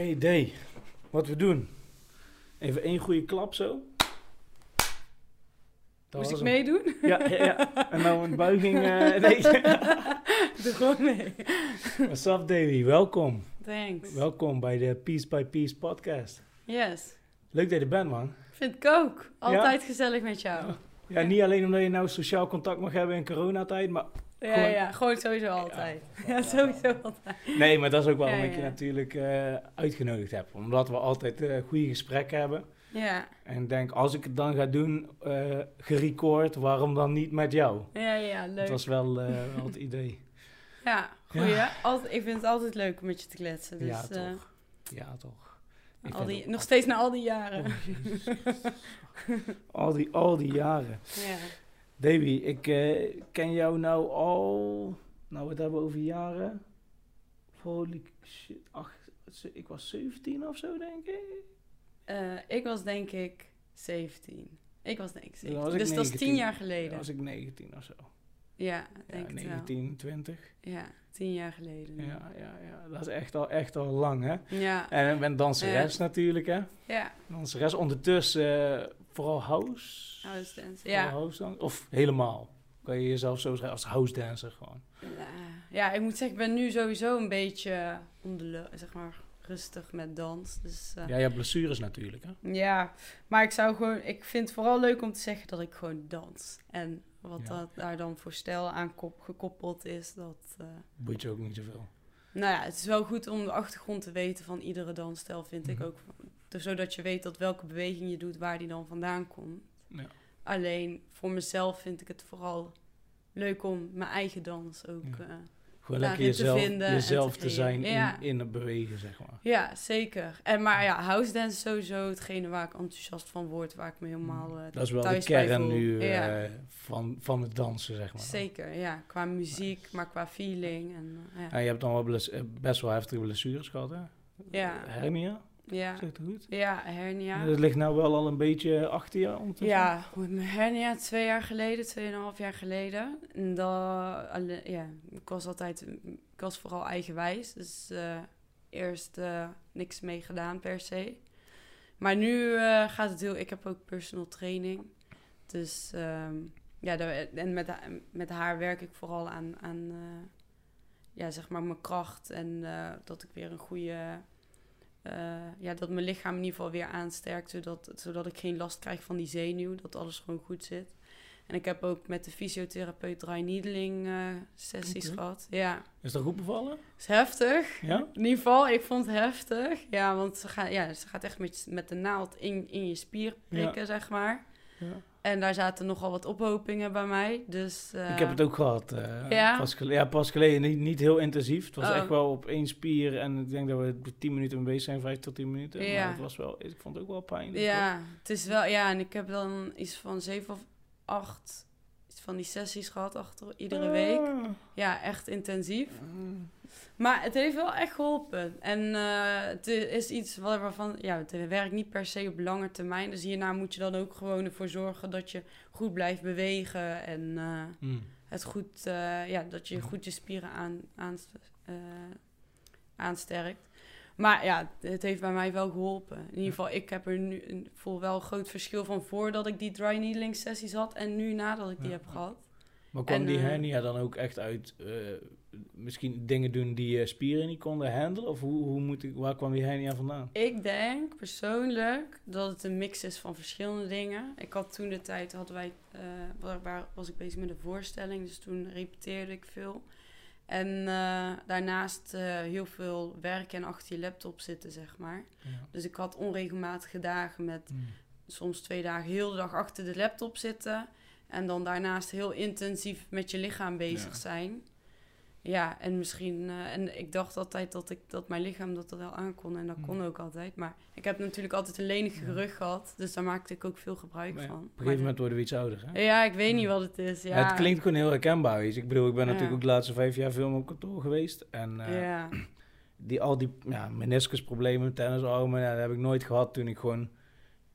Oké, D. Wat we doen. Even één goede klap zo. Dat Moest ik meedoen? Ja, ja, ja. En nou een buiging. eh nee. Doe gewoon mee. What's up, Davy? Welkom. Thanks. Welkom bij de Piece by Piece podcast. Yes. Leuk dat je er bent, man. Vind ik ook. Altijd gezellig met jou. Ja. Ja, niet alleen omdat je nou sociaal contact mag hebben in coronatijd, maar... Ja, Gewoon- ja, gewoon sowieso altijd. Ja, sowieso altijd. Nee, maar dat is ook waarom Ja, ik je natuurlijk eh, uitgenodigd heb. Omdat we altijd eh, goede gesprekken hebben. Ja, En ik denk, als ik het dan ga doen, eh gerecord, waarom dan niet met jou? ja, ja, leuk. Dat was wel, wel het idee. Ja, goeie. Altijd, ik vind het altijd leuk om met je te kletsen. Dus, ja, toch. Ja, toch. Al die, nog steeds na al die jaren. Oh, al, die, al die jaren. Ja. Davy, ik eh, ken jou nou al... Nou, wat hebben we over jaren? Holy shit. Ach, ik was 17 of zo, denk ik. Eh, ik was denk ik 17. Ik was denk ik 17. was ik dus dat is 19. 10 jaar Dan geleden. was ik 19 of zo. Ja, Ja, denk ik wel. 19, 20. Ja, 10 jaar geleden. nu. Ja, ja, ja. Dat is echt al, echt al lang, hè? Ja, En ik ben danseres natuurlijk, hè? ja. Danseres ondertussen eh, vooral house. House dance. Vooral Ja. house? Of helemaal? Kan je jezelf zo zeggen als house dancer gewoon? Ja. ja, ik moet zeggen, ik ben nu sowieso een beetje om de lu- zeg maar rustig met dans. Dus eh, Ja, je hebt blessures natuurlijk, hè? ja, maar ik zou gewoon, ik vind het vooral leuk om te zeggen dat ik gewoon dans. En wat Ja. dat daar dan voor stijl aan kop, gekoppeld is, dat. eh, Boeit je ook niet zoveel. nou ja, het is wel goed om de achtergrond te weten van iedere dansstijl, vind Mhm. ik ook. Dus zodat je weet dat welke beweging je doet, waar die dan vandaan komt. Ja. Alleen voor mezelf vind ik het vooral leuk om mijn eigen dans ook. Ja. eh, Gewoon Daarin lekker te jezelf, vinden en jezelf te te, zijn. Ja. in, in het bewegen, zeg maar. Ja, zeker. En maar ja, house dance is sowieso hetgene waar ik enthousiast van word, waar ik me helemaal eh, Dat is wel de kern voel. nu eh, Ja. van, van het dansen, zeg maar. Zeker, ja. Qua muziek, maar qua feeling. En, ja. En je hebt dan wel best wel heftige blessures gehad, hè? Ja. Hernia, ja. zegt het goed? Ja, hernia. Dat ligt nou wel al een beetje achter je ondertussen. Ja, mijn hernia twee jaar geleden, tweeënhalf jaar geleden. En dat, ja, ik was altijd, ik was vooral eigenwijs. Dus eh, eerst eh, niks mee gedaan per se. Maar nu eh, gaat het heel, ik heb ook personal training. Dus ehm, ja, daar- en met, met haar werk ik vooral aan, aan ja, zeg maar mijn kracht. En dat ik weer een goede eh, ja, dat mijn lichaam in ieder geval weer aansterkt, zodat, zodat ik geen last krijg van die zenuw, dat alles gewoon goed zit. En ik heb ook met de fysiotherapeut dry needling eh, sessies gehad. Ja, Is dat goed bevallen? is heftig. Ja? In ieder geval, ik vond het heftig. Ja, want ze gaat, ja, ze gaat echt met, met de naald in, in je spier prikken, zeg maar. ja. En daar zaten nogal wat ophopingen bij mij. Dus, eh, Ik heb het ook gehad. eh, Ja? Pas, gele- ja, pas geleden. Niet, niet heel intensief. Het was Oh. echt wel op één spier. En ik denk dat we 10 minuten mee bezig zijn, 5 tot 10 minuten. Ja. Maar het was wel, ik vond het ook wel pijn. Ja, het is wel, ja, en ik heb dan iets van zeven of acht van die sessies gehad achter iedere week. Ah. Ja, echt intensief. Mm. Maar het heeft wel echt geholpen. En eh, het is iets waar- waarvan, ja, het werkt niet per se op lange termijn. Dus hierna moet je dan ook gewoon ervoor zorgen dat je goed blijft bewegen. En eh, Mm. het goed, eh, ja, dat je goed je spieren aan, aan, aansterkt. Maar ja, het heeft bij mij wel geholpen. In ieder geval, ik heb er nu een, voel wel een groot verschil van voordat ik die dry needling sessies had en nu nadat ik die Ja, heb gehad. Maar kwam En, die eh, hernia dan ook echt uit eh, misschien dingen doen die je spieren niet konden handelen? Of hoe, hoe moet ik, waar kwam die hernia vandaan? Ik denk persoonlijk dat het een mix is van verschillende dingen. Ik had toen de tijd, hadden wij, eh, waar, waar was ik bezig met een voorstelling, dus toen repeteerde ik veel. En eh, daarnaast eh, heel veel werken en achter je laptop zitten, zeg maar. Ja. Dus ik had onregelmatige dagen met Mm. soms twee dagen heel de dag achter de laptop zitten. En dan daarnaast heel intensief met je lichaam bezig Ja. zijn. Ja, en misschien... eh, en ik dacht altijd dat, ik, dat mijn lichaam dat wel aankon. En dat Mm. kon ook altijd. Maar ik heb natuurlijk altijd een lenige rug gehad. Dus daar maakte ik ook veel gebruik ja, van. op een gegeven moment worden we iets ouder. Hè? ja, ik weet niet wat het is. Ja, Het klinkt gewoon heel herkenbaar. Ik bedoel, ik ben natuurlijk ook de laatste vijf jaar veel op kantoor geweest. En eh, Ja, die, al die ja, meniscusproblemen, tennisarmen, ja, dat heb ik nooit gehad toen ik gewoon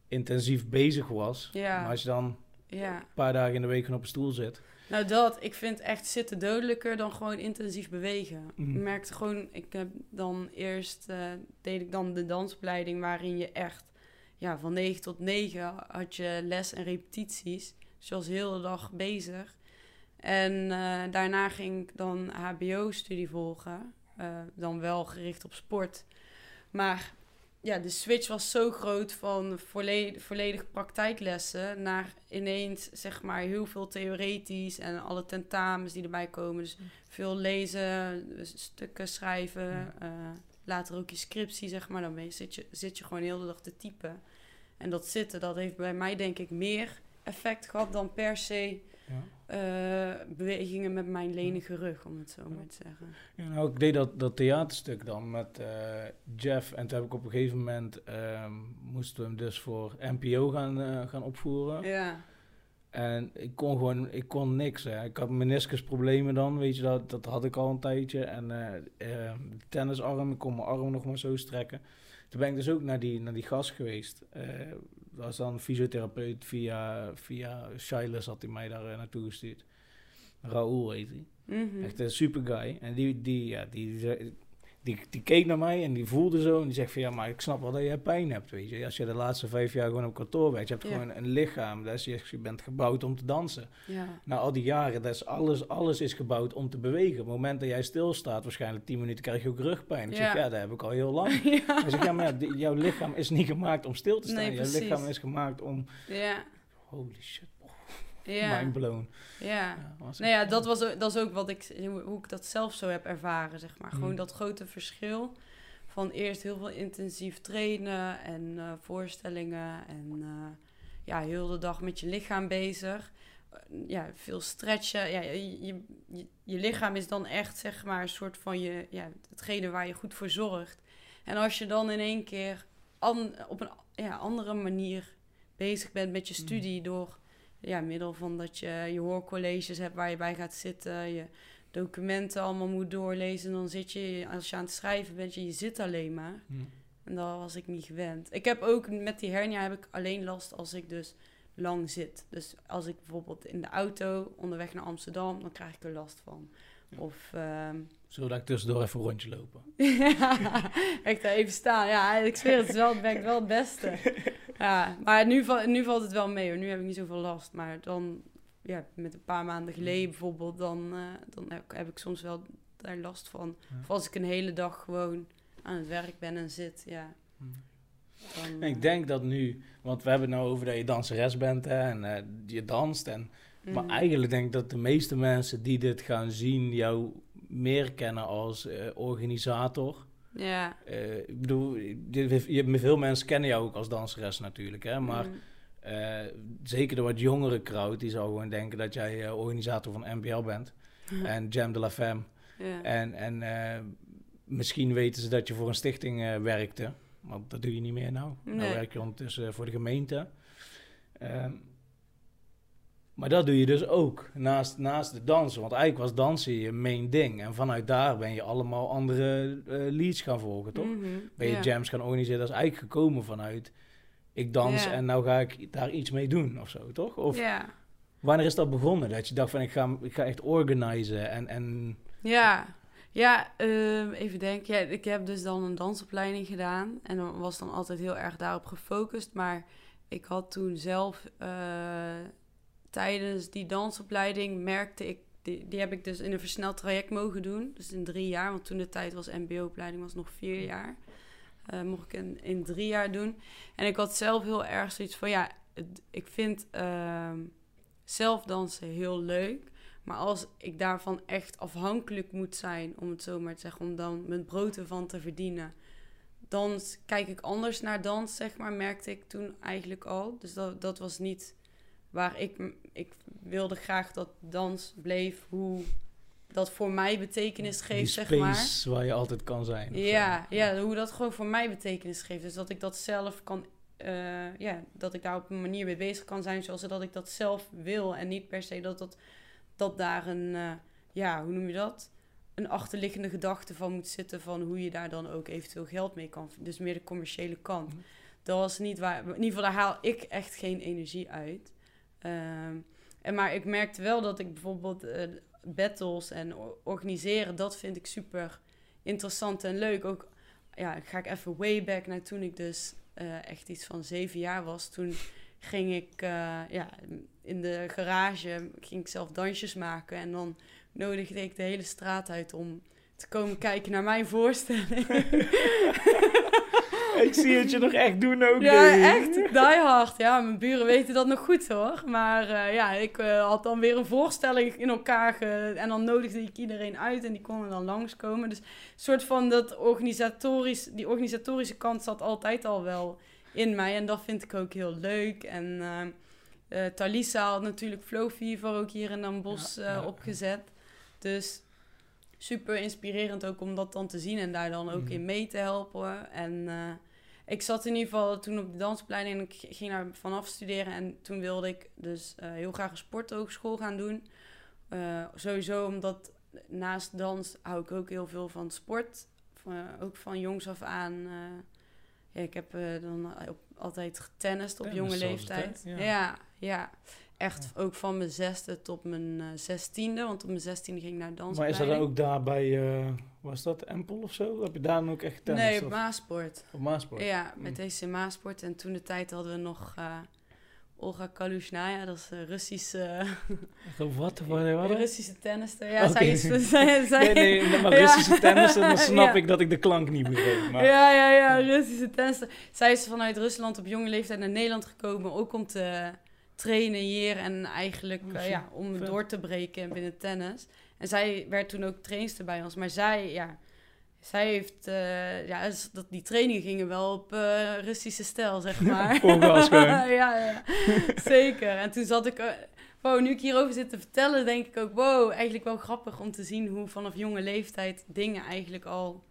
intensief bezig was. Ja. Maar als je dan ja. een paar dagen in de week gewoon op een stoel zit. Nou, dat. Ik vind echt zitten dodelijker dan gewoon intensief bewegen. Mhm. Ik merkte gewoon, ik heb dan eerst, eh, deed ik dan de dansopleiding waarin je echt, ja, van 9 tot 9 had je les en repetities. Dus je was de dag bezig. En eh, daarna ging ik dan HBO-studie volgen. eh, dan wel gericht op sport. Maar ja, de switch was zo groot van volledig, volledig praktijklessen naar ineens zeg maar heel veel theoretisch en alle tentamens die erbij komen. Dus veel lezen, stukken schrijven, eh, later ook je scriptie zeg maar. Dan ben je, zit, je, zit je gewoon heel de hele dag te typen. En dat zitten, dat heeft bij mij denk ik meer effect gehad dan per se Ja. Eh, bewegingen met mijn lenige rug, om het zo maar te zeggen. Ja, nou, ik deed dat, dat theaterstuk dan met eh, Jeff. En toen heb ik op een gegeven moment... ehm, moesten we hem dus voor NPO gaan, eh, gaan opvoeren. Ja, En ik kon gewoon... Ik kon niks, hè. Ik had meniscusproblemen dan, weet je. Dat, dat had ik al een tijdje. En tennisarm, ik kon mijn arm nog maar zo strekken. Toen ben ik dus ook naar die, naar die gast geweest. Was dan fysiotherapeut via, via Shilas had hij mij daar eh, naartoe gestuurd. Raoul heet hij. Mhm. Echt een super guy. En die, die, ja, die, die, die, die keek naar mij en die voelde zo. En die zegt van ja, maar ik snap wel dat je pijn hebt. Weet je. Als je de laatste vijf jaar gewoon op kantoor bent. Je hebt Ja. gewoon een lichaam. Dat is, je, bent gebouwd om te dansen. ja. Na al die jaren, dat is alles, alles is gebouwd om te bewegen. Op het moment dat jij stilstaat, waarschijnlijk 10 minuten krijg je ook rugpijn. Ik zeg Ja. dat heb ik al heel lang. ja. Hij zegt ja, maar jouw lichaam is niet gemaakt om stil te staan. Nee, jouw lichaam is gemaakt om... Ja, Holy shit, ja, mind blown. ja. Nou ja, dat, was, ook- dat is ook wat ik, hoe, ik dat zelf zo heb ervaren, zeg maar. Gewoon Mm. dat grote verschil van eerst heel veel intensief trainen en eh, voorstellingen en eh, ja, heel de dag met je lichaam bezig. Eh, ja, veel stretchen. Ja, je, je, lichaam is dan echt, zeg maar, een soort van je, ja, hetgene waar je goed voor zorgt. En als je dan in één keer an, op een ja, andere manier bezig bent met je Mm. studie door ja, middel van dat je je hoorcolleges hebt waar je bij gaat zitten, je documenten allemaal moet doorlezen, dan zit je, als je aan het schrijven bent, je, je zit alleen maar. Hm. En dat was ik niet gewend. Ik heb ook met die hernia heb ik alleen last als ik dus lang zit. Dus als ik bijvoorbeeld in de auto onderweg naar Amsterdam, dan krijg ik er last van. Of ehm, Zullen we daar tussendoor even een rondje lopen? ja, ik daar even staan. Ja, ik zweer het, is wel, ben ik wel het beste. Ja, maar nu, nu valt het wel mee hoor. Nu heb ik niet zoveel last. Maar dan, ja, met een paar maanden geleden bijvoorbeeld, dan, eh, dan heb, heb ik soms wel daar last van. Ja. Of als ik een hele dag gewoon aan het werk ben en zit, ja. Dan, Ik eh, denk dat nu, want we hebben het nou over dat je danseres bent hè, en eh, je danst. En, Maar mm, eigenlijk denk ik dat de meeste mensen die dit gaan zien jou meer kennen als eh, organisator. Ja. Eh, ik bedoel, je, je, veel mensen kennen jou ook als danseres natuurlijk, hè, maar mm, eh, zeker de wat jongere crowd, die zou gewoon denken dat jij organisator van NPL bent en Jam de la Femme. ja. En, en misschien weten ze dat je voor een stichting werkte. Want dat doe je niet meer nou. Nou Nee. werk je ondertussen voor de gemeente. Ehm, maar dat doe je dus ook naast, naast de dansen. Want eigenlijk was dansen je main ding. En vanuit daar ben je allemaal andere eh, leads gaan volgen, toch? Mhm, Ben je ja. jams gaan organiseren. Dat is eigenlijk gekomen vanuit... Ik dans en nou ga ik daar iets mee doen of zo, toch? Of Ja. wanneer is dat begonnen? Dat je dacht van ik ga, ik ga echt organisen en... en Ja, ja ehm, even denken. Ja, ik heb dus dan een dansopleiding gedaan. En dan was dan altijd heel erg daarop gefocust. Maar ik had toen zelf eh, tijdens die dansopleiding merkte ik. Die, die heb ik dus in een versneld traject mogen doen. Dus in drie jaar. Want toen de tijd was MBO-opleiding was nog vier jaar. Eh, mocht ik in, in drie jaar doen. En ik had zelf heel erg zoiets van ja, het- ik vind ehm zelf dansen heel leuk. Maar als ik daarvan echt afhankelijk moet zijn, om het zo maar te zeggen, om dan mijn brood ervan te verdienen, dan kijk ik anders naar dans, zeg maar, merkte ik toen eigenlijk al. Dus dat, dat was niet waar ik, ik wilde graag dat dans bleef, hoe dat voor mij betekenis geeft, zeg space maar. waar je altijd kan zijn. zo. Ja, ja, hoe dat gewoon voor mij betekenis geeft. Dus dat ik dat zelf kan, eh, ja, dat ik daar op een manier mee bezig kan zijn zoals dat ik dat zelf wil. En niet per se dat, dat, dat daar een, eh, ja, hoe noem je dat? Een achterliggende gedachte van moet zitten van hoe je daar dan ook eventueel geld mee kan. Dus meer de commerciële kant. Mhm. Dat was niet waar, in ieder geval daar haal ik echt geen energie uit. Ehm, En, maar ik merkte wel dat ik bijvoorbeeld eh, battles en organiseren, dat vind ik super interessant en leuk. Ook, ja, ga ik even way back naar toen ik dus eh, echt iets van zeven jaar was. Toen ging ik eh, ja, in de garage, ging ik zelf dansjes maken. En dan nodigde ik de hele straat uit om te komen kijken naar mijn voorstelling. Ik zie het je nog echt doen ook. Ja, echt die hard. Ja, mijn buren weten dat nog goed hoor. Maar eh, ja, ik eh, had dan weer een voorstelling in elkaar ge... en dan nodigde ik iedereen uit en die konden dan langskomen. Dus een soort van dat organisatorisch, die organisatorische kant zat altijd al wel in mij en dat vind ik ook heel leuk. En eh eh, Talisa had natuurlijk Flow Fever ook hier in Den Bosch Ja, eh, ja. opgezet. Dus super inspirerend ook om dat dan te zien en daar dan ook Mhm. in mee te helpen. En ik zat in ieder geval toen op de dansplein en ik ging daar vanaf studeren. En toen wilde ik dus eh, heel graag een sporthogeschool gaan doen. Eh, sowieso omdat naast dans hou ik ook heel veel van sport. Van- ook van jongs af aan. eh, ja, ik heb eh, dan op, altijd getennist op Tennis jonge leeftijd. Ja. Ja. ja, Echt ook van mijn zesde tot mijn eh, zestiende. Want op mijn zestiende ging ik naar Maar dansopleiding. is dat dan ook daar bij, eh, was dat Empel of zo? Heb je daar dan ook echt tennis? Nee, of- op Maasport. Op Maasport? Ja, met Mm. deze Maasport. En toen de tijd hadden we nog eh, Olga Kalushnaya. Dat is een Russische, Of Wat? Wat? wat? Russische tennister. Ja, zij is... Zij, zij, Nee, nee, maar Ja. Russische tennis, dan snap Ja. ik dat ik de klank niet begreep. Maar, Ja, ja, ja, Russische tennister. Zij is vanuit Rusland op jonge leeftijd naar Nederland gekomen. Ook om te trainen hier en eigenlijk Oh, eh, ja, om door te breken binnen tennis. En zij werd toen ook trainster bij ons. Maar zij, ja, zij heeft, eh, ja, dus dat, die trainingen gingen wel op eh, Russische stijl, zeg maar. Ja, ja, zeker. En toen zat ik, eh, wow, nu ik hierover zit te vertellen, denk ik ook, wow, eigenlijk wel grappig om te zien hoe vanaf jonge leeftijd dingen eigenlijk al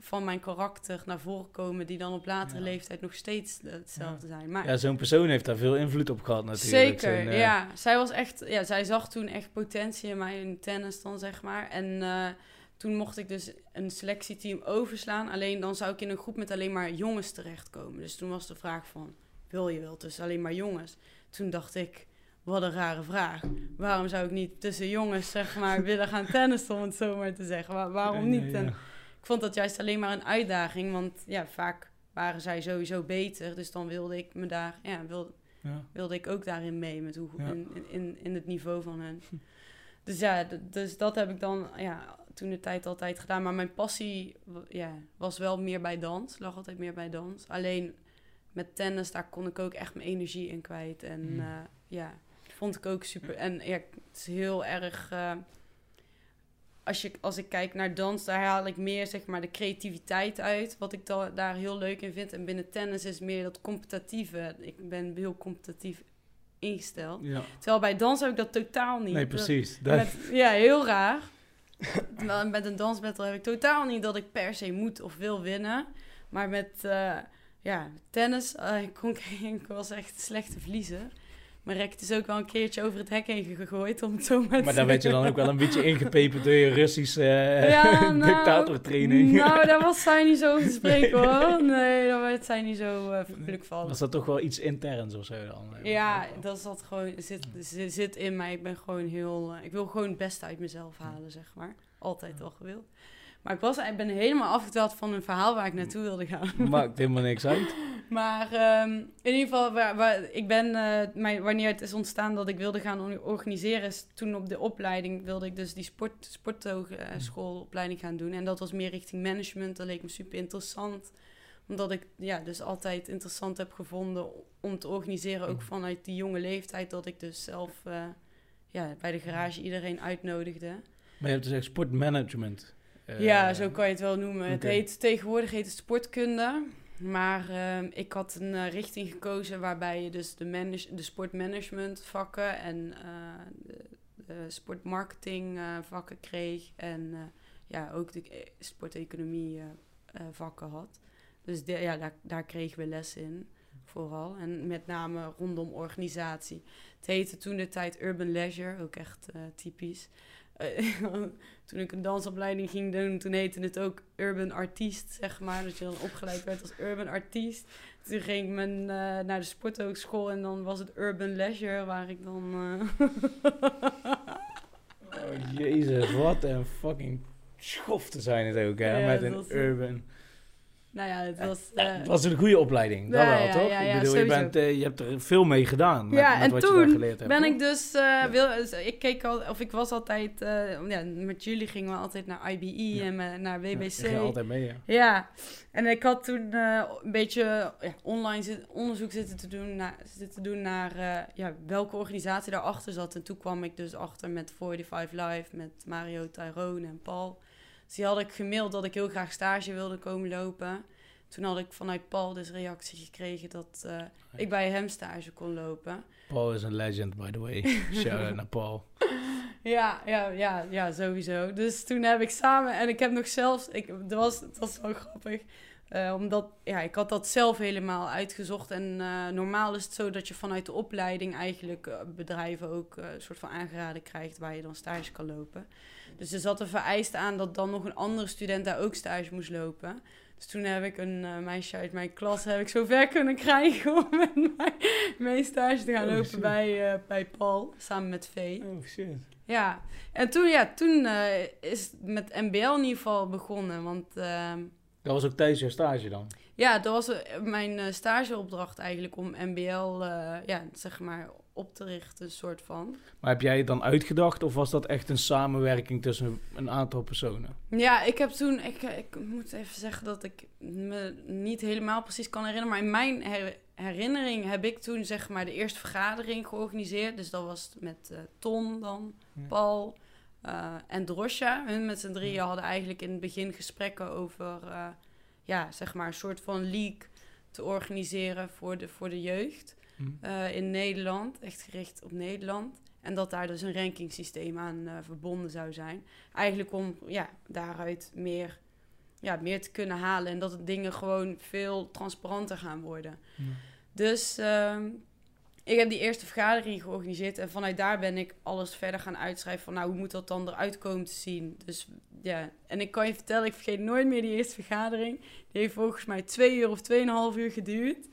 van mijn karakter naar voren komen, die dan op latere Ja. leeftijd nog steeds hetzelfde zijn. Maar ja, zo'n persoon heeft daar veel invloed op gehad natuurlijk. Zeker, eh, ja. Zij was echt, ja, zij zag toen echt potentie in mij in tennis dan, zeg maar. En eh, toen mocht ik dus een selectieteam overslaan. Alleen dan zou ik in een groep met alleen maar jongens terechtkomen. Dus toen was de vraag van, wil je wel tussen alleen maar jongens? Toen dacht ik, wat een rare vraag. Waarom zou ik niet tussen jongens, zeg maar, willen gaan tennissen, om het zo maar te zeggen? Waar- waarom niet? En ik vond dat juist alleen maar een uitdaging, want ja, vaak waren zij sowieso beter. Dus dan wilde ik me daar, ja, wilde, Ja. wilde ik ook daarin mee met hoe, Ja. in, in, in het niveau van hen. Dus ja, dus dat heb ik dan ja, toen de tijd altijd gedaan. Maar mijn passie ja, was wel meer bij dans, lag altijd meer bij dans. Alleen met tennis, daar kon ik ook echt mijn energie in kwijt. En Mm. ja, vond ik ook super. En ja, het is heel erg. eh, als, je, als ik kijk naar dans, daar haal ik meer zeg maar de creativiteit uit. Wat ik da- daar heel leuk in vind. En binnen tennis is meer dat competitieve. Ik ben heel competitief ingesteld. Ja. Terwijl bij dans heb ik dat totaal niet. Nee, precies. Dat- met, ja, heel raar. Met een dansbattle heb ik totaal niet dat ik per se moet of wil winnen. Maar met eh, ja, tennis, eh, ik, kon, ik was echt een slechte verliezer. Maar Rek is ook wel een keertje over het hek heen gegooid, om het zo maar te maar daar werd je dan ook wel een beetje ingepeperd door je Russische eh, Ja, nou, dictatortraining. Nou, daar was zij niet zo over te spreken hoor. Nee, daar werd zij niet zo uh, van. Was dat toch wel iets interns of zo dan? Ja, dat zat gewoon, zit, zit, zit in mij. Ik ben gewoon heel, eh, ik wil gewoon het beste uit mezelf halen, zeg maar. Altijd wel gewild. Maar ik, was, ik ben helemaal afgeteld van een verhaal waar ik naartoe wilde gaan. Maakt helemaal niks uit. Maar ehm, in ieder geval, waar, waar, ik ben, eh, mijn, wanneer het is ontstaan dat ik wilde gaan or- organiseren, is toen op de opleiding wilde ik dus die sport, sporthogeschoolopleiding gaan doen. En dat was meer richting management. Dat leek me super interessant. Omdat ik ja, dus altijd interessant heb gevonden om te organiseren, ook vanuit die jonge leeftijd, dat ik dus zelf eh, ja, bij de garage iedereen uitnodigde. Maar je hebt dus echt sportmanagement. Eh, Ja, zo kan je het wel noemen. Het heet, tegenwoordig heet het sportkunde. Maar ehm, ik had een eh, richting gekozen waarbij je dus de, manage, de sportmanagement vakken en eh, de, de sportmarketing vakken kreeg. En ja, ook de sporteconomie vakken had. Dus de, ja, daar, daar kregen we les in, vooral. En met name rondom organisatie. Het heette toen de tijd Urban Leisure, ook echt eh, typisch. toen ik een dansopleiding ging doen, toen heette het ook urban artiest, zeg maar. Dat je dan opgeleid werd als urban artiest. Toen ging ik mijn, uh, naar de sporthogeschool en dan was het urban leisure, waar ik dan... Uh... oh, jezus, wat een fucking schofte zijn het ook, hè, met een urban... Nou ja, het was... Uh, het was een goede opleiding, dat wel, toch? Ja, ik bedoel, je, bent, uh, je hebt er veel mee gedaan met, ja, met en wat toen je daar geleerd hebt. ben ik dus... Uh, wil, ik keek al, of ik was altijd... ja, met jullie gingen we altijd naar IBE en naar WBC. Ja, ging altijd mee, ja. Ja, en ik had toen een beetje online zit, onderzoek zitten te doen naar, zitten doen naar ja, welke organisatie daarachter zat. En toen kwam ik dus achter met 45 Live, met Mario Tyrone en Paul... Dus die had ik gemaild dat ik heel graag stage wilde komen lopen. Toen had ik vanuit Paul dus reactie gekregen dat uh, ik bij hem stage kon lopen. Paul is een legend, by the way. Shout out naar Paul. Ja, ja, ja, ja, sowieso. Dus toen heb ik samen... En ik heb nog zelfs... Ik, dat, was, dat was wel grappig. Uh, omdat, ja, ik had dat zelf helemaal uitgezocht. En uh, normaal is het zo dat je vanuit de opleiding eigenlijk uh, bedrijven ook een soort van aangeraden krijgt waar je dan stage kan lopen. Dus er zat een vereiste aan dat dan nog een andere student daar ook stage moest lopen. Dus toen heb ik een uh, meisje uit mijn klas heb ik zover kunnen krijgen om met mij mee stage te gaan oh, lopen bij, uh, bij Paul, samen met Vee. Oh shit. Ja, en toen, ja, toen uh, is het met MBL in ieder geval begonnen, want... ehm, dat was ook tijdens je stage dan? Ja, dat was mijn stageopdracht eigenlijk om MBL, ja, zeg maar, op te richten, soort van. Maar heb jij het dan uitgedacht of was dat echt een samenwerking tussen een aantal personen? Ja, ik heb toen, ik, ik moet even zeggen dat ik me niet helemaal precies kan herinneren, maar in mijn herinnering heb ik toen zeg maar de eerste vergadering georganiseerd. Dus dat was met uh, Ton dan, Paul uh, en Drosja. Hun met z'n drieën hadden eigenlijk in het begin gesprekken over, uh, ja, zeg maar een soort van league te organiseren voor de, voor de jeugd. Uh, in Nederland, echt gericht op Nederland. En dat daar dus een rankingsysteem aan uh, verbonden zou zijn. Eigenlijk om ja, daaruit meer, ja, meer te kunnen halen. En dat de dingen gewoon veel transparanter gaan worden. Dus uh, ik heb die eerste vergadering georganiseerd. En vanuit daar ben ik alles verder gaan uitschrijven. Van nou, hoe moet dat dan eruit komen te zien? Dus ja, en ik kan je vertellen, ik vergeet nooit meer die eerste vergadering. Die heeft volgens mij twee uur of tweeënhalf uur geduurd.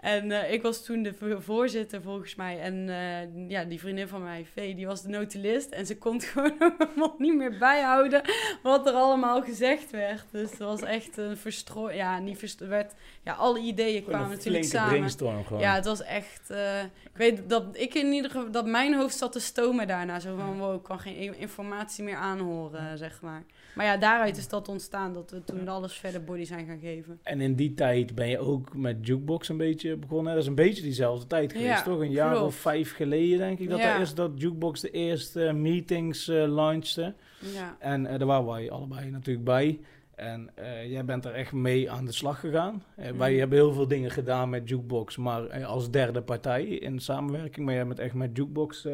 En uh, ik was toen de voorzitter volgens mij. En uh, ja, die vriendin van mij, Vee, die was de notulist. En ze kon gewoon niet meer bijhouden wat er allemaal gezegd werd. Dus het was echt een verstrooid... Ja, niet verstrooid. Ja, alle ideeën kwamen natuurlijk samen. Gewoon. Ja, het was echt... Uh, ik weet dat ik in ieder geval... Dat mijn hoofd zat te stomen daarna. Zo van, wow, ik kan geen informatie meer aanhoren, zeg maar. Maar ja, daaruit is dat ontstaan. Dat we toen alles verder body zijn gaan geven. En in die tijd ben je ook met Jukebox een beetje begonnen. Dat is een beetje diezelfde tijd geweest, ja, toch? Een jaar klopt. of vijf geleden, denk ik. Dat ja. is dat Jukebox de eerste meetings uh, launchte. Ja. En uh, daar waren wij allebei natuurlijk bij. En uh, jij bent er echt mee aan de slag gegaan. Uh, mm. Wij hebben heel veel dingen gedaan met Jukebox, maar uh, als derde partij in samenwerking. Maar jij bent echt met Jukebox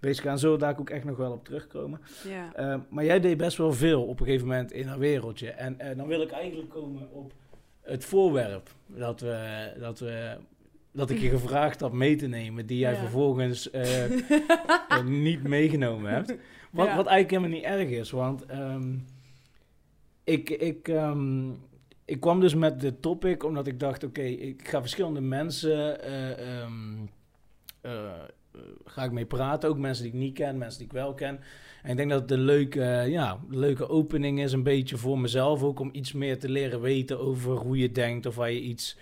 bezig gaan. Zullen daar ook echt nog wel op terugkomen. Ja. maar jij deed best wel veel op een gegeven moment in haar wereldje. En dan wil ik eigenlijk komen op het voorwerp dat, we, dat, we, dat ik je gevraagd had mee te nemen, die jij ja. vervolgens niet meegenomen hebt. Wat, ja. wat eigenlijk helemaal niet erg is, want um, ik, ik, um, ik kwam dus met de topic omdat ik dacht, oké, okay, ik ga verschillende mensen, uh, um, uh, ga ik mee praten, ook mensen die ik niet ken, mensen die ik wel ken. En ik denk dat het een leuke, ja, leuke opening is, een beetje voor mezelf ook, om iets meer te leren weten over hoe je denkt of waar je iets,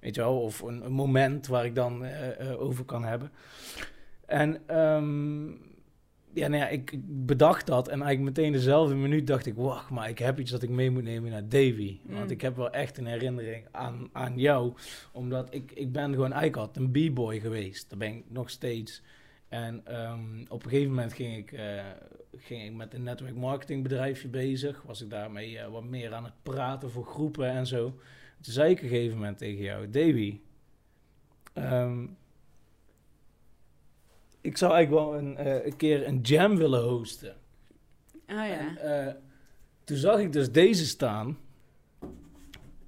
weet je wel, of een, een moment waar ik dan uh, over kan hebben. En um, ja, nou ja, ik bedacht dat en eigenlijk meteen dezelfde minuut dacht ik, wacht, maar ik heb iets dat ik mee moet nemen naar Davy. Mm. Want ik heb wel echt een herinnering aan, aan jou, omdat ik, ik ben gewoon eigenlijk altijd een b-boy geweest. Dat ben ik nog steeds. En um, op een gegeven moment ging ik, uh, ging ik met een netwerk marketing bedrijfje bezig. Was ik daarmee uh, wat meer aan het praten voor groepen en zo. Toen zei ik op een gegeven moment tegen jou, Davy, um, ik zou eigenlijk wel een, uh, een keer een jam willen hosten. Ah ja. En, uh, toen zag ik dus deze staan.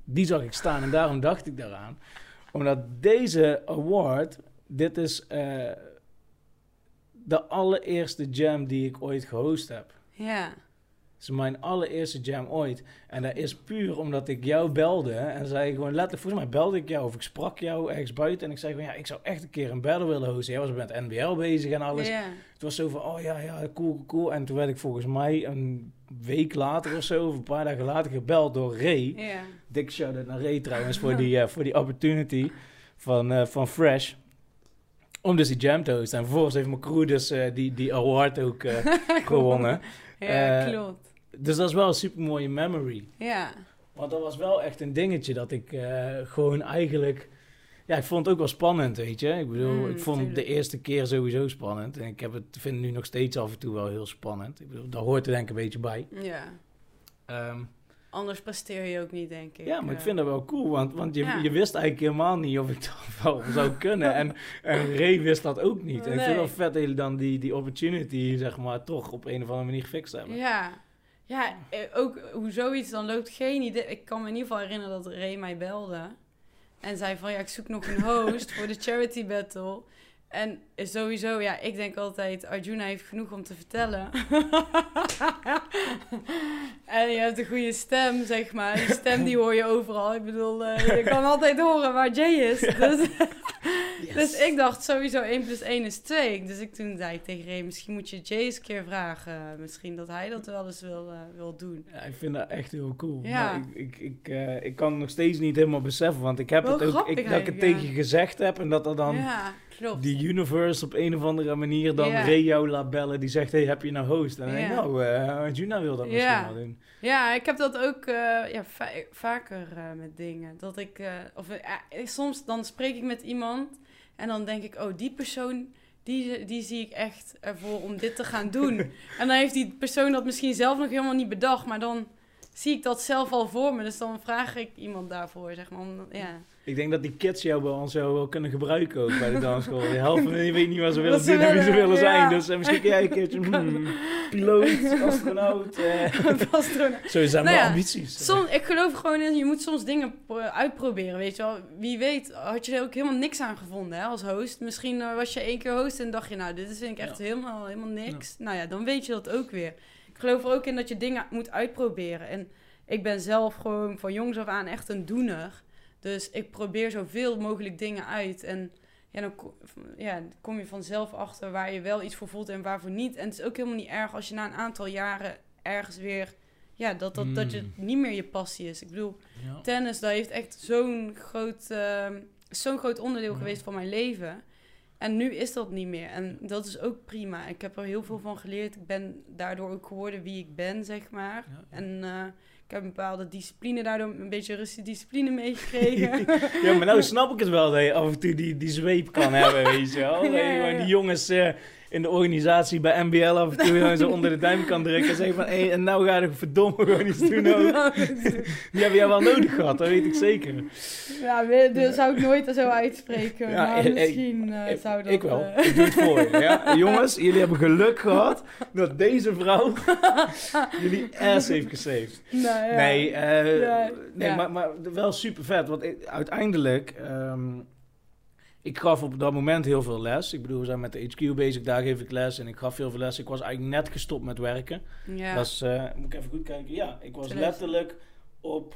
Die zag ik staan en daarom dacht ik daaraan. Omdat deze award, dit is de allereerste jam die ik ooit gehost heb. Ja. Dat is mijn allereerste jam ooit. En dat is puur omdat ik jou belde en zei gewoon letterlijk, volgens mij belde ik jou of ik sprak jou ergens buiten en ik zei gewoon, ja, ik zou echt een keer een battle willen hosten. Jij was met NBL bezig en alles. Ja. Het was zo van, oh ja, ja, cool, cool. En toen werd ik volgens mij een week later of zo, of een paar dagen later, gebeld door Ray. Ja. Dik shout-out naar Ray trouwens voor die, eh, voor die opportunity van, eh, van Fresh. Om dus die jam te hosten. En vervolgens heeft mijn crew dus eh, die, die award ook eh, gewonnen. Ja, Eh, klopt. Dus dat is wel een super mooie memory. Ja. Want dat was wel echt een dingetje dat ik gewoon eigenlijk... Ja, ik vond het ook wel spannend, weet je. Ik bedoel, Mm, ik vond het de eerste keer sowieso spannend. En ik heb het, vind het nu nog steeds af en toe wel heel spannend. Ik bedoel, daar hoort er denk ik een beetje bij. Ja. Ehm, Anders presteer je ook niet, denk ik. ja, maar ik vind dat wel cool. Want, want je, Ja. je wist eigenlijk helemaal niet of ik dat wel zou kunnen. En, en Ray wist dat ook niet. En ik vind het wel vet dat jullie dan die, die opportunity, zeg maar, toch op een of andere manier gefixt hebben. Ja. Ja, eh, ook hoe zoiets dan loopt, geen idee. Ik kan me in ieder geval herinneren dat Ray mij belde. En zei van, ja, ik zoek nog een host voor de charity battle. En sowieso, ja, ik denk altijd, Arjuna heeft genoeg om te vertellen. en je hebt een goede stem, zeg maar. Die stem die hoor je overal. Ik bedoel, eh, je kan altijd horen waar Jay is. Dus, dus ik dacht sowieso 1 plus 1 is 2. Dus ik toen zei ik tegen Ray, misschien moet je Jay eens een keer vragen. Misschien dat hij dat wel eens wil, eh, wil doen. Ja, ik vind dat echt heel cool. Ja. Maar ik, ik, ik, eh, ik kan het nog steeds niet helemaal beseffen, want ik heb Wel het ook, ik, dat ik het tegen je gezegd heb en dat er dan ja, klopt. die universe op een of andere manier dan Ja. Laat bellen, die zegt, hey, heb je nou host? En dan denk ik, nou, Juna wil dat misschien wel doen. Ja, ik heb dat ook eh, ja, va- vaker eh, met dingen. Dat ik, of soms dan spreek ik met iemand en dan denk ik, oh, die persoon, die, die zie ik echt ervoor om dit te gaan doen. en dan heeft die persoon dat misschien zelf nog helemaal niet bedacht, maar dan zie ik dat zelf al voor me. Dus dan vraag ik iemand daarvoor, zeg maar. Om, ja. Ik denk dat die kids jou bij ons wel kunnen gebruiken ook bij de dansschool. De helft van hen weet niet wat ze willen doen en wie ze willen, ja. zijn. Dus eh, misschien kun jij een keertje, hmm, piloot, astronaut. eh Astronaut. zo zijn Nou ja, ambities. Soms, ik geloof gewoon in, je moet soms dingen pro- uitproberen, weet je wel. Wie weet, had je er ook helemaal niks aan gevonden hè, als host. Misschien eh, was je één keer host en dacht je, nou, dit is vind ik echt Ja. helemaal, helemaal niks. Nou ja, dan weet je dat ook weer. Ik geloof er ook in dat je dingen moet uitproberen. En ik ben zelf gewoon van jongs af aan echt een doener. Dus ik probeer zoveel mogelijk dingen uit. En ja, dan ko- ja, kom je vanzelf achter waar je wel iets voor voelt en waarvoor niet. En het is ook helemaal niet erg als je na een aantal jaren ergens weer... Ja, dat, dat, dat je Mm. niet meer je passie is. Ik bedoel, Ja. tennis, dat heeft echt zo'n groot, ehm, zo'n groot onderdeel Ja. geweest van mijn leven. En nu is dat niet meer. En dat is ook prima. Ik heb er heel veel van geleerd. Ik ben daardoor ook geworden wie ik ben, zeg maar. En eh, ik heb een bepaalde discipline, daardoor een beetje Russische discipline meegekregen. Ja, maar nou snap ik het wel dat je af en toe die, die zweep kan hebben, weet je wel. Ja, ja, ja. die jongens eh, in de organisatie bij MBL af en toe zo onder de duim kan drukken en zeggen van, hé, en nou ga je verdomme gewoon iets doen ook. Die hebben jou wel nodig gehad, dat weet ik zeker. ja, dat zou ik nooit zo uitspreken. Ja, maar ik- misschien eh, ik- zou dat... Ik wel, eh, ik doe het voor je. Ja? Jongens, jullie hebben geluk gehad dat deze vrouw jullie ass heeft gesaved. nou, ja. Nee, eh, nee. Maar, maar wel super vet. Want uiteindelijk, ehm, ik gaf op dat moment heel veel les. Ik bedoel, we zijn met de HQ bezig, daar geef ik les. En ik gaf heel veel les. Ik was eigenlijk net gestopt met werken. Ja. Dat is, eh, moet ik even goed kijken. Ja, ik was 2000. letterlijk op,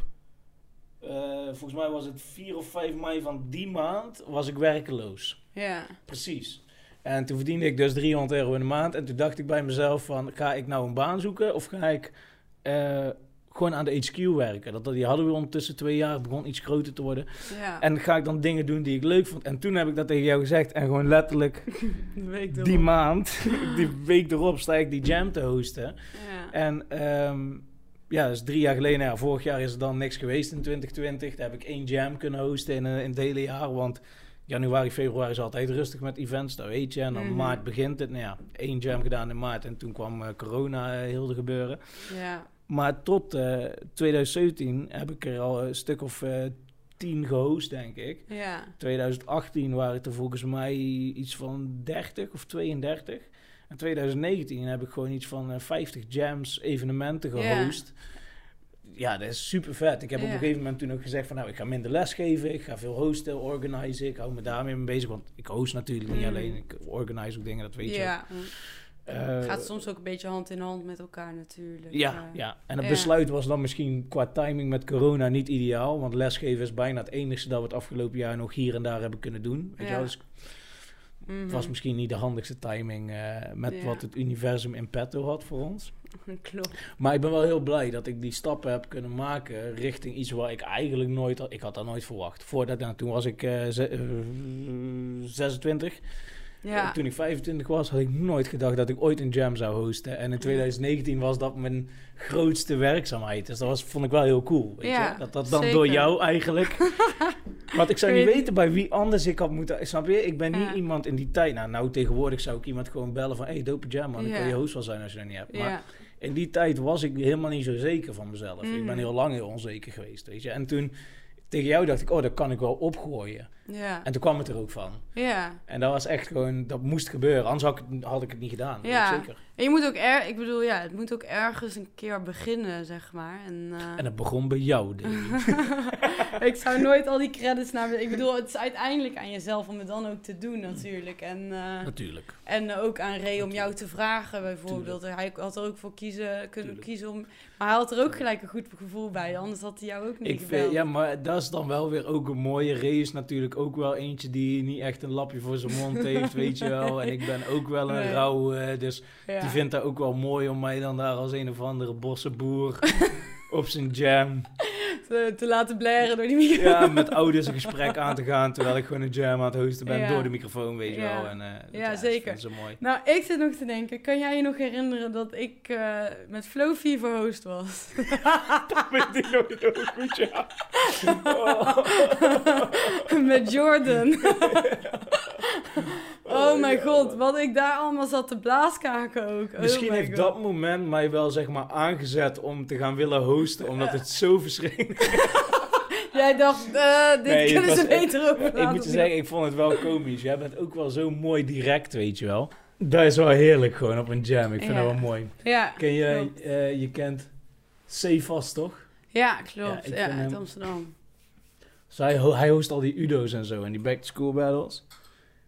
eh, volgens mij was het 4 of 5 mei van die maand, was ik werkeloos. ja. Precies. En toen verdiende ik dus 300 euro in de maand. En toen dacht ik bij mezelf van, ga ik nou een baan zoeken of ga ik eh, gewoon aan de HQ werken? Dat, dat- die hadden we ondertussen twee jaar, het begon iets groter te worden. ja. En ga ik dan dingen doen die ik leuk vond? En toen heb ik dat tegen jou gezegd. En gewoon letterlijk week die maand, die week erop, sta ik die jam te hosten. Ja. En ehm, ja, dus drie jaar geleden, nou ja, vorig jaar is er dan niks geweest in 2020. Daar heb ik één jam kunnen hosten in, eh, in het hele jaar. Want januari, februari is altijd rustig met events, dat weet je. En dan Mhm. maart begint het. Nou ja, één jam gedaan in maart en toen kwam eh, corona eh, heel de gebeuren. ja. Maar tot eh 2017 heb ik er al een stuk of eh, tien gehost, denk ik. Ja. 2018 waren het er volgens mij iets van 30 of 32. En 2019 heb ik gewoon iets van eh, 50 jams, evenementen gehost. Ja, dat is super vet. Ik heb op een gegeven moment toen ook gezegd van nou, ik ga minder les geven. Ik ga veel hosten, organisen. Ik hou me daarmee mee bezig. Want ik host natuurlijk niet Mm. alleen. Ik organise ook dingen, dat weet je ja. Eh, Gaat soms ook een beetje hand in hand met elkaar natuurlijk. Ja, Eh, ja, en het besluit was dan misschien qua timing met corona niet ideaal. Want lesgeven is bijna het enige dat we het afgelopen jaar nog hier en daar hebben kunnen doen. Weet je wel? Dus mhm. het was misschien niet de handigste timing eh, met Ja. wat het universum in petto had voor ons. Klopt. Maar ik ben wel heel blij dat ik die stappen heb kunnen maken richting iets waar ik eigenlijk nooit had. Ik had dat nooit verwacht. Voordat, nou, toen was ik eh, 26. Ja. Toen ik 25 was, had ik nooit gedacht dat ik ooit een jam zou hosten. En in 2019 was dat mijn grootste werkzaamheid. Dus dat was, vond ik wel heel cool. Weet Ja, je? Dat dat dan zeker. door jou eigenlijk. Want ik zou Ik niet weten bij wie anders ik had moeten. Snap je? Ik ben niet Ja. iemand in die tijd. Nou, nou, tegenwoordig zou ik iemand gewoon bellen van: hey, dope jam, man. Ja. kan je host wel zijn als je dat niet hebt. Maar in die tijd was ik helemaal niet zo zeker van mezelf. Ik Mhm. ben heel lang heel onzeker geweest, weet je. En toen tegen jou dacht ik: oh, dat kan ik wel opgooien. Ja. En toen kwam het er ook van. Ja. En dat was echt gewoon, dat moest gebeuren. Anders had ik, het- had ik het niet gedaan. Ja. zeker. En je moet ook er, ik bedoel, ja, het moet ook ergens een keer beginnen, zeg maar. En, eh, En het begon bij jou, ik zou nooit al die credits naar. Ik bedoel, het is uiteindelijk aan jezelf om het dan ook te doen, natuurlijk. En, eh, Natuurlijk. en ook aan Ray om jou te vragen, bijvoorbeeld. Hij had er ook voor kiezen, kunnen Tuurlijk. kiezen om. Maar hij had er ook gelijk een goed gevoel bij, anders had hij jou ook niet Ik gebeld. vind, ja, maar dat is dan wel weer ook een mooie race. Natuurlijk ook wel eentje die niet echt een lapje voor zijn mond heeft, weet je wel. En ik ben ook wel een Nee. rauw, dus Ja. die vindt dat ook wel mooi om mij dan daar als een of andere bossenboer op zijn jam. te, te laten blaren door die microfoon. Ja, met ouders een gesprek aan te gaan terwijl ik gewoon een jam aan het hosten ben Ja. door de microfoon, weet je Ja. wel. En, eh, dat- Ja, dat zeker. zo mooi. Nou, ik zit nog te denken, kan jij je nog herinneren dat ik eh, met Flow Fever host was? Weet ik nog heel goed, ja. met Jordan. oh mijn god, wat ik daar allemaal zat te blaaskaken ook. Oh Misschien heeft God. dat moment mij wel zeg maar aangezet om te gaan willen hosten, omdat het zo verschrikkelijk Jij dacht, eh, dit Nee, kunnen ze beter over Ik moet je zeggen, ik vond het wel komisch. Jij bent ook wel zo mooi direct, weet je wel. Dat is wel heerlijk gewoon op een jam. Ik vind Ja. dat wel mooi. Ja, Ken je, eh, je kent C vast toch? Ja, klopt. ik Ja, uit hem- Amsterdam. Zij, ho- hij host al die Udo's en zo en die back to school battles.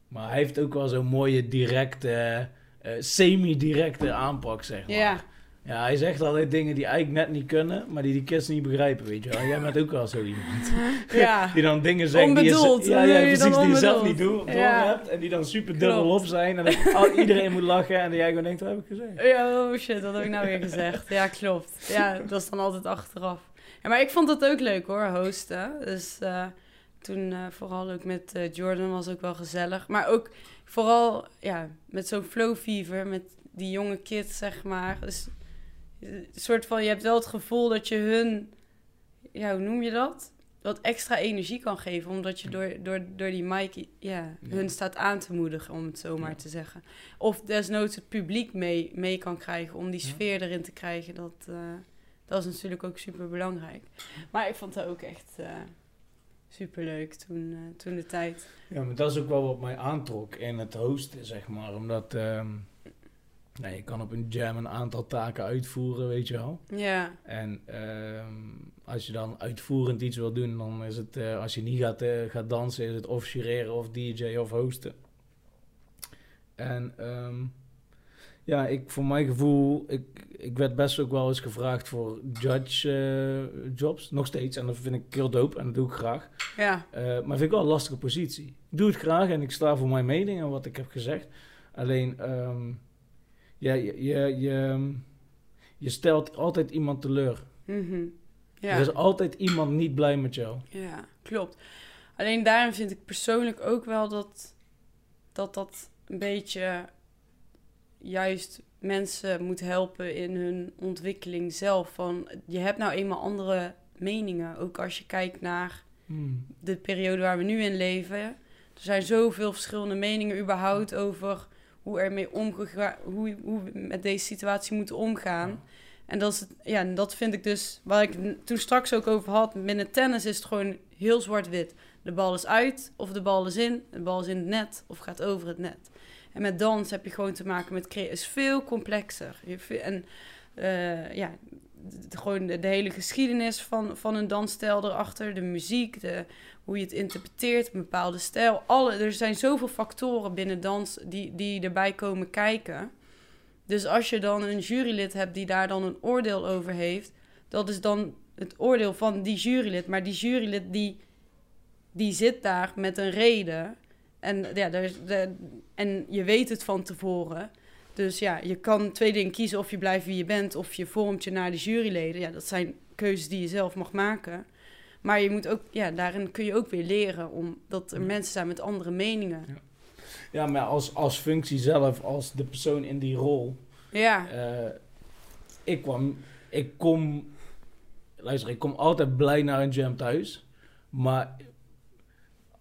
Maar hij heeft ook wel zo'n mooie directe, eh, semi-directe aanpak, zeg maar. Ja, Ja, hij zegt altijd dingen die eigenlijk net niet kunnen, maar die die kids niet begrijpen, weet je wel. Jij bent ook wel zo iemand. ja. Die dan dingen zegt die je, ja, ja, precies, die je zelf niet door, door Ja. hebt. En die dan super dubbel op zijn. En dan al, iedereen moet lachen en dan jij gewoon denkt, wat heb ik gezegd? Ja, oh shit, wat heb ik nou weer gezegd? Ja, klopt. Ja, dat is dan altijd achteraf. Ja, maar ik vond dat ook leuk hoor, hosten. Dus eh, toen eh, vooral ook met eh, Jordan was ook wel gezellig. Maar ook vooral ja, met zo'n flow fever, met die jonge kids zeg maar. Dus een soort van, je hebt wel het gevoel dat je hun, ja, hoe noem je dat? Wat extra energie kan geven, omdat je door, door, door die mic ja, Ja. hun staat aan te moedigen, om het zo maar Ja. te zeggen. Of desnoods het publiek mee, mee kan krijgen om die sfeer erin te krijgen. Dat, eh, dat is natuurlijk ook super belangrijk. Maar ik vond dat ook echt uh, super leuk toen, uh, toen de tijd. Ja, maar dat is ook wel wat mij aantrok in het hosten, zeg maar. Omdat ehm, nee, je kan op een jam een aantal taken uitvoeren, weet je wel. Ja, En ehm, als je dan uitvoerend iets wil doen, dan is het, eh, als je niet gaat, gaat dansen, is het of jureren of DJ of hosten. En ehm, ja, ik, voor mijn gevoel, ik, ik werd best ook wel eens gevraagd voor judge eh, jobs, nog steeds. En dat vind ik heel dope en dat doe ik graag. ja, maar vind ik wel een lastige positie. Ik doe het graag en ik sta voor mijn mening en wat ik heb gezegd. Alleen, ehm, ja, je, je, je, je stelt altijd iemand teleur. mhm. ja. Er is altijd iemand niet blij met jou. Ja, klopt. Alleen daarin vind ik persoonlijk ook wel dat dat, dat een beetje juist mensen moet helpen in hun ontwikkeling zelf. Van, je hebt nou eenmaal andere meningen. Ook als je kijkt naar Hmm. de periode waar we nu in leven. Er zijn zoveel verschillende meningen überhaupt over hoe ermee omgegaan, hoe, hoe we met deze situatie moeten omgaan. En dat, is het, ja, en dat vind ik dus, waar ik toen straks ook over had, binnen tennis is het gewoon heel zwart-wit. De bal is uit of de bal is in, de bal is in het net of gaat over het net. En met dans heb je gewoon te maken met is veel complexer. Je, en eh, ja, gewoon de, de hele geschiedenis van, van een dansstijl erachter, de muziek, de, hoe je het interpreteert, een bepaalde stijl. Alle, er zijn zoveel factoren binnen dans die, die erbij komen kijken. Dus als je dan een jurylid hebt die daar dan een oordeel over heeft, dat is dan het oordeel van die jurylid. Maar die jurylid die, die zit daar met een reden. En, ja, daar de, en je weet het van tevoren. Dus ja, je kan twee dingen kiezen. Of je blijft wie je bent, of je vormt je naar de juryleden. Ja, dat zijn keuzes die je zelf mag maken. Maar je moet ook, ja, daarin kun je ook weer leren omdat er mensen zijn met andere meningen. Ja. Ja, maar als, als functie zelf, als de persoon in die rol. Ja, eh, ik kwam, ik kom, luister, ik kom altijd blij naar een jam thuis. Maar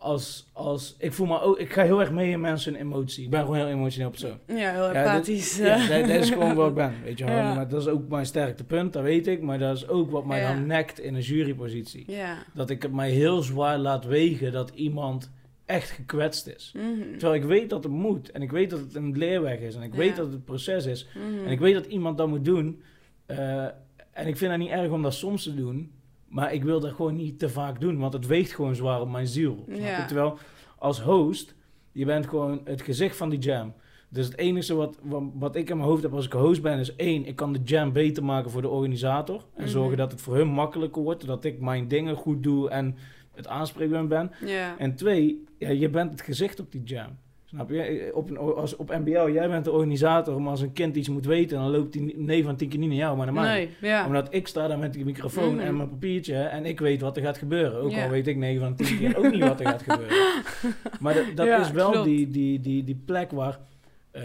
als, als, ik voel me ook, ik ga heel erg mee in mensen emotie. Ik ben gewoon heel emotioneel persoon. ja heel Ja, empathisch. Ja, dat, dat is gewoon wat ik ben, weet je wel. Ja. Maar dat is ook mijn sterkte punt, dat weet ik. Maar dat is ook wat mij dan nekt in een jurypositie. ja. Dat ik het mij heel zwaar laat wegen dat iemand echt gekwetst is. Mhm. Terwijl ik weet dat het moet. En ik weet dat het een leerweg is. En ik weet dat het een proces is. Mhm. En ik weet dat iemand dat moet doen. Eh, en ik vind het niet erg om dat soms te doen. Maar ik wil dat gewoon niet te vaak doen. Want het weegt gewoon zwaar op mijn ziel. Ja. Terwijl als host, je bent gewoon het gezicht van die jam. Dus het enige wat, wat, wat ik in mijn hoofd heb als ik host ben, is één, ik kan de jam beter maken voor de organisator. En Mhm. zorgen dat het voor hun makkelijker wordt. Dat ik mijn dingen goed doe en het aanspreekbaar ben. En twee, ja, je bent het gezicht op die jam. Snap je? Op, een, als, op NBL, jij bent de organisator, maar als een kind iets moet weten, dan loopt hij 9 van 10 keer niet naar jou, maar naar mij. Nee, ja. Omdat ik sta daar met die microfoon Mhm. en mijn papiertje en ik weet wat er gaat gebeuren. Ook Ja. al weet ik 9 van 10 keer ook niet wat er gaat gebeuren. Maar dat, dat Ja, is wel klopt. die, die, die, die plek waar, eh,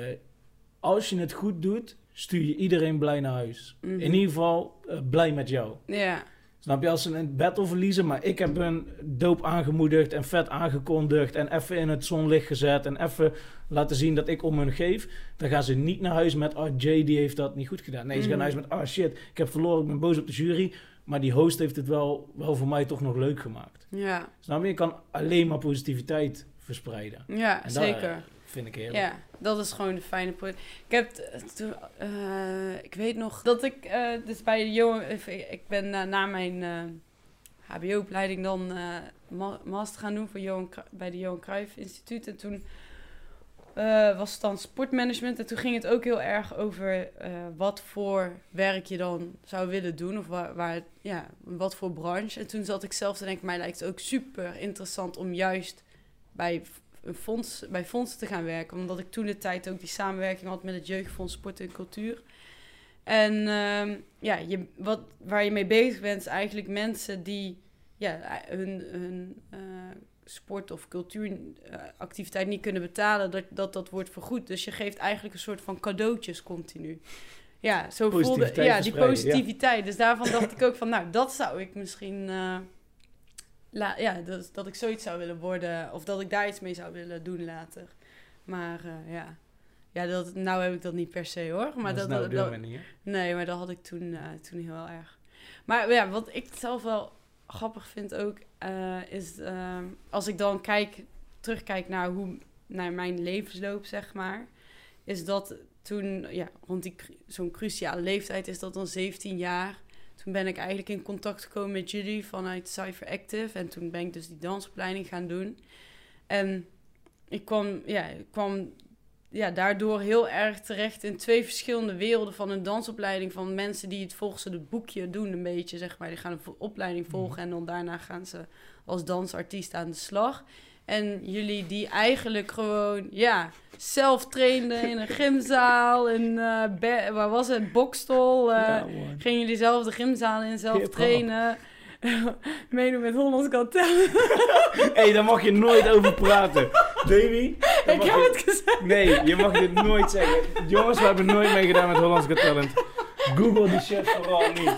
als je het goed doet, stuur je iedereen blij naar huis. Mhm. In ieder geval eh, blij met jou. Ja. Snap je, als ze een battle verliezen, maar ik heb hun doop aangemoedigd en vet aangekondigd en even in het zonlicht gezet en even laten zien dat ik om hun geef, dan gaan ze niet naar huis met, ah, Jay die heeft dat niet goed gedaan. Nee, ze gaan Mhm. naar huis met, ah shit, ik heb verloren, ik ben boos op de jury, maar die host heeft het wel, wel voor mij toch nog leuk gemaakt. Ja. Snap je, je kan alleen maar positiviteit verspreiden. Ja, En dat, zeker. vind ik heerlijk. Ja, dat is gewoon de fijne point. Ik heb, toen, eh, ik weet nog dat ik, eh, dus bij de Johan, even- ik ben na, mijn eh, HBO-opleiding dan eh, ma- master gaan doen voor Johan, bij de Johan Cruijff Instituut. En toen eh, was het dan sportmanagement. En toen ging het ook heel erg over eh, wat voor werk je dan zou willen doen. Of waar, waar, ja, wat voor branche. En toen zat ik zelf te denken, mij lijkt het ook super interessant om juist bij een fonds, bij fondsen te gaan werken. Omdat ik toen de tijd ook die samenwerking had met het Jeugdfonds Sport en Cultuur. En ehm, ja, je, wat, waar je mee bezig bent, is eigenlijk mensen die ja, hun, hun eh, sport- of cultuuractiviteit niet kunnen betalen, dat, dat dat wordt vergoed. Dus je geeft eigenlijk een soort van cadeautjes continu. Ja, zo voelde ja, die ja. positiviteit. Dus daarvan dacht ik ook van, nou, dat zou ik misschien eh, La, ja, dat, dat ik zoiets zou willen worden. Of dat ik daar iets mee zou willen doen later. Maar eh, ja. Ja, dat, nou heb ik dat niet per se hoor. Maar dat nou dat- nee, maar dat had ik toen, eh, toen heel erg. Maar ja, wat ik zelf wel grappig vind ook, eh, is ehm, als ik dan kijk, terugkijk naar, hoe, naar mijn levensloop, zeg maar. Is dat toen, ja, rond die zo'n cruciale leeftijd is dat dan 17 jaar. Toen ben ik eigenlijk in contact gekomen met jullie vanuit Cypher Active. En toen ben ik dus die dansopleiding gaan doen. En ik kwam, ja, ik kwam ja, daardoor heel erg terecht in twee verschillende werelden van een dansopleiding. Van mensen die het volgens het boekje doen, een beetje, zeg maar. Die gaan een opleiding volgen en dan daarna gaan ze als dansartiest aan de slag. En jullie die eigenlijk gewoon, ja, zelf trainden in een gymzaal. In, Be- waar was het? Bokstol. eh, ja. Gingen jullie zelf de gymzaal in, zelf Hip-hop. trainen. Meedoen met Hollands Talent. Hé, daar mag je nooit over praten. Davy? Ik heb je- het gezegd. Nee, je mag dit nooit zeggen. Jongens, we hebben nooit meegedaan met Hollands Got Talent. Google die shit vooral niet.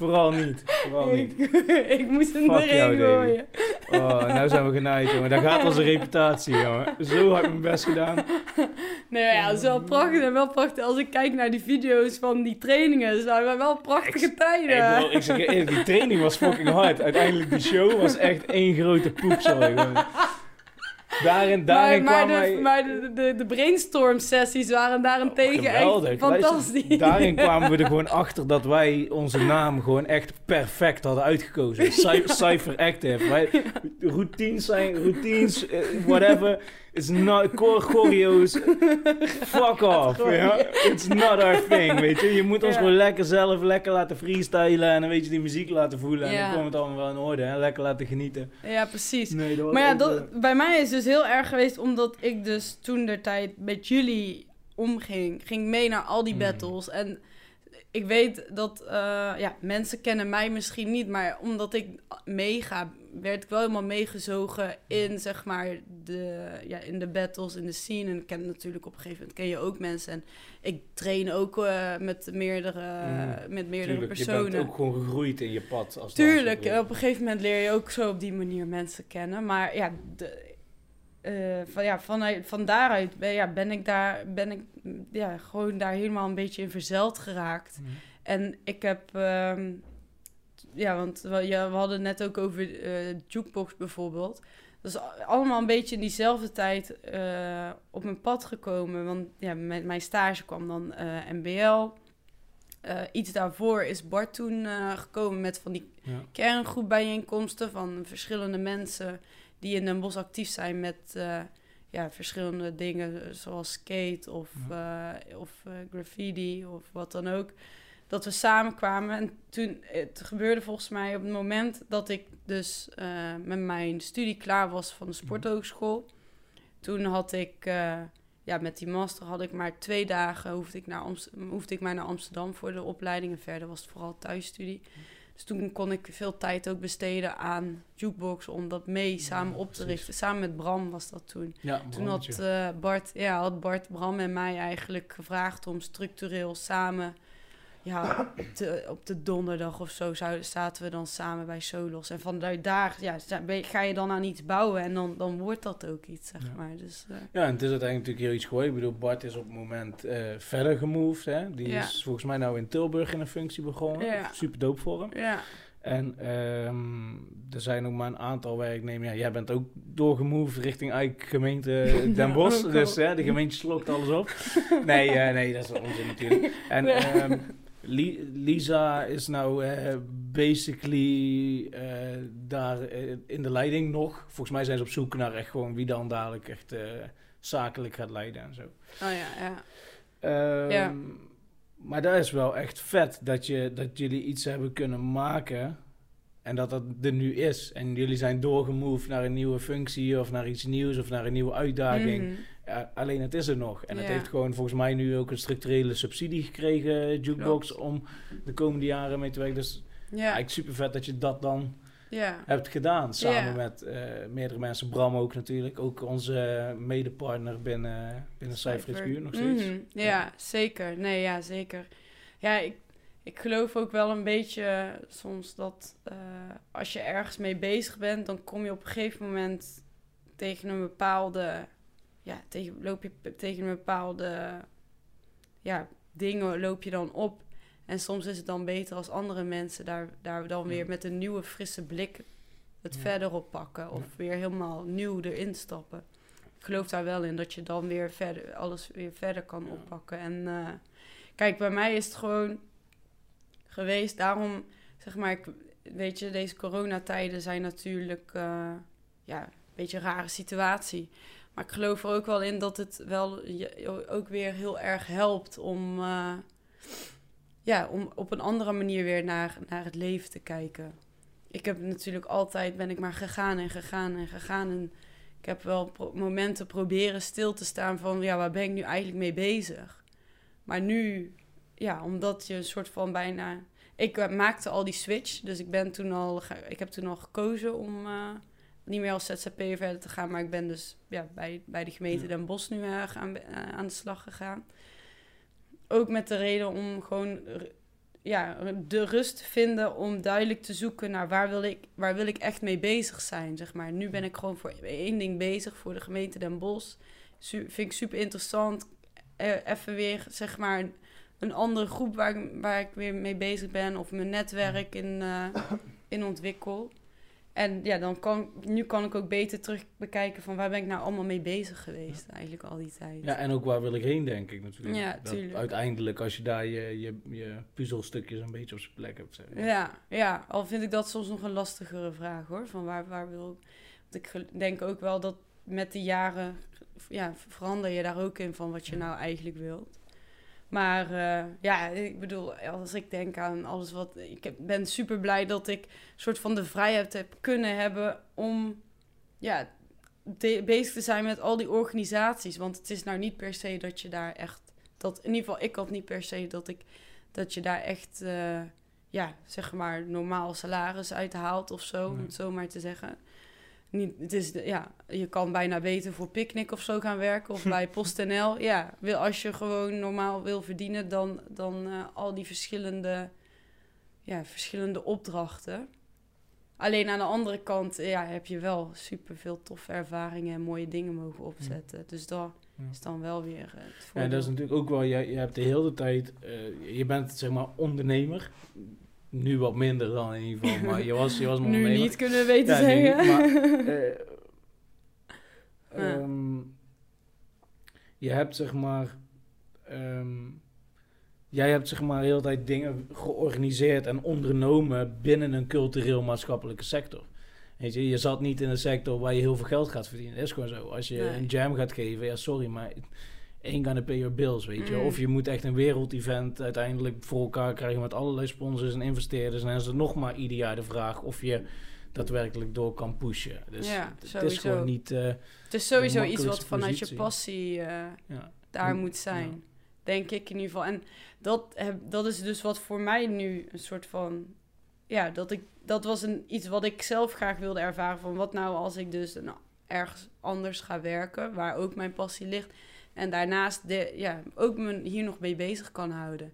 Vooral niet. Vooral niet. Ik, ik moest hem Fuck erin gooien. Oh, nou zijn we genaaid, jongen. Daar gaat onze reputatie, jongen. Zo heb ik mijn best gedaan. Nee, ja, het is wel prachtig. En wel prachtig. Als ik kijk naar die video's van die trainingen, zijn wel prachtige tijden. Bro, ik zeg je die training was fucking hard. Uiteindelijk, die show was echt één grote poepzooi. Daarin, daarin maar, maar, kwam de, maar de, de, de brainstorm sessies waren daarentegen echt Geweldig. fantastisch. Luister, daarin kwamen we er gewoon achter dat wij onze naam gewoon echt perfect hadden uitgekozen. Cy- Cypher Active. Wij, routines zijn, routines, eh, whatever. It's not, choreo's, fuck off. It's not our thing, weet je. Je moet ons Ja. gewoon lekker zelf lekker laten freestylen en dan weet je die muziek laten voelen. En dan komt het allemaal wel in orde, hè. Lekker laten genieten. Ja, precies. Nee, Maar ja, dat, eh, bij mij is dus heel erg geweest omdat ik dus toen de tijd met jullie omging. Ging mee naar al die Mm. battles. En ik weet dat, eh, ja, mensen kennen mij misschien niet. Maar omdat ik meega, werd ik wel helemaal meegezogen in, zeg maar, de, ja, in de battles, in de scene. En ik ken natuurlijk op een gegeven moment, ken je ook mensen. En ik train ook eh, met meerdere, Mm. met meerdere Tuurlijk, personen. je bent ook gewoon gegroeid in je pad. Als Tuurlijk, op een gegeven moment leer je ook zo op die manier mensen kennen. Maar ja, de, eh, van, ja vanuit, van daaruit ben, ja, ben ik daar ben ik ja, gewoon daar helemaal een beetje in verzeld geraakt. Mhm. En ik heb, ehm, ja, want we, ja, we hadden het net ook over eh jukebox bijvoorbeeld. Dat is allemaal een beetje in diezelfde tijd eh, op mijn pad gekomen. Want ja, met mijn stage kwam dan MBL. Iets daarvoor is Bart toen gekomen met van die Ja. kerngroep bijeenkomsten van verschillende mensen die in Den Bosch actief zijn met eh, ja, verschillende dingen eh, zoals skate of, eh, of graffiti of wat dan ook. Dat we samenkwamen en toen, het gebeurde volgens mij op het moment dat ik dus met mijn studie klaar was van de sporthogeschool. Toen had ik, ja, met die master had ik maar twee dagen, hoefde ik, naar Amst- hoefde ik maar naar Amsterdam voor de opleiding. En verder was het vooral thuisstudie. Dus toen kon ik veel tijd ook besteden aan jukebox om dat mee samen op te richten. Samen met Bram was dat toen. Ja, Toen had, eh, Bart, ja, had Bart, Bram en mij eigenlijk gevraagd om structureel samen... Ja, op de, op de donderdag of zo zouden, zaten we dan samen bij Solos. En vanuit daar ja, ga je dan aan iets bouwen en dan, dan wordt dat ook iets, zeg Ja. maar. Dus, eh, Ja, en het is uiteindelijk natuurlijk heel iets geworden. Ik bedoel, Bart is op het moment eh, verder gemoved. Hè? Die Ja. is volgens mij nou in Tilburg in een functie begonnen. Ja. Super doop voor hem. ja, En ehm, er zijn ook maar een aantal werknemers. Ja, jij bent ook doorgemoved richting eigen gemeente Den Bosch. dus hè, de gemeente slokt alles op. Nee, eh, nee, dat is onzin natuurlijk. En Nee. ehm, Lisa is nou eh, basically eh, daar eh, in de leiding nog. Volgens mij zijn ze op zoek naar echt gewoon wie dan dadelijk echt zakelijk gaat leiden en zo. oh ja, ja. Ehm, Ja. Maar dat is wel echt vet dat, je, dat jullie iets hebben kunnen maken en dat dat er nu is. En jullie zijn doorgemoved naar een nieuwe functie of naar iets nieuws of naar een nieuwe uitdaging. Mhm. Alleen het is er nog. En het heeft gewoon volgens mij nu ook een structurele subsidie gekregen, Jukebox, Klopt. om de komende jaren mee te werken. Dus Ja, eigenlijk super vet dat je dat dan hebt gedaan. Samen met eh, meerdere mensen. Bram ook natuurlijk. Ook onze medepartner binnen, binnen HQ nog steeds. Mhm, Ja, zeker. Nee, ja, zeker. Ja, ik, ik geloof ook wel een beetje soms dat eh, als je ergens mee bezig bent, dan kom je op een gegeven moment tegen een bepaalde, ja, tegen, loop je tegen een bepaalde, ja, dingen loop je dan op. En soms is het dan beter als andere mensen daar, daar dan weer met een nieuwe frisse blik het Ja. verder op pakken. Of weer helemaal nieuw erin stappen. Ik geloof daar wel in dat je dan weer verder, alles weer verder kan Ja. oppakken. En eh, kijk, bij mij is het gewoon geweest. Daarom, zeg maar, ik, weet je, deze coronatijden zijn natuurlijk eh, ja, een beetje een rare situatie. Maar ik geloof er ook wel in dat het wel je ook weer heel erg helpt om, eh, ja, om op een andere manier weer naar, naar het leven te kijken. Ik heb natuurlijk altijd, ben ik maar gegaan en gegaan en gegaan. En ik heb wel momenten proberen stil te staan van, ja, waar ben ik nu eigenlijk mee bezig? Maar nu, ja, omdat je een soort van bijna... Ik eh, maakte al die switch, dus ik ben toen al, ik heb toen al gekozen om eh, niet meer als ZZP'er verder te gaan. Maar ik ben dus ja, bij, bij de gemeente Ja. Den Bosch nu eh, gaan, eh, aan de slag gegaan. Ook met de reden om gewoon ja, de rust te vinden om duidelijk te zoeken naar waar wil ik, waar wil ik echt mee bezig zijn. Zeg maar. Nu ben ik gewoon voor één ding bezig, voor de gemeente Den Bosch. Su vind ik super interessant. Eh, even weer, zeg maar, een, andere groep waar ik, waar ik weer mee bezig ben. Of mijn netwerk in, eh, in ontwikkel. En ja, dan kan, nu kan ik ook beter terug bekijken van waar ben ik nou allemaal mee bezig geweest eigenlijk al die tijd. Ja, en ook waar wil ik heen, denk ik natuurlijk. Ja, Dat uiteindelijk, als je daar je, je, je puzzelstukjes een beetje op zijn plek hebt. Zeg. Ja, ja, al vind ik dat soms nog een lastigere vraag hoor. Van waar, waar wil ik. Want ik denk ook wel dat met de jaren ja, verander je daar ook in van wat je nou eigenlijk wilt. Maar eh, ja, ik bedoel, als ik denk aan alles wat. Ik heb- ben super blij dat ik soort van de vrijheid heb kunnen hebben om ja, te- bezig te zijn met al die organisaties. Want het is nou niet per se dat je daar echt. Dat, in ieder geval, ik had niet per se dat ik dat je daar echt. eh, ja, zeg maar, normaal salaris uithaalt of zo, om het zo maar te zeggen. Niet, het is, ja, je kan bijna beter voor Picnic of zo gaan werken of bij PostNL. Ja, wil, als je gewoon normaal wil verdienen, dan, dan eh, al die verschillende, ja, verschillende opdrachten. Alleen aan de andere kant ja, heb je wel super veel toffe ervaringen en mooie dingen mogen opzetten. Dus dat Ja. is dan wel weer eh, het Ja, voordeel. dat is natuurlijk ook wel, je, je hebt de hele tijd, eh, je bent zeg maar ondernemer. Nu wat minder dan in ieder geval, maar je was, je was een nu niet kunnen weten Ja, zeggen. niet, maar, eh, ehm, je hebt zeg maar, ehm, jij hebt zeg maar de hele tijd dingen georganiseerd en ondernomen binnen een cultureel-maatschappelijke sector. Weet je, je zat niet in een sector waar je heel veel geld gaat verdienen. Dat is gewoon zo. Als je Nee. een jam gaat geven, ja sorry, maar één gonna pay your bills, weet je. Mm. Of je moet echt een wereldevent uiteindelijk voor elkaar krijgen met allerlei sponsors en investeerders. En dan is het nog maar ieder jaar de vraag of je daadwerkelijk door kan pushen. Dus Ja, het- is gewoon niet... eh, Het is sowieso iets wat vanuit je passie eh, ja. daar moet zijn. ja. Denk ik in ieder geval. En dat, heb, dat is dus wat voor mij nu een soort van. Ja, dat, ik, dat was een, iets wat ik zelf graag wilde ervaren. Van wat nou als ik dus nou, ergens anders ga werken, waar ook mijn passie ligt. En daarnaast de, ja, ook me hier nog mee bezig kan houden.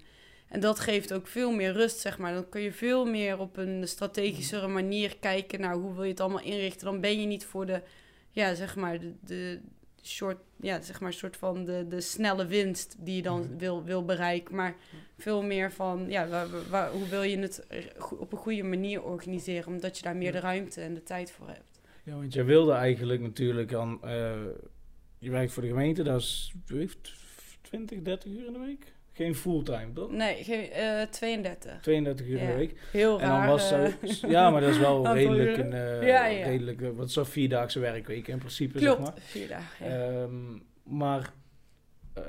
En dat geeft ook veel meer rust, zeg maar. Dan kun je veel meer op een strategischere manier kijken naar hoe wil je het allemaal inrichten. Dan ben je niet voor de, ja, zeg maar, de, de short, ja, zeg maar, soort van de, de snelle winst die je dan Mhm. wil, wil bereiken. Maar veel meer van, ja, waar, waar- hoe wil je het op een goede manier organiseren, omdat je daar meer de ruimte en de tijd voor hebt. Ja, want jij wilde eigenlijk natuurlijk aan... eh, je werkt voor de gemeente, dat is 20, 30 uur in de week? Geen fulltime, toch? Nee, geen, eh 32. 32 uur in de week. Heel En raar. dan was eh, zo... Ja, maar dat is wel redelijk een... eh, Ja, ja. Redelijk, eh, wat dat, vierdaagse werkweek in principe, Klopt, zeg maar. vier dagen. Ehm, maar eh,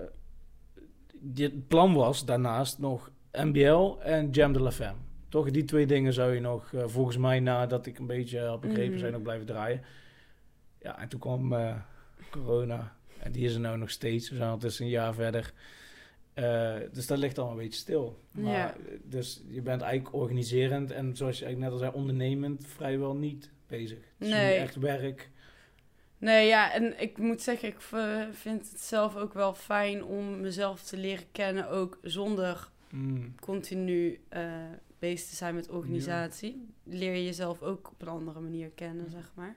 dit plan was daarnaast nog MBL en Jam de la Femme. Toch, die twee dingen zou je nog, eh, volgens mij nadat ik een beetje had begrepen, Mhm. je nog blijven draaien. Ja, en toen kwam eh, corona. En die is er nou nog steeds. We zijn al dus een jaar verder. Eh, dus dat ligt allemaal een beetje stil. Maar, Ja. eh, Dus je bent eigenlijk organiserend en zoals je eigenlijk net al zei, ondernemend vrijwel niet bezig. Het is Nee. echt werk. Nee, ja, en ik moet zeggen, ik v- vind het zelf ook wel fijn om mezelf te leren kennen, ook zonder Mm. continu eh, bezig te zijn met organisatie. Leer je jezelf ook op een andere manier kennen, zeg maar.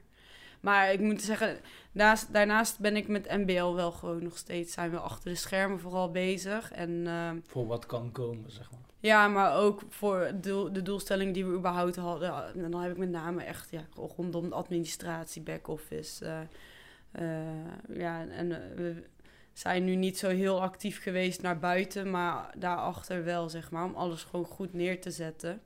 Maar ik moet zeggen, naast, daarnaast ben ik met MBL wel gewoon nog steeds, zijn we achter de schermen vooral bezig. En ehm, Voor wat kan komen, zeg maar. ja, maar ook voor doel, de doelstelling die we überhaupt hadden. En dan heb ik met name echt ja, rondom de administratie, back-office. eh, eh, ja, en eh, we zijn nu niet zo heel actief geweest naar buiten, maar daarachter wel, zeg maar, om alles gewoon goed neer te zetten.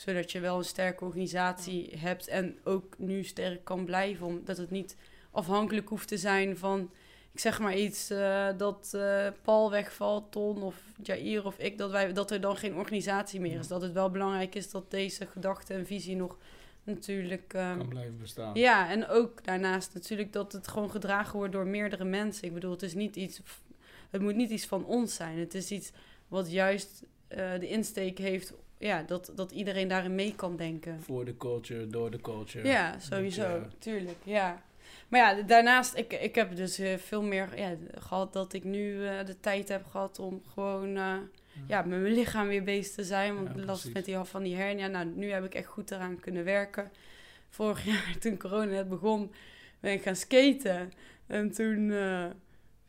Zodat je wel een sterke organisatie hebt en ook nu sterk kan blijven, omdat het niet afhankelijk hoeft te zijn van ik zeg maar iets, eh, dat eh, Paul wegvalt, Ton of Jair of ik, dat, wij, dat er dan geen organisatie meer is. Dat het wel belangrijk is dat deze gedachte en visie nog natuurlijk... ehm, Kan blijven bestaan. ja, en ook daarnaast natuurlijk dat het gewoon gedragen wordt door meerdere mensen. Ik bedoel, het is niet iets... Het moet niet iets van ons zijn. Het is iets wat juist eh, de insteek heeft... Ja, dat, dat iedereen daarin mee kan denken. Voor de culture, door de culture. Ja, sowieso. Tuurlijk, ja. Maar ja, daarnaast, ik, ik heb dus eh, veel meer ja, gehad dat ik nu eh, de tijd heb gehad om gewoon eh, ja, met mijn lichaam weer bezig te zijn. Want Ja, last met die half van die hernia. Nou, nu heb ik echt goed eraan kunnen werken. Vorig jaar, toen corona net begon, ben ik gaan skaten. En toen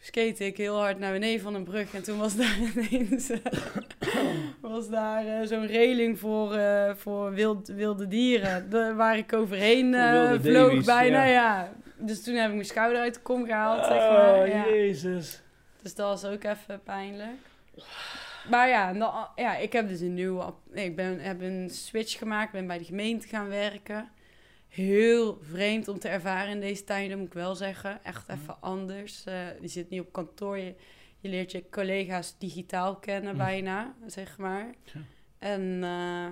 skate ik heel hard naar beneden van een brug. En toen was daar ineens... eh, was daar eh, zo'n reling voor, eh, voor wild, wilde dieren. De, waar ik overheen vloog Davies, bijna, ja. ja. Dus toen heb ik mijn schouder uit de kom gehaald, zeg maar. Oh, ja. jezus. Dus dat was ook even pijnlijk. Maar ja, dan, ja ik heb dus een nieuwe... nee, Ik ben, heb een switch gemaakt, ben bij de gemeente gaan werken. Heel vreemd om te ervaren in deze tijden, moet ik wel zeggen. Echt even anders. Eh, je zit niet op kantoor, je, je leert je collega's digitaal kennen Mm. bijna, zeg maar. Ja. En eh,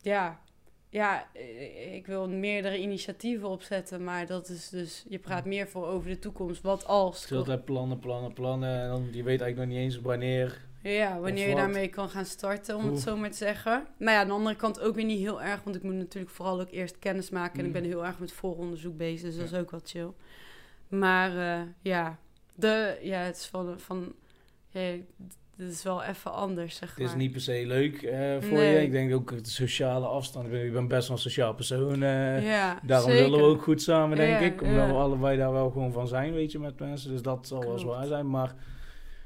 ja, ja, eh, ik wil meerdere initiatieven opzetten, maar dat is dus, je praat meer voor over de toekomst. Wat als? Je zult plannen, plannen, plannen. En dan, je weet eigenlijk nog niet eens wanneer. Ja, wanneer je daarmee kan gaan starten, om Oeh. het zo maar te zeggen. Maar ja, aan de andere kant ook weer niet heel erg, want ik moet natuurlijk vooral ook eerst kennis maken. En ik Mm. ben heel erg met vooronderzoek bezig, dus dat is ook wel chill. Maar eh, ja, de, ja, het is van, van ja, dit is wel even anders, zeg Het maar. is niet per se leuk eh, voor Nee. je. Ik denk ook de sociale afstand. Ik ben, ik ben best wel een sociaal persoon. eh, ja, Daarom zeker. willen we ook goed samen, denk Ja, ik. Omdat we allebei daar wel gewoon van zijn, weet je, met mensen. Dus dat zal wel zwaar zijn. Maar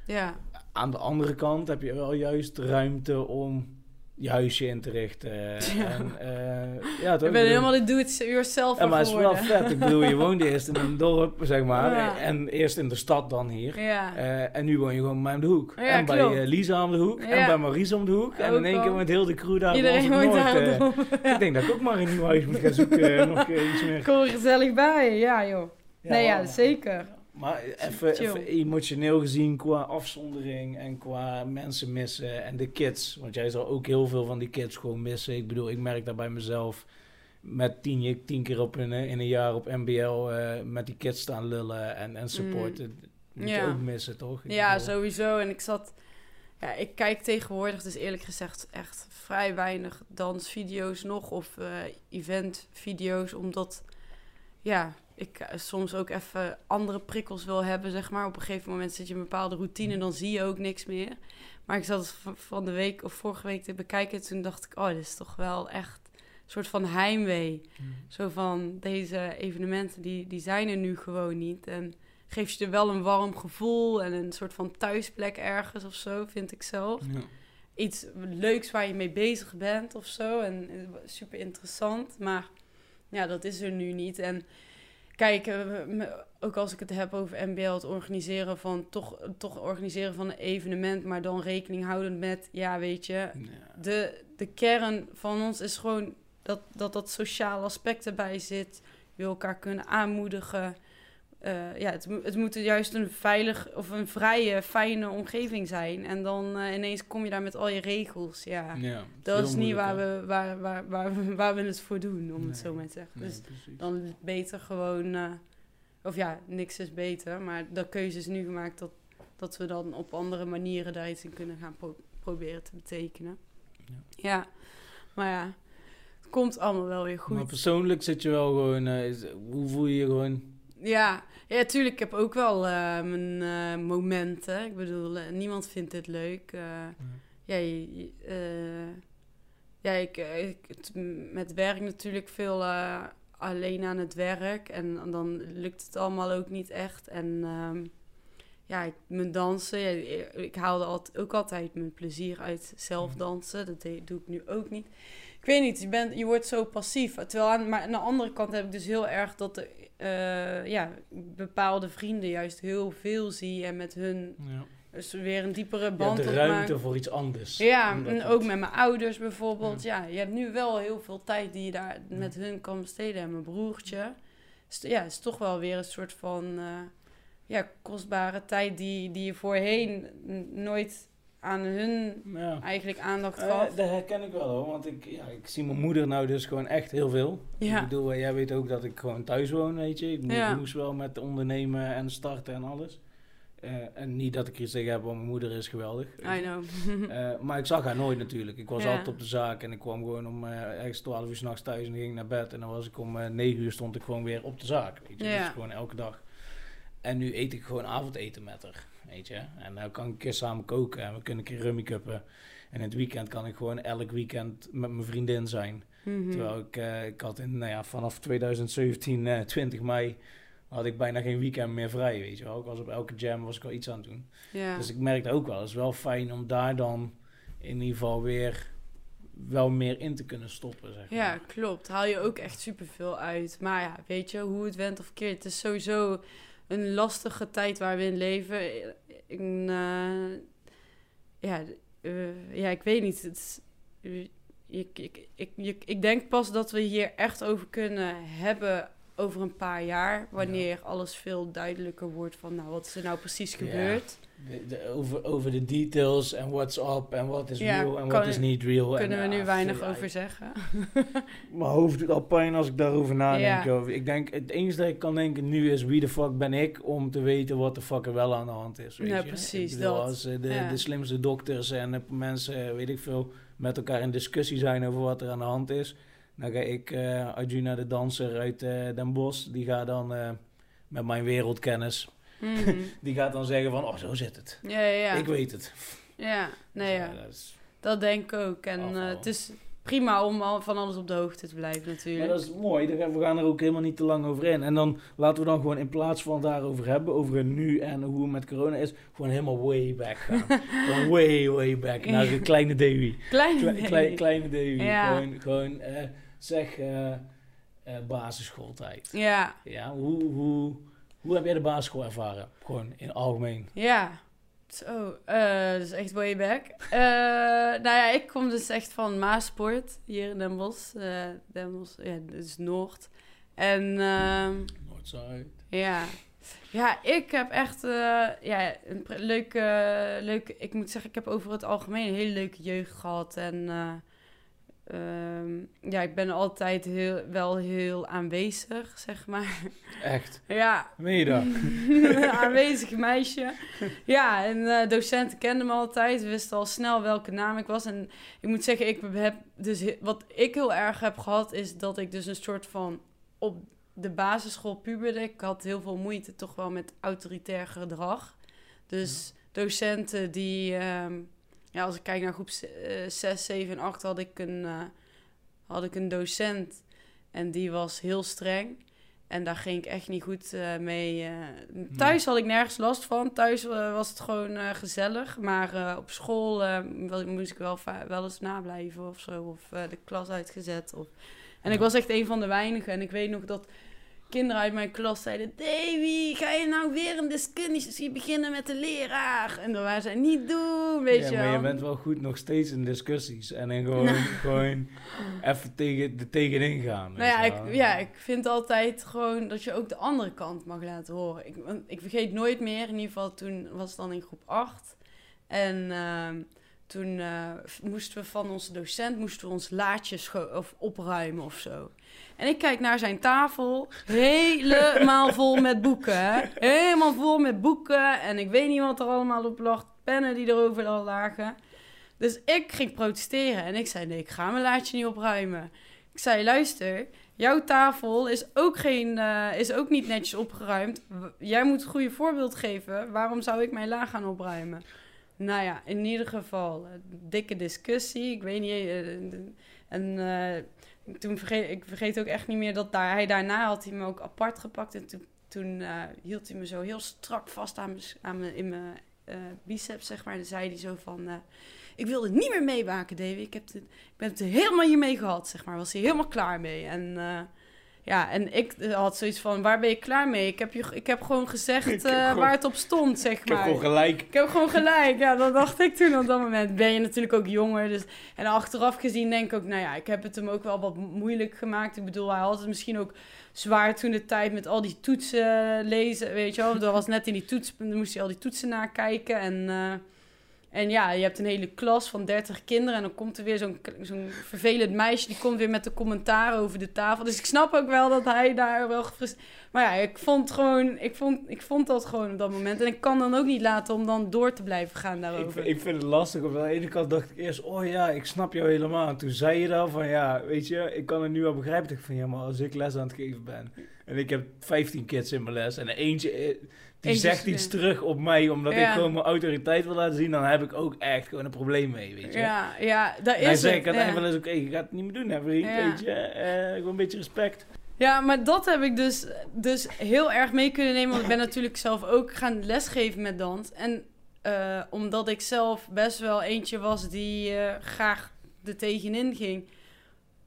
Ja, aan de andere kant heb je wel juist ruimte om je huisje in te richten. Ja. En, eh, ja, ik ben helemaal de do-it-yourself Ja, maar het is wel vet. Ik bedoel, je woonde eerst in een dorp, zeg maar. Ja. En eerst in de stad dan hier. Ja, Eh, en nu woon je gewoon bij mij om de hoek. En bij eh, Lisa om de hoek. En bij Maries om de hoek. En in één keer met heel de crew daar. iedereen woont daar. Ik denk dat ik ook maar een nieuw huis moet gaan zoeken. eh, nog iets meer. Kom er gezellig bij, ja joh. nee, ja, zeker. Maar even, emotioneel gezien qua afzondering en qua mensen missen en de kids. Want jij zal ook heel veel van die kids gewoon missen. Ik bedoel, ik merk dat bij mezelf met tien, tien keer op een, in een jaar op MBL eh, met die kids staan lullen en, en supporten. Moet je Mm. Ja. ook missen, toch? Ik Ja, bedoel, sowieso. En ik zat... Ja, ik kijk tegenwoordig dus eerlijk gezegd echt vrij weinig dansvideo's nog of eh eventvideo's, omdat ja, ik eh, soms ook even andere prikkels wil hebben, zeg maar. Op een gegeven moment zit je in een bepaalde routine, dan zie je ook niks meer. Maar ik zat van- de week of vorige week te bekijken, toen dacht ik, oh, dit is toch wel echt een soort van heimwee. Mm. Zo van, deze evenementen, die, die zijn er nu gewoon niet. En geeft je er wel een warm gevoel en een soort van thuisplek ergens of zo, vind ik zelf. Ja. Iets leuks waar je mee bezig bent of zo. En eh, super interessant. Maar ja, dat is er nu niet. En kijk, eh, ook als ik het heb over MBL, het organiseren van toch, toch organiseren van een evenement, maar dan rekening houden met, ja, weet je, Ja. de, de kern van ons is gewoon dat dat, dat sociale aspect erbij zit. Je wil elkaar kunnen aanmoedigen. Eh, ja, het, het moet juist een veilig of een vrije, fijne omgeving zijn. En dan eh, ineens kom je daar met al je regels. Ja, Ja, dat is niet waar we, waar, waar, waar, waar we het voor doen, om het zo maar te zeggen. Nee, Dus precies. dan beter gewoon... eh, of ja, niks is beter. Maar de keuze is nu gemaakt dat, dat we dan op andere manieren daar iets in kunnen gaan pro- proberen te betekenen. Ja. Ja, maar ja, het komt allemaal wel weer Maar goed. persoonlijk zit je wel gewoon... hoe voel je je gewoon... Ja, ja, tuurlijk, ik heb ook wel eh, mijn eh, momenten. Ik bedoel, eh, niemand vindt dit leuk. ja, je- ja ik, ik, met werk natuurlijk veel alleen aan het werk. En dan lukt het allemaal ook niet echt. En ehm, ja, ik, mijn dansen, ja, ik haalde altijd, ook altijd mijn plezier uit zelf dansen. Dat doe ik nu ook niet. Ik weet niet, je, bent, je wordt zo passief. Terwijl aan, maar aan de andere kant heb ik dus heel erg dat er, eh, ja, bepaalde vrienden juist heel veel zie. En met hun Ja. dus weer een diepere band hebt de ruimte voor iets anders. Ja, en ook met mijn ouders bijvoorbeeld. Ja. je hebt nu wel heel veel tijd die je daar met hun kan besteden. En mijn broertje. Dus ja, het is toch wel weer een soort van eh, ja, kostbare tijd die, die je voorheen nooit aan hun Ja. eigenlijk aandacht Eh, gaf. dat herken ik wel hoor, want ik, ja, ik zie mijn moeder nou dus gewoon echt heel veel. Ja. Ik bedoel, eh, jij weet ook dat ik gewoon thuis woon, weet je. Ik Ja. moest wel met ondernemen en starten en alles. Eh, en niet dat ik iets tegen heb, want mijn moeder is geweldig. I know. Maar ik zag haar nooit natuurlijk. Ik was Ja. altijd op de zaak en ik kwam gewoon om ergens 12 uur s'nachts thuis en ging naar bed. En dan was ik om eh 9 uur stond ik gewoon weer op de zaak. Weet je? Dus gewoon elke dag. En nu eet ik gewoon avondeten met haar, weet je. En dan kan ik een keer samen koken en we kunnen een keer rummy cuppen. En in het weekend kan ik gewoon elk weekend met mijn vriendin zijn. Mhm. Terwijl ik, eh, ik had in, nou ja, vanaf 2017, eh 20 mei, had ik bijna geen weekend meer vrij, weet je wel. Ik was op elke jam, was ik wel iets aan het doen. ja. Dus ik merkte ook wel, het is wel fijn om daar dan in ieder geval weer wel meer in te kunnen stoppen, zeg Ja, maar. klopt. Haal je ook echt superveel uit. Maar ja, weet je, hoe het went of keert. Het is sowieso een lastige tijd waar we in leven. Eh, ja, eh, ja, ik weet niet. Het eh, ik, ik, ik, ik, ik denk pas dat we hier echt over kunnen hebben over een paar jaar. Wanneer alles veel duidelijker wordt van, nou, wat is er nou precies Ja. gebeurd. De, de- over, over de details en what's up en wat is Ja, real en wat is niet real. Kunnen en, we nu weinig ja, over zeggen. Mijn hoofd doet al pijn als ik daarover nadenk. Ja. Over. Ik denk, het enige dat ik kan denken nu is, wie de fuck ben ik om te weten wat de fuck er wel aan de hand is. Weet Ja, je? precies, bedoel, dat. Als eh, de, Ja. de slimste dokters en eh, mensen, weet ik veel, met elkaar in discussie zijn over wat er aan de hand is. Dan ga ik, eh Arjuna de danser uit eh, Den Bosch, die gaat dan eh, met mijn wereldkennis, Mhm. die gaat dan zeggen van, oh zo zit het. Ja, ja, ja. Ik weet het. Ja, nee, ja. dat is- Dat denk ik ook. En het is prima om al van alles op de hoogte te blijven natuurlijk. dat is mooi, we gaan er ook helemaal niet te lang over in. En dan laten we dan gewoon in plaats van daarover hebben, over het nu en hoe het met corona is, gewoon helemaal way back gaan. gewoon way, way back naar de kleine Davy. Kleine Kle- klei- kleine Davy. Ja. Gewoon, gewoon zeg, eh, eh, basisschooltijd. Ja, Ja, hoe, hoe, hoe heb jij de basisschool ervaren? Gewoon in het algemeen. ja. Zo, is echt way back. Nou ja, ik kom dus echt van Maasport, hier in Den Bosch. Den Bosch, ja, is Noord. En ehm, Noord-Zuid. ja. Ja, ik heb echt ja, een leuke, leuke... Ik moet zeggen, ik heb over het algemeen een hele leuke jeugd gehad. En eh, ehm, ja, ik ben altijd heel, wel heel aanwezig, zeg maar. Echt. Ja, Meen aanwezig meisje. Ja, en eh, docenten kenden me altijd, wisten al snel welke naam ik was. En ik moet zeggen, ik heb dus wat ik heel erg heb gehad, is dat ik dus een soort van op de basisschool puberde. Ik had heel veel moeite toch wel met autoritair gedrag. Dus docenten die, ehm, ja, als ik kijk naar groep 6, 7 en 8, had ik een, eh, had ik een docent en die was heel streng. En daar ging ik echt niet goed eh, mee. eh. Thuis had ik nergens last van. Thuis eh, was het gewoon eh, gezellig. Maar eh, op school eh, moest ik wel, wel eens nablijven of zo. Of eh, de klas uitgezet. Of... En ik was echt een van de weinigen. En ik weet nog dat kinderen uit mijn klas zeiden... Davy, ga je nou weer een discussie beginnen met de leraar? En dan waren ze niet doen, weet ja, je maar je wel. bent wel goed nog steeds in discussies. En dan gewoon, gewoon even tegen, er tegenin gaan. Nou ja ik, wel. ja, ik vind altijd gewoon dat je ook de andere kant mag laten horen. Ik, ik vergeet nooit meer, in ieder geval toen was het dan in groep 8. En ehm, toen eh, moesten we van onze docent moesten we ons laadjes scho- of opruimen of zo. En ik kijk naar zijn tafel, helemaal vol met boeken. Helemaal vol met boeken. En ik weet niet wat er allemaal op lag. Pennen die erover al lagen. Dus ik ging protesteren. En ik zei, nee, ik ga mijn laadje niet opruimen. Ik zei, luister, jouw tafel is ook, geen, eh, is ook niet netjes opgeruimd. Jij moet het goede voorbeeld geven. Waarom zou ik mijn la gaan opruimen? Nou ja, in ieder geval, eh, dikke discussie. Ik weet niet. eh, en toen vergeet ik vergeet ook echt niet meer dat daar, hij daarna had hij me ook apart gepakt. En toen, toen eh, hield hij me zo heel strak vast aan aan mijn, in mijn eh, biceps, zeg maar. En dan zei hij zo van... eh, ik wil het niet meer meemaken, Davy. Ik, heb het, ik ben het helemaal hiermee gehad, zeg maar. Was hij helemaal klaar mee. En ja, en ik eh, had zoiets van, waar ben je klaar mee? Ik heb, je, ik heb gewoon gezegd heb eh, gewoon- waar het op stond, zeg Ik heb maar. gewoon gelijk. Ik heb gewoon gelijk. Ja, dat dacht ik toen op dat moment. Ben je natuurlijk ook jonger. Dus... En achteraf gezien denk ik ook, nou ja, ik heb het hem ook wel wat moeilijk gemaakt. Ik bedoel, hij had het misschien ook zwaar toen de tijd met al die toetsen lezen, weet je wel. Dat was net in die toets, dan moest hij al die toetsen nakijken. En, eh, en ja, je hebt een hele klas van 30 kinderen en dan komt er weer zo'n zo'n vervelend meisje, die komt weer met de commentaar over de tafel. Dus ik snap ook wel dat hij daar wel gefrustreerd... Maar ja, ik vond gewoon, ik vond, ik vond dat gewoon op dat moment. En ik kan dan ook niet laten om dan door te blijven gaan Ik, daarover. ik vind het lastig. Op de ene kant dacht ik eerst, oh ja, ik snap jou helemaal. En toen zei je dan van, ja, weet je, ik kan het nu wel begrijpen. Ik van, ja, maar als ik les aan het geven ben... En ik heb 15 kids in mijn les. En eentje, die zegt is- iets terug op mij... omdat ik gewoon mijn autoriteit wil laten zien... dan heb ik ook echt gewoon een probleem mee, weet je. Ja, ja, daar En hij is zei het. einde wel eens, oké, je gaat het niet meer doen, hè, vriend, Ja. weet je. Eh, gewoon een beetje respect. Ja, maar dat heb ik dus, dus heel erg mee kunnen nemen. Want ik ben natuurlijk zelf ook gaan lesgeven met dans. En eh, omdat ik zelf best wel eentje was die eh, graag er tegenin ging,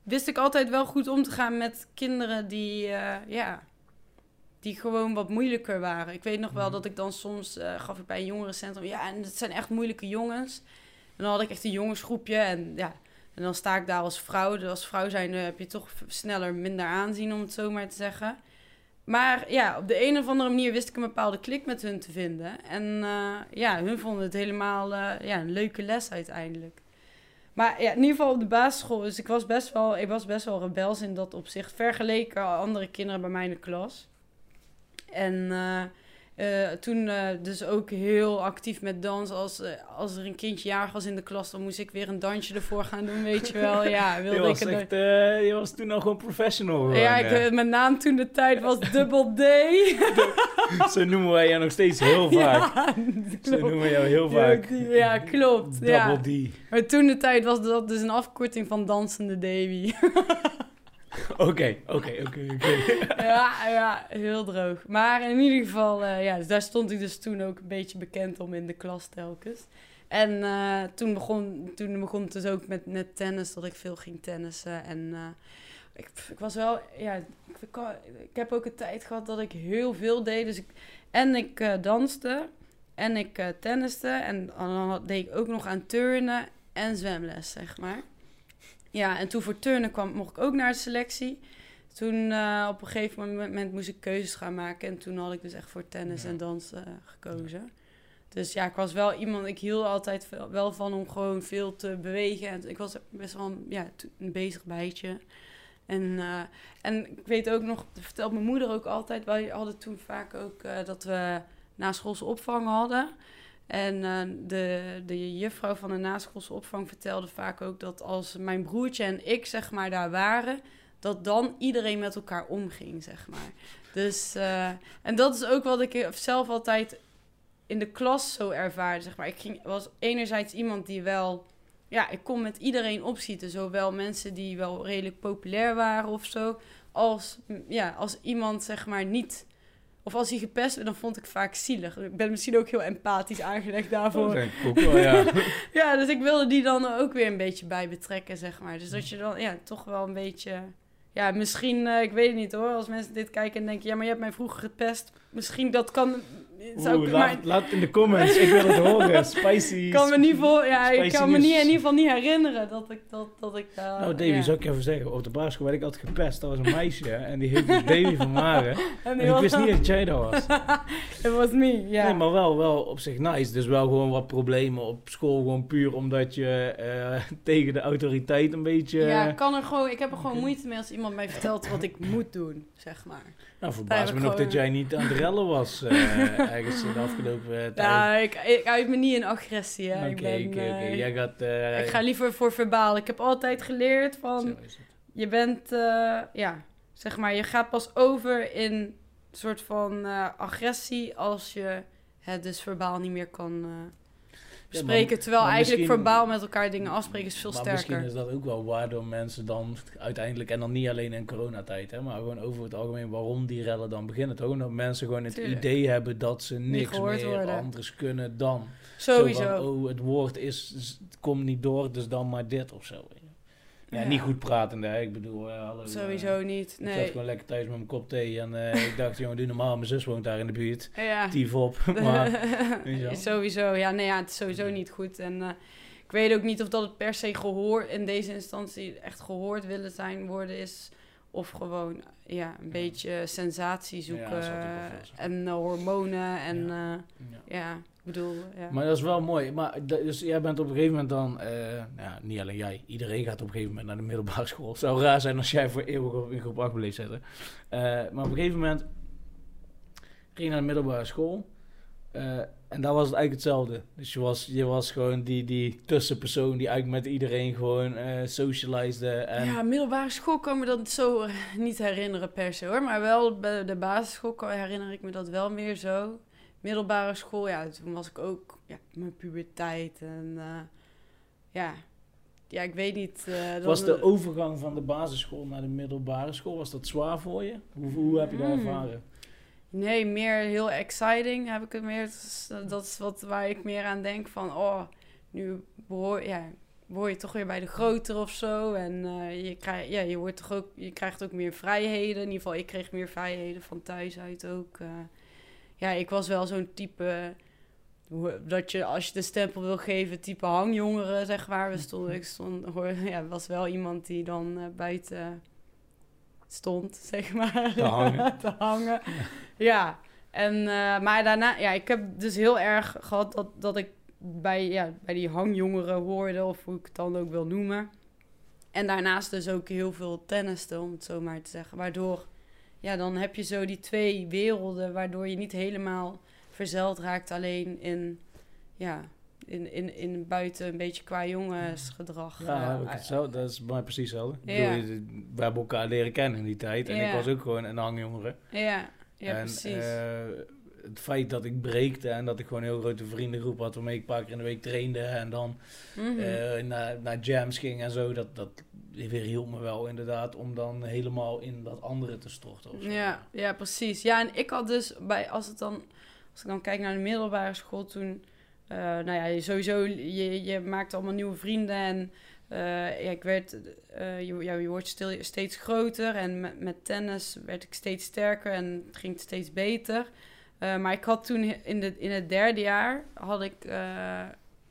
wist ik altijd wel goed om te gaan met kinderen die, ja, die gewoon wat moeilijker waren. Ik weet nog wel Mhm. dat ik dan soms eh, gaf ik bij een jongerencentrum, ja, en het zijn echt moeilijke jongens. En dan had ik echt een jongensgroepje en ja, en dan sta ik daar als vrouw. Dus als vrouw zijn heb je toch sneller minder aanzien, om het zo maar te zeggen. Maar ja, op de een of andere manier wist ik een bepaalde klik met hun te vinden. En eh, ja, hun vonden het helemaal eh, ja, een leuke les uiteindelijk. Maar ja, in ieder geval op de basisschool. Dus ik was best wel, ik was best wel rebels in dat opzicht. Vergeleken andere kinderen bij mij in de klas. En eh, eh, toen eh, dus ook heel actief met dans. Als, als er een kindje jarig was in de klas, dan moest ik weer een dansje ervoor gaan doen, weet je wel. Ja, Je wilde was, ik echt, je was toen al gewoon professional. Gewoon, ja, ik, mijn naam toen de tijd was Double D. Zo noemen wij jou nog steeds heel vaak. Ja, Zo noemen jou heel vaak. ja, klopt. Double Ja. D. Maar toen de tijd was dat dus een afkorting van Dansende Davy. Oké, oké, oké, ja, ja, heel droog. Maar in ieder geval, eh, ja, dus daar stond ik dus toen ook een beetje bekend om in de klas telkens. En eh, toen, begon, toen begon het dus ook met, met tennis, dat ik veel ging tennissen. En eh, ik, ik was wel, ja, ik, heb ook een tijd gehad dat ik heel veel deed. Dus ik, en ik danste en ik tenniste. En dan deed ik ook nog aan turnen en zwemles, zeg maar. Ja, en toen voor turnen kwam, mocht ik ook naar de selectie. Toen eh, op een gegeven moment moest ik keuzes gaan maken. En toen had ik dus echt voor tennis Ja. en dansen eh, gekozen. Dus ja, ik was wel iemand, ik hield altijd wel van om gewoon veel te bewegen. En ik was best wel een, ja, een bezig bijtje. En, eh, en ik weet ook nog, dat vertelt mijn moeder ook altijd. Wij hadden toen vaak ook dat we naschoolse opvang hadden. En eh, de, de juffrouw van de naschoolse opvang vertelde vaak ook dat als mijn broertje en ik zeg maar daar waren, dat dan iedereen met elkaar omging, zeg maar. Dus, eh, en dat is ook wat ik zelf altijd in de klas zo ervaarde, zeg maar. Ik ging, was enerzijds iemand die wel, ja, ik kon met iedereen opschieten. Zowel mensen die wel redelijk populair waren of zo, als, ja, als iemand, zeg maar, niet... Of als hij gepest werd, dan vond ik vaak zielig. Ik ben misschien ook heel empathisch aangelegd daarvoor. Dat ja. Ja, dus ik wilde die dan ook weer een beetje bij betrekken, zeg maar. Dus dat je dan, ja, toch wel een beetje... Ja, misschien, eh, ik weet het niet hoor, als mensen dit kijken en denken... Ja, maar je hebt mij vroeger gepest. Misschien dat kan... Zou Oeh, ik, laat, maar, laat in de comments, ik wil het horen. Spicy. ik kan me niet voor, ja, ik kan me niet, in ieder geval niet herinneren dat ik dat, dat ik. Nou, Davy, ja. zou ik even zeggen. Op de basisschool werd ik altijd gepest. Dat was een meisje. En die heette dus Davy van Maren. En ik wist niet dat jij dat was. Het was me, ja. Nee, maar wel, wel op zich nice. Dus wel gewoon wat problemen op school. Gewoon puur omdat je eh, tegen de autoriteit een beetje... Ja, ik kan er gewoon, ik heb er gewoon moeite mee als iemand mij vertelt wat ik moet doen, zeg maar. nou, verbaas me nog gewoon- dat jij niet aan het rellen was. eh, ergens in de afgelopen eh, tijd. Ja, ik, ik uit me niet in agressie. Oké, oké, oké. eh, Jij gaat... eh, Ik ga liever voor verbaal. Ik heb altijd geleerd van, je bent, eh, ja, zeg maar, je gaat pas over in een soort van eh, agressie als je het dus verbaal niet meer kan bespreken. Terwijl maar eigenlijk verbaal met elkaar dingen afspreken is veel maar sterker. misschien is dat ook wel waardoor mensen dan uiteindelijk, en dan niet alleen in coronatijd, hè, maar gewoon over het algemeen waarom die rellen dan beginnen. Gewoon dat mensen gewoon het Tuurlijk. idee hebben dat ze niks meer worden. anders kunnen dan. Sowieso. Zo van, oh, het woord is, komt niet door, dus dan maar dit of zo. Ja, Ja. niet goed pratende, hè. ik bedoel, eh, hallo. eh, Sowieso niet. Ik zat Nee. gewoon lekker thuis met mijn kop thee en eh, ik dacht, jongen, doe normaal, mijn zus woont daar in de buurt. Ja. Tief op, maar... sowieso. Ja, nee, ja, het is sowieso niet goed. En ik weet ook niet of dat het per se gehoord in deze instantie echt gehoord willen zijn worden is. Of gewoon ja, een beetje sensatie zoeken. en hormonen. En Ja. Ik bedoel, ja. Maar dat is wel mooi. Maar dus jij bent op een gegeven moment dan, nou ja, niet alleen jij, iedereen gaat op een gegeven moment naar de middelbare school. Het zou raar zijn als jij voor eeuwig op in groep 8 bleef zitten. Eh, maar op een gegeven moment ging je naar de middelbare school. eh, en daar was het eigenlijk hetzelfde. Dus je was, je was gewoon die, die tussenpersoon die eigenlijk met iedereen gewoon eh socializede. En, Ja, middelbare school kan me dat zo niet herinneren per se hoor. Maar wel bij de basisschool kan- herinner ik me dat wel meer zo. Middelbare school, ja, toen was ik ook ja, mijn puberteit. En eh, ja. ja, ik weet niet. eh, was de overgang van de basisschool naar de middelbare school, was dat zwaar voor je? Hoe, hoe heb je dat Mm. ervaren? Nee, meer heel exciting heb ik het meer. Dat is, wat waar ik meer aan denk van, oh, nu behoor, ja, behoor je toch weer bij de groter of zo. En eh, je, krijg, ja, je, wordt toch ook, je krijgt ook meer vrijheden. In ieder geval, ik kreeg meer vrijheden van thuis uit ook. Ja, ik was wel zo'n type dat je als je de stempel wil geven, type hangjongeren, zeg maar. We stonden, ik stond, hoor, ja, was wel iemand die dan eh, buiten stond, zeg maar. Te hangen. Te hangen. Ja, en, eh, maar daarna, ja, ik heb dus heel erg gehad dat, dat ik bij, ja, bij die hangjongeren hoorde, of hoe ik het dan ook wil noemen. En daarnaast dus ook heel veel tenniste, om het zo maar te zeggen. Waardoor, ja, dan heb je zo die twee werelden, waardoor je niet helemaal verzeld raakt alleen in, ja, in, in, in buiten een beetje qua jongensgedrag. Ja, eh, heb ik hetzelfde. dat is bij mij precies hetzelfde. Ja. bedoel, we hebben elkaar leren kennen in die tijd. En ik was ook gewoon een hangjongere. ja, ja, en precies. eh, het feit dat ik breekte en dat ik gewoon een heel grote vriendengroep had... waarmee ik een paar keer in de week trainde en dan Mhm. eh, naar, naar jams ging en zo... dat, dat weerhield me wel inderdaad om dan helemaal in dat andere te storten. of zo. Ja, ja, precies. Ja, en ik had dus bij, als het dan, als ik dan kijk naar de middelbare school toen, eh, nou ja, sowieso, je, je maakt allemaal nieuwe vrienden en eh, ja, ik werd, eh, je, ja, je wordt stil, steeds groter en met, tennis werd ik steeds sterker en het ging steeds beter. Maar ik had toen in, de, in het derde jaar, had ik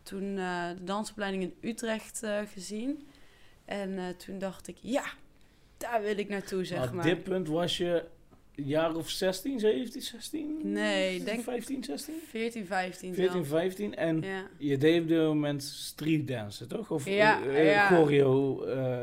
toen de dansopleiding in Utrecht gezien. En eh, toen dacht ik, ja, daar wil ik naartoe, zeg Maar op dit punt was je een jaar of 16, 17, 16? Nee, denk- 15, 16? 14, 15 14, zelfs. 15. En Ja. je deed op dit moment street dansen, toch? Of Ja, eh, ja. choreo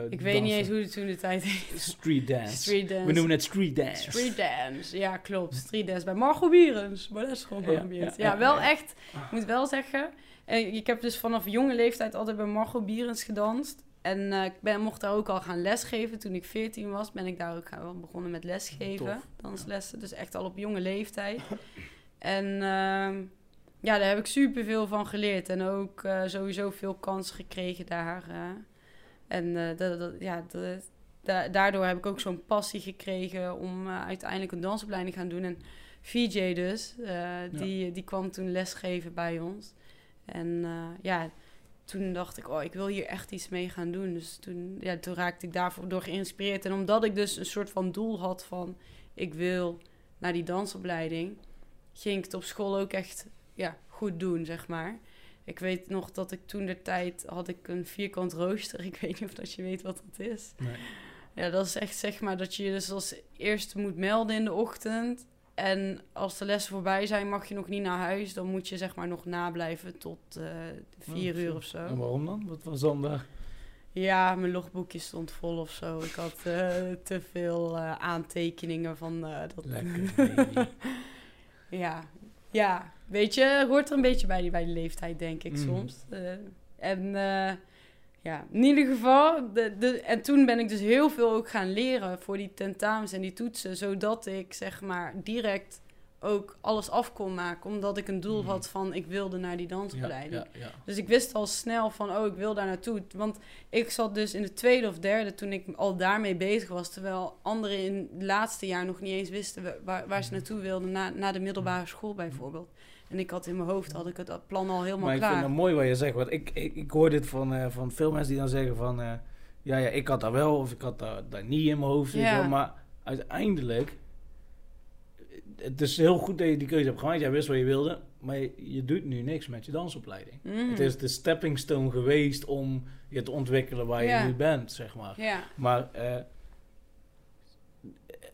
Ik weet niet eens hoe het toen de tijd heet. Street dance. Street dance. We noemen het street dance. Street dance, ja klopt. Street dance bij Margot Bierens. Maar dat is gewoon Ja, ja, wel echt. Ik moet wel zeggen. Ik heb dus vanaf jonge leeftijd altijd bij Margot Bierens gedanst. En eh, ik ben, mocht daar ook al gaan lesgeven. Toen ik 14 was, ben ik daar ook gaan, begonnen met lesgeven. Tof. Danslessen. Dus echt al op jonge leeftijd. En ehm, ja, daar heb ik super veel van geleerd. En ook eh, sowieso veel kansen gekregen daar. eh. en dat, dat, ja, dat, da- daardoor heb ik ook zo'n passie gekregen om uiteindelijk een dansopleiding te gaan doen. En VJ dus, die, die kwam toen lesgeven bij ons. En ja, toen dacht ik, oh, ik wil hier echt iets mee gaan doen. Dus toen, ja, toen raakte ik daarvoor door geïnspireerd. En omdat ik dus een soort van doel had van, ik wil naar die dansopleiding, ging ik het op school ook echt ja, goed doen, zeg maar. Ik weet nog dat ik toen de tijd had ik een vierkant rooster. Ik weet niet of dat je weet wat dat is. Nee. Ja, dat is echt zeg maar dat je je dus als eerste moet melden in de ochtend. En als de lessen voorbij zijn, mag je nog niet naar huis. Dan moet je zeg maar nog nablijven tot eh vier Oh, uur of zo. En waarom dan? Wat was dan daar? Ja, mijn logboekje stond vol of zo. Ik had eh, te veel eh, aantekeningen van dat. Lekker. Ja, ja, weet je, hoort er een beetje bij die, bij die leeftijd, denk ik Mhm. soms. En ja, in ieder geval, de, de, en toen ben ik dus heel veel ook gaan leren voor die tentamens en die toetsen, zodat ik zeg maar direct ook alles af kon maken, omdat ik een doel Mhm. had van ik wilde naar die dansopleiding. ja, ja. Dus ik wist al snel van, oh, ik wil daar naartoe. Want ik zat dus in de tweede of derde toen ik al daarmee bezig was. Terwijl anderen in het laatste jaar nog niet eens wisten wa- waar, waar ze naartoe wilden. Na, na de middelbare school bijvoorbeeld. En ik had in mijn hoofd, had ik het plan al helemaal Maar ik vind klaar. het mooi wat je zegt. Want ik, ik, ik hoor dit van, eh, van veel mensen die dan zeggen van... eh, ja, ja, ik had dat wel of ik had dat, dat niet in mijn hoofd. Ja. wel. Maar uiteindelijk... Het is heel goed dat je die keuze hebt gemaakt. Jij wist wat je wilde. Maar je, je doet nu niks met je dansopleiding. Mhm. Het is de stepping stone geweest om je te ontwikkelen waar Ja. je nu bent, zeg maar. Ja, Maar eh,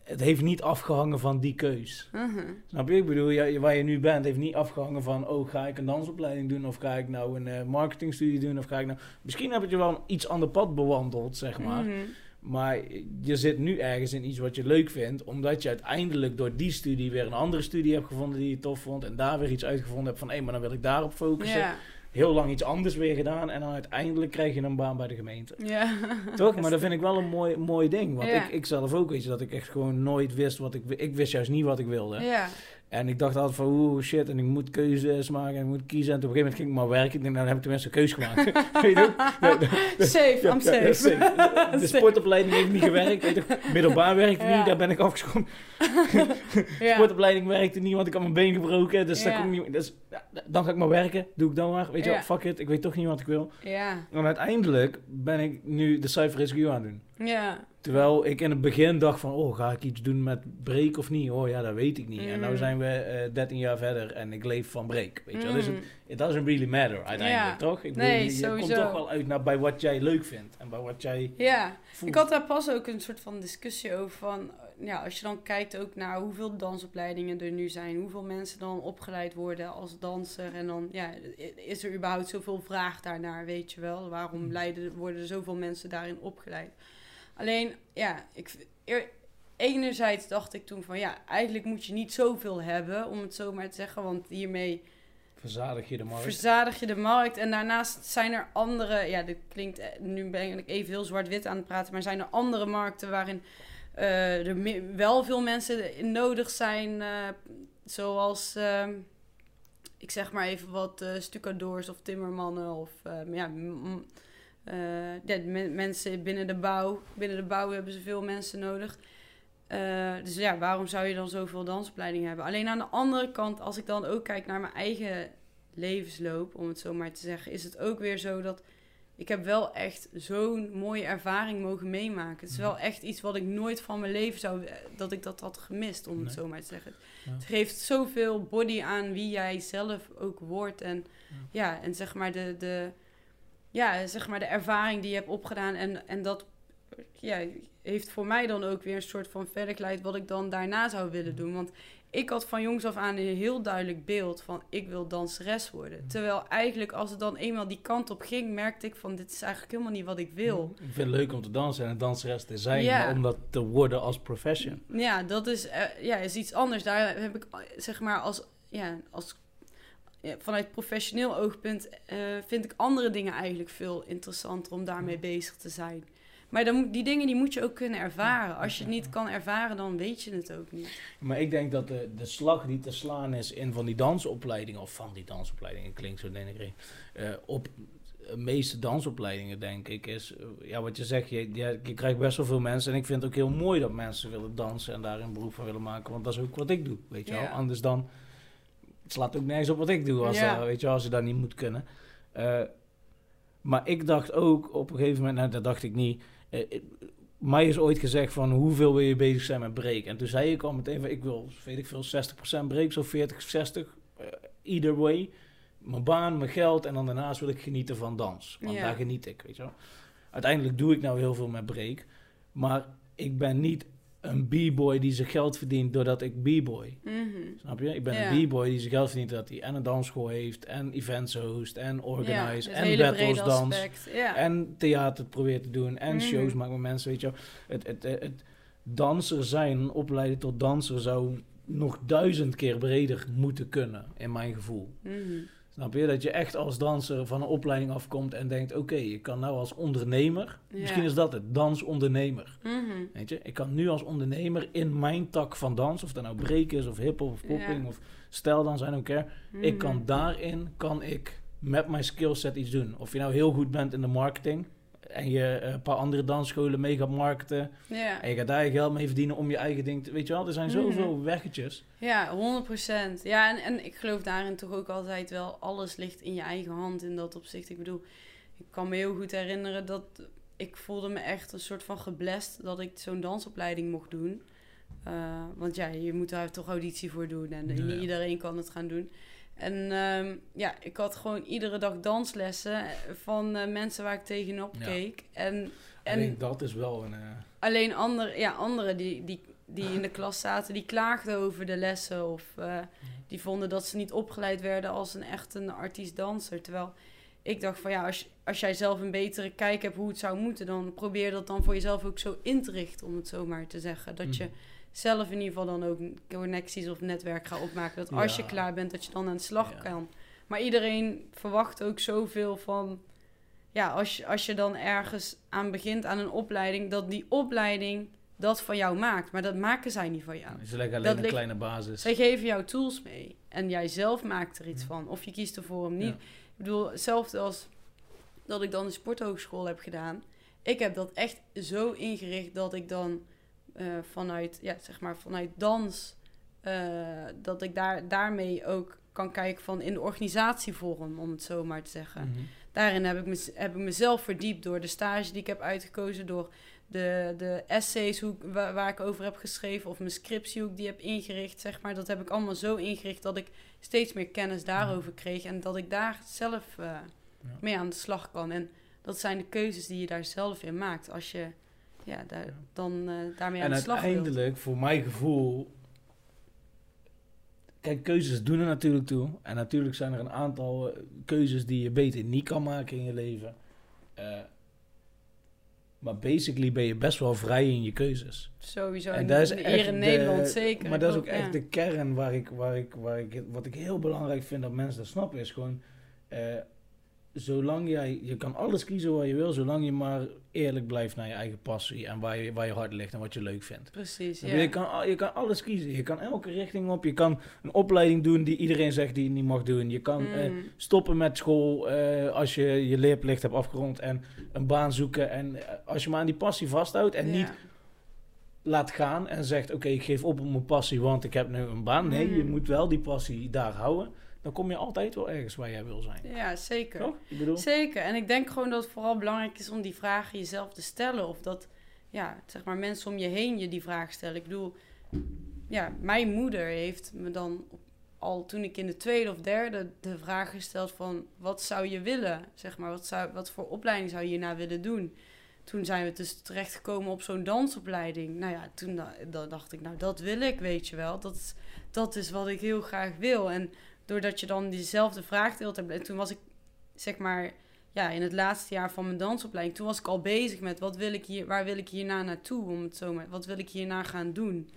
het heeft niet afgehangen van die keus. mhm. Snap je? Ik bedoel, ja, waar je nu bent, heeft niet afgehangen van... oh, ga ik een dansopleiding doen... of ga ik nou een eh, marketingstudie doen... of ga ik nou... Misschien heb je wel een iets ander pad bewandeld, zeg maar. Mhm. Maar je zit nu ergens in iets wat je leuk vindt... omdat je uiteindelijk door die studie weer een andere studie hebt gevonden... die je tof vond... en daar weer iets uitgevonden hebt van... hé, maar dan wil ik daarop focussen. ja, Heel lang iets anders weer gedaan... en dan uiteindelijk krijg je een baan bij de gemeente. ja. Toch? Maar dat vind ik wel een mooi, mooi ding. Want Ja. ik, ik zelf ook, weet je, dat ik echt gewoon nooit wist wat ik... Ik wist juist niet wat ik wilde. Ja, En ik dacht altijd van, oeh, shit, en ik moet keuzes maken en ik moet kiezen. En op een gegeven moment ging ik maar werken. Ik denk, nou, dan heb ik tenminste een keuze gemaakt. weet je ja, Safe, ja, I'm ja, ja, safe. safe. De sportopleiding heeft niet gewerkt. Weet middelbaar werkte Ja. niet, daar ben ik afgeschoten. Ja. Sportopleiding werkte niet, want ik had mijn been gebroken. Dus, daar kon ik niet, dus ja, dan ga ik maar werken. Doe ik dan maar. Weet je wel, fuck it. Ik weet toch niet wat ik wil. ja, En uiteindelijk ben ik nu de Cypher Rescue aan het doen. ja, Terwijl ik in het begin dacht van, oh, ga ik iets doen met break of niet? Oh ja, dat weet ik niet. En nu Mm. zijn we eh 13 jaar verder en ik leef van break. Weet je? Dus Mm. het it doesn't really matter uiteindelijk, Ja. toch? Ik Nee, je, je komt toch wel uit naar bij wat jij leuk vindt en bij wat jij ja. voelt. Ik had daar pas ook een soort van discussie over van, ja, als je dan kijkt ook naar hoeveel dansopleidingen er nu zijn, hoeveel mensen dan opgeleid worden als danser en dan, ja, is er überhaupt zoveel vraag daarnaar, weet je wel? Waarom Mm. leiden, worden er zoveel mensen daarin opgeleid? Alleen, ja, ik, eer- enerzijds dacht ik toen van, ja, eigenlijk moet je niet zoveel hebben, om het zo maar te zeggen, want hiermee Verzadig je de markt. verzadig je de markt. En daarnaast zijn er andere, ja, dit klinkt, eh, nu ben ik even heel zwart-wit aan het praten, maar zijn er andere markten waarin eh, er wel veel mensen nodig zijn, eh, zoals, ehm, ik zeg maar even wat, eh stucadoors of timmermannen of, ehm, ja, ja, men- mensen binnen de bouw. Binnen de bouw hebben ze veel mensen nodig. Dus ja, waarom zou je dan zoveel dansopleidingen hebben? Alleen aan de andere kant, als ik dan ook kijk naar mijn eigen levensloop, om het zo maar te zeggen, is het ook weer zo dat ik heb wel echt zo'n mooie ervaring mogen meemaken. Het is wel echt iets wat ik nooit van mijn leven zou, dat ik dat had gemist, om het zo maar te zeggen. Ja. Het geeft zoveel body aan wie jij zelf ook wordt en ja, en zeg maar de, de, ja, zeg maar de ervaring die je hebt opgedaan en, en dat ja, heeft voor mij dan ook weer een soort van verder geleid wat ik dan daarna zou willen doen. Want ik had van jongs af aan een heel duidelijk beeld van ik wil danseres worden. Terwijl eigenlijk als het dan eenmaal die kant op ging, merkte ik van dit is eigenlijk helemaal niet wat ik wil. Ik vind het leuk om te dansen en een danseres te zijn, Ja. maar om dat te worden als profession. Ja, dat is, eh, ja, is iets anders. Daar heb ik eh, zeg maar als, ja, als ja, vanuit professioneel oogpunt eh, vind ik andere dingen eigenlijk veel interessanter om daarmee bezig te zijn. Maar dan, die dingen die moet je ook kunnen ervaren. Als je het niet kan ervaren, dan weet je het ook niet. Maar ik denk dat de, de slag die te slaan is in van die dansopleidingen, of van die dansopleidingen, klinkt zo denigrerend, eh op de meeste dansopleidingen denk ik, is, eh, ja wat je zegt, je, je, je krijgt best wel veel mensen. En ik vind het ook heel mooi dat mensen willen dansen en daar een beroep van willen maken, want dat is ook wat ik doe, weet je Ja. wel. Anders dan, het slaat ook nergens op wat ik doe, als, Ja. dat- weet je wel, als je dat niet moet kunnen. Eh, maar ik dacht ook op een gegeven moment, nou dat dacht ik niet, eh, eh, mij is ooit gezegd van hoeveel wil je bezig zijn met break? En toen zei ik al meteen van ik wil, weet ik veel, 60% break, zo 40, 60, eh, either way. Mijn baan, mijn geld en dan daarnaast wil ik genieten van dans. Want Ja. daar geniet ik, weet je wel. Uiteindelijk doe ik nou heel veel met break, maar ik ben niet een b-boy die zijn geld verdient doordat ik b-boy. Mhm. Snap je? Ik ben Ja. een b-boy die zijn geld verdient doordat hij en een dansschool heeft en events host en organize het en battles dans. Ja. En theater probeert te doen. En Mhm. shows maken met mensen, weet je. Het, het, het, het danser zijn, opleiden tot danser, zou nog duizend keer breder moeten kunnen, in mijn gevoel. Mhm. Snap je? Dat je echt als danser van een opleiding afkomt en denkt... oké, ik kan nou als ondernemer... Ja. Misschien is dat het, dansondernemer. Mhm. Weet je? Ik kan nu als ondernemer in mijn tak van dans... of dat nou break is, of hip-hop, of popping, Ja. of stijldans, I don't care... Ik Mhm. kan daarin, kan ik met mijn skillset iets doen. Of je nou heel goed bent in de marketing en je een paar andere dansscholen mee gaat marketen Ja. en je gaat daar je geld mee verdienen om je eigen ding te... Weet je wel, er zijn Mhm. zoveel weggetjes. Ja, 100%. Ja, en, en ik geloof daarin toch ook altijd wel, alles ligt in je eigen hand in dat opzicht. Ik bedoel, ik kan me heel goed herinneren dat ik voelde me echt een soort van geblest dat ik zo'n dansopleiding mocht doen. Eh, want ja, je moet daar toch auditie voor doen en Ja, niet ja. iedereen kan het gaan doen. En ehm, ja, ik had gewoon iedere dag danslessen van eh, mensen waar ik tegenop Ja. keek. En, En dat is wel een... eh, Alleen andere, ja, anderen die, die, die in de klas zaten, die klaagden over de lessen. Of eh, die vonden dat ze niet opgeleid werden als een echt een artiest-danser. Terwijl ik dacht van ja, als, als jij zelf een betere kijk hebt hoe het zou moeten, dan probeer dat dan voor jezelf ook zo in te richten, om het zo maar te zeggen. Dat je Mhm. Zelf in ieder geval dan ook connecties of netwerk gaat opmaken. Dat als Ja. je klaar bent, dat je dan aan de slag Ja. kan. Maar iedereen verwacht ook zoveel van... Ja, als je, als je dan ergens aan begint aan een opleiding... dat die opleiding dat van jou maakt. Maar dat maken zij niet van jou. Ze leggen alleen Dat een kleine basis. Zij geven jou tools mee. En jij zelf maakt er iets Ja. van. Of je kiest ervoor om niet. Ik bedoel, hetzelfde als dat ik dan de sporthogeschool heb gedaan. Ik heb dat echt zo ingericht dat ik dan eh, vanuit, ja, zeg maar, vanuit dans... eh, dat ik daar, daarmee ook kan kijken van in de organisatievorm, om het zo maar te zeggen Mhm. daarin heb ik, me, heb ik mezelf verdiept door de stage die ik heb uitgekozen, door de, de essays hoe, waar, waar ik over heb geschreven, of mijn scriptie hoe ik die heb ingericht, zeg maar. Dat heb ik allemaal zo ingericht dat ik steeds meer kennis daarover kreeg en dat ik daar zelf eh, mee aan de slag kan. En dat zijn de keuzes die je daar zelf in maakt als je ja, daar, dan eh, daarmee aan En de slag wilt. uiteindelijk, voor mijn gevoel... Kijk, keuzes doen er natuurlijk toe. En natuurlijk zijn er een aantal eh, keuzes die je beter niet kan maken in je leven. Eh, maar basically ben je best wel vrij in je keuzes. Sowieso. En En dat is hier in de- Nederland zeker. Maar dat is ook echt de kern waar ik, waar ik, waar ik, wat ik heel belangrijk vind dat mensen dat snappen. Is gewoon, zolang jij, je kan alles kiezen wat je wil, zolang je maar eerlijk blijft naar je eigen passie en waar je, waar je hart ligt en wat je leuk vindt. Precies, ja. Je, kan, je kan alles kiezen. Je kan elke richting op. Je kan een opleiding doen die iedereen zegt die je niet mag doen. Je kan eh, Mm. stoppen met school eh, als je je leerplicht hebt afgerond en een baan zoeken. En eh, als je maar aan die passie vasthoudt en Ja. niet laat gaan en zegt: Oké, ik geef op op mijn passie, want ik heb nu een baan. Nee, je Mhm. moet wel die passie daar houden. Dan kom je altijd wel ergens waar jij wil zijn. Ja, zeker. Toch? Ik bedoel, Zeker. En ik denk gewoon dat het vooral belangrijk is om die vragen jezelf te stellen. Of dat, ja, zeg maar, mensen om je heen je die vraag stellen. Ik bedoel, ja, mijn moeder heeft me dan al toen ik in de tweede of derde de vraag gesteld van... Wat zou je willen? Zeg maar, wat, zou, wat voor opleiding zou je hierna willen doen? Toen zijn we dus terechtgekomen op zo'n dansopleiding. Nou ja, toen da- da- dacht ik, nou dat wil ik, weet je wel. Dat dat is wat ik heel graag wil. En doordat je dan diezelfde vraag de hele tijd... En toen was ik, zeg maar ja, in het laatste jaar van mijn dansopleiding, toen was ik al bezig met wat wil ik hier, waar wil ik hierna naartoe, om het zo maar, wat wil ik hierna gaan doen.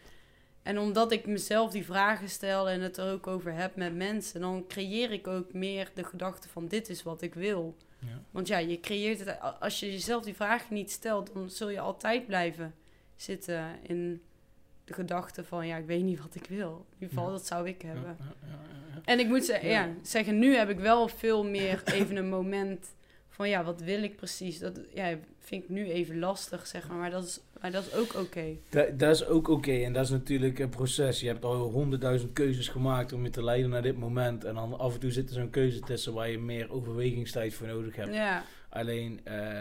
En omdat ik mezelf die vragen stel en het er ook over heb met mensen, dan creëer ik ook meer de gedachte van dit is wat ik wil. Ja. Want ja, je creëert het, als je jezelf die vragen niet stelt, dan zul je altijd blijven zitten in de gedachte van ja, ik weet niet wat ik wil. In ieder geval, Ja. dat zou ik hebben. ja, ja, ja. En ik moet ze- Ja. ja. zeggen, nu heb ik wel veel meer even een moment van ja, wat wil ik precies? Dat ja, vind ik nu even lastig, zeg maar. Maar dat is, maar dat is ook oké. Dat, dat is ook oké en dat is natuurlijk een proces. Je hebt al honderdduizend keuzes gemaakt om je te leiden naar dit moment. En dan af en toe zit er zo'n keuze tussen waar je meer overwegingstijd voor nodig hebt. Ja, Alleen, eh,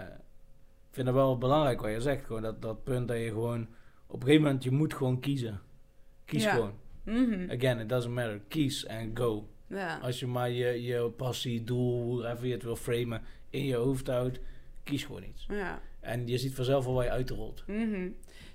ik vind het wel belangrijk wat je zegt. Gewoon dat, dat punt dat je gewoon... Op een gegeven moment, je moet gewoon kiezen. Kies Ja. gewoon. Mhm. Again, it doesn't matter. Kies en go. ja. Als je maar je, je passie, doel, hoe je het wil framen, in je hoofd houdt, kies gewoon iets. ja. En je ziet vanzelf al waar je uitrolt. Mhm.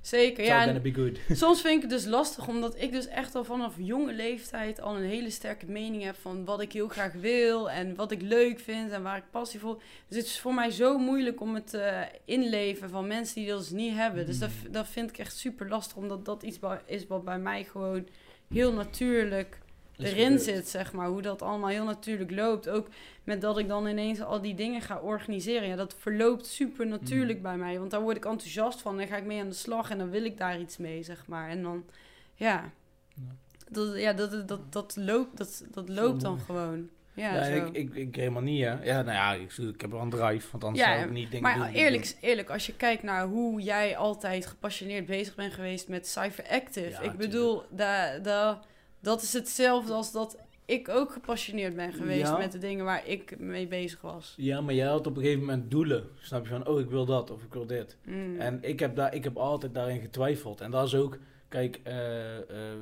Zeker, ja. gonna be good. soms vind ik het dus lastig, omdat ik dus echt al vanaf jonge leeftijd al een hele sterke mening heb van wat ik heel graag wil en wat ik leuk vind en waar ik passie voor. Dus het is voor mij zo moeilijk om het eh, inleven van mensen die dat dus niet hebben. Dus dat, Mm. dat vind ik echt super lastig, omdat dat iets is wat bij mij gewoon heel natuurlijk erin zit, zeg maar. Hoe dat allemaal heel natuurlijk loopt. Ook met dat ik dan ineens al die dingen ga organiseren. Ja, dat verloopt super natuurlijk Mm. bij mij. Want daar word ik enthousiast van. Dan ga ik mee aan de slag en dan wil ik daar iets mee, zeg maar. En dan, ja, Ja. dat, ja, dat, dat, dat, loopt, dat, dat loopt dan gewoon. Ja, ik, ik, ik helemaal niet, hè. Ja, nou ja, ik, ik heb wel een drive, want anders Ja, zou ik niet dingen maar doen. eerlijk, eerlijk, als je kijkt naar hoe jij altijd gepassioneerd bezig bent geweest met Cyberactive. Ik bedoel, da, da, dat is hetzelfde als dat ik ook gepassioneerd ben geweest Ja. met de dingen waar ik mee bezig was. Ja, maar jij had op een gegeven moment doelen. Snap je van, oh, ik wil dat of ik wil dit. Mm. En ik heb, daar, ik heb altijd daarin getwijfeld. En dat is ook, kijk, eh, eh,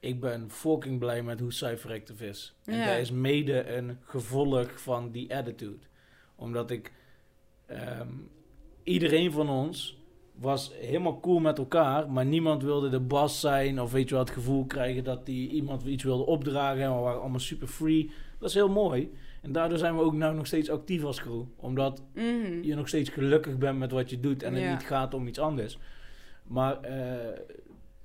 ik ben fucking blij met hoe Cypheractive is. En Ja. dat is mede een gevolg van die attitude. Omdat ik, ehm, iedereen van ons was helemaal cool met elkaar, maar niemand wilde de bas zijn of weet je wel, het gevoel krijgen dat die iemand iets wilde opdragen. En we waren allemaal super free. Dat is heel mooi. En daardoor zijn we ook nou nog steeds actief als crew. Omdat Mhm. je nog steeds gelukkig bent met wat je doet en het Ja. niet gaat om iets anders. Maar eh,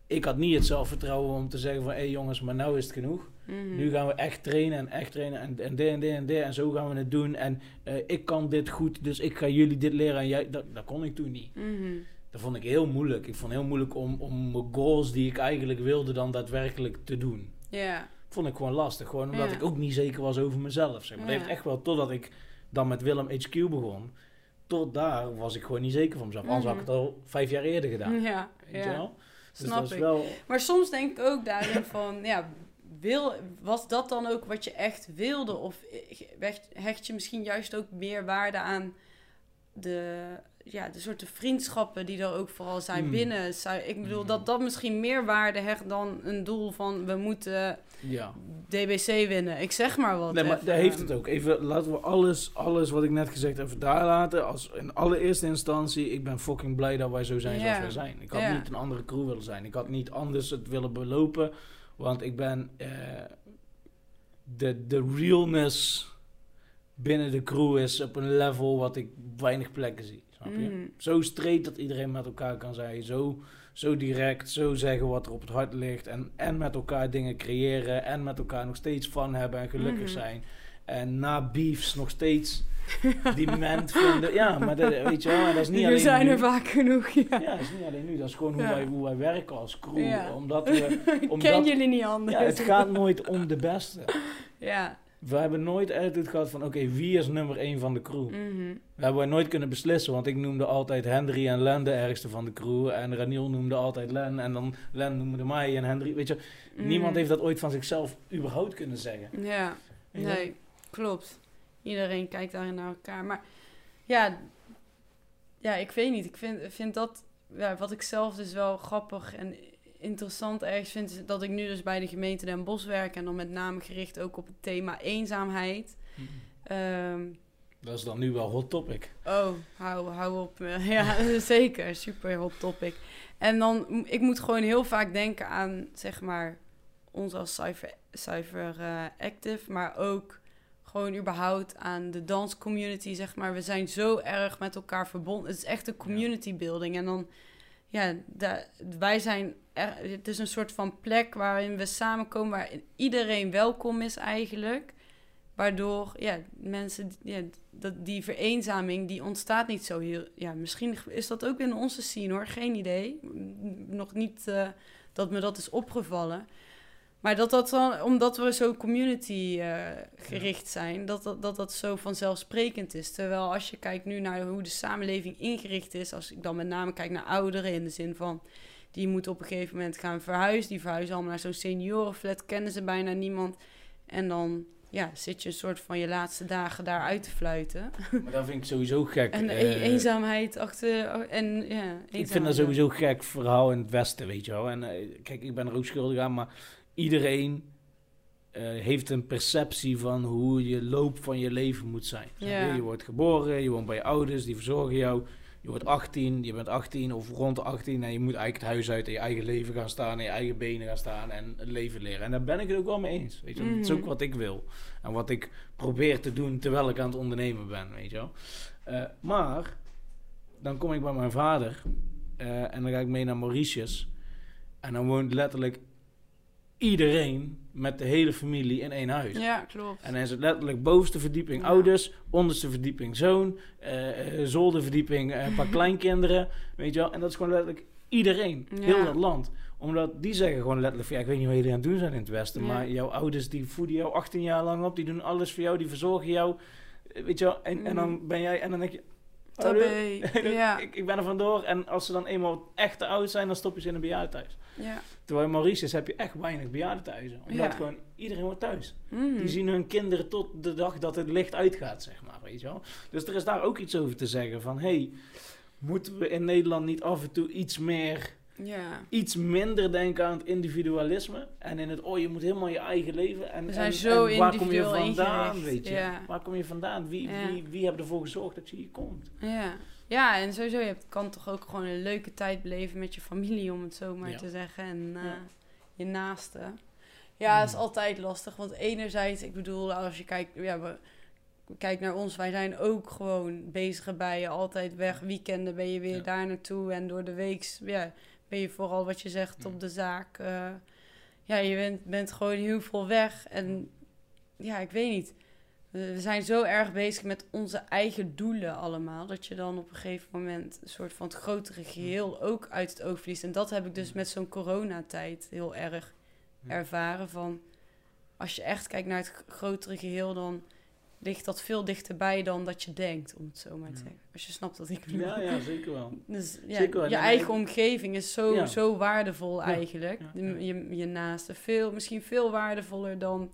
ik had niet het zelfvertrouwen om te zeggen van... hé hey jongens, maar nou is het genoeg. Mhm. Nu gaan we echt trainen en echt trainen en, en dit en dit en dit. En zo gaan we het doen. En eh, ik kan dit goed, dus ik ga jullie dit leren. En jij, dat, dat kon ik toen niet. Mhm. Dat vond ik heel moeilijk. Ik vond het heel moeilijk om, om mijn goals die ik eigenlijk wilde dan daadwerkelijk te doen. Ja. Vond ik gewoon lastig. Gewoon omdat Ja. ik ook niet zeker was over mezelf. Zeg maar. Dat heeft echt wel totdat ik dan met Willem HQ begon. Tot daar was ik gewoon niet zeker van mezelf. Anders had ik het al vijf jaar eerder gedaan. Ja, Weet je ja. wel? Dus Snap dat is ik. wel... Maar soms denk ik ook daarin van, ja, wil, was dat dan ook wat je echt wilde? Of hecht je misschien juist ook meer waarde aan de, ja, de soorten vriendschappen die er ook vooral zijn Hmm. binnen? Zou- Ik bedoel, dat dat misschien meer waarde hecht dan een doel van, we moeten Ja. DBC winnen. Ik zeg maar wat. Nee, maar daar heeft het ook. Even, laten we alles, alles wat ik net gezegd heb, daar laten. Als in allereerste instantie, ik ben fucking blij dat wij zo zijn zoals wij zijn. Ik had niet een andere crew willen zijn. Ik had niet anders het willen belopen. Want ik ben eh, de, de realness binnen de crew is op een level wat ik weinig plekken zie. Snap je? Mhm. Zo straight dat iedereen met elkaar kan zijn. Zo, zo direct, zo zeggen wat er op het hart ligt. En, en met elkaar dingen creëren. En met elkaar nog steeds fun hebben en gelukkig Mhm. zijn. En na beefs nog steeds die ment vinden. Ja, maar dat, weet je wel, dat is niet er alleen zijn nu. er vaak genoeg, ja. Ja, dat is niet alleen nu. Dat is gewoon hoe, Ja. wij, hoe wij werken als crew. Ja. Omdat we... Omdat- ken jullie niet anders. Ja, het gaat nooit om de beste. Ja. We hebben nooit attitude gehad van... Oké, wie is nummer één van de crew? Mhm. Dat hebben nooit kunnen beslissen, want ik noemde altijd Hendry en Len de ergste van de crew. En Raniel noemde altijd Len en dan Len noemde mij en Hendry. Weet je, niemand Mhm. heeft dat ooit van zichzelf überhaupt kunnen zeggen. Ja. Nee, klopt. Iedereen kijkt daarin naar elkaar. Maar ja, ja ik weet niet. Ik vind, vind dat, ja, wat ik zelf dus wel grappig en interessant ergens vind, is dat ik nu dus bij de gemeente Den Bosch werk. En dan met name gericht ook op het thema eenzaamheid. Ehm, Dat is dan nu wel hot topic. Oh, hou, hou op. Ja, zeker. Super hot topic. En dan, ik moet gewoon heel vaak denken aan, zeg maar, ons als cyber, cyber eh, active, maar ook gewoon überhaupt aan de danscommunity, zeg maar. We zijn zo erg met elkaar verbonden. Het is echt een community building. En dan, ja, wij zijn, er, het is een soort van plek waarin we samenkomen, waar iedereen welkom is eigenlijk. Waardoor, ja, mensen, ja, dat, die vereenzaming, die ontstaat niet zo heel... Ja, misschien is dat ook in onze scene, hoor. Geen idee. Nog niet eh, dat me dat is opgevallen. Maar dat dat dan, omdat we zo community eh, gericht zijn, dat dat, dat dat zo vanzelfsprekend is. Terwijl als je kijkt nu naar hoe de samenleving ingericht is, als ik dan met name kijk naar ouderen in de zin van, die moeten op een gegeven moment gaan verhuizen. Die verhuizen allemaal naar zo'n seniorenflat, kennen ze bijna niemand. En dan ja, zit je een soort van je laatste dagen daar uit te fluiten. Maar dat vind ik sowieso gek. En e- eenzaamheid achter... En, ja, ik vind dat sowieso een gek verhaal in het Westen, weet je wel. En eh, kijk, ik ben er ook schuldig aan, maar iedereen eh, heeft een perceptie van hoe je loop van je leven moet zijn. Ja. Je wordt geboren, je woont bij je ouders, die verzorgen jou. Je wordt 18, je bent 18 of rond de 18 en je moet eigenlijk het huis uit en je eigen leven gaan staan, en je eigen benen gaan staan en het leven leren. En daar ben ik het ook wel mee eens. Weet je? Dat is Mhm. ook wat ik wil. En wat ik probeer te doen terwijl ik aan het ondernemen ben, weet je wel. Eh, maar, dan kom ik bij mijn vader eh, en dan ga ik mee naar Mauritius. En dan woont letterlijk iedereen met de hele familie in één huis. Ja, klopt. En dan is het letterlijk bovenste verdieping Ja. ouders, onderste verdieping zoon, eh, zolderverdieping eh, een paar kleinkinderen, weet je wel. En dat is gewoon letterlijk iedereen, Ja. heel dat land. Omdat die zeggen gewoon letterlijk, ja, ik weet niet wat jullie aan het doen zijn in het Westen, Ja. maar jouw ouders die voeden jou 18 jaar lang op, die doen alles voor jou, die verzorgen jou, weet je wel. En, en dan ben jij, en dan denk je, Tabé. Ja, ik, ik ben er vandoor. En als ze dan eenmaal echt te oud zijn, dan stop je ze in een bejaardentehuis. ja. Terwijl in Mauritius heb je echt weinig bejaardentehuizen. Omdat Ja. gewoon iedereen wordt thuis. Mhm. Die zien hun kinderen tot de dag dat het licht uitgaat, zeg maar, weet je wel. Dus er is daar ook iets over te zeggen van, hey, moeten we in Nederland niet af en toe iets meer, Ja. iets minder denken aan het individualisme en in het, oh, je moet helemaal je eigen leven en, We zijn en, zo en waar kom je vandaan, ingericht, weet je? ja. Waar kom je vandaan? Wie, Ja. wie, wie hebben ervoor gezorgd dat je hier komt? Ja. ja, en sowieso, je kan toch ook gewoon een leuke tijd beleven met je familie, om het zo maar Ja. te zeggen. En eh, je naaste. Ja, het is Mm. altijd lastig. Want enerzijds, ik bedoel, als je kijkt, ja, we, kijk naar ons, wij zijn ook gewoon bezig bij je, altijd weg. Weekenden ben je weer Ja. daar naartoe. En door de week ja, ben je vooral wat je zegt op de zaak. eh, ja, je bent, bent gewoon heel veel weg. En ja, ik weet niet. we zijn zo erg bezig met onze eigen doelen allemaal, dat je dan op een gegeven moment een soort van het grotere geheel ook uit het oog verliest. En dat heb ik dus met zo'n coronatijd heel erg ervaren van, als je echt kijkt naar het grotere geheel, dan ligt dat veel dichterbij dan dat je denkt, om het zo maar te zeggen. Als je snapt wat ik bedoel. Ja, ja, zeker wel. Dus ja, Zeker wel. je En eigen omgeving is zo, Ja. zo waardevol eigenlijk. Je, je naaste. Veel, misschien veel waardevoller dan,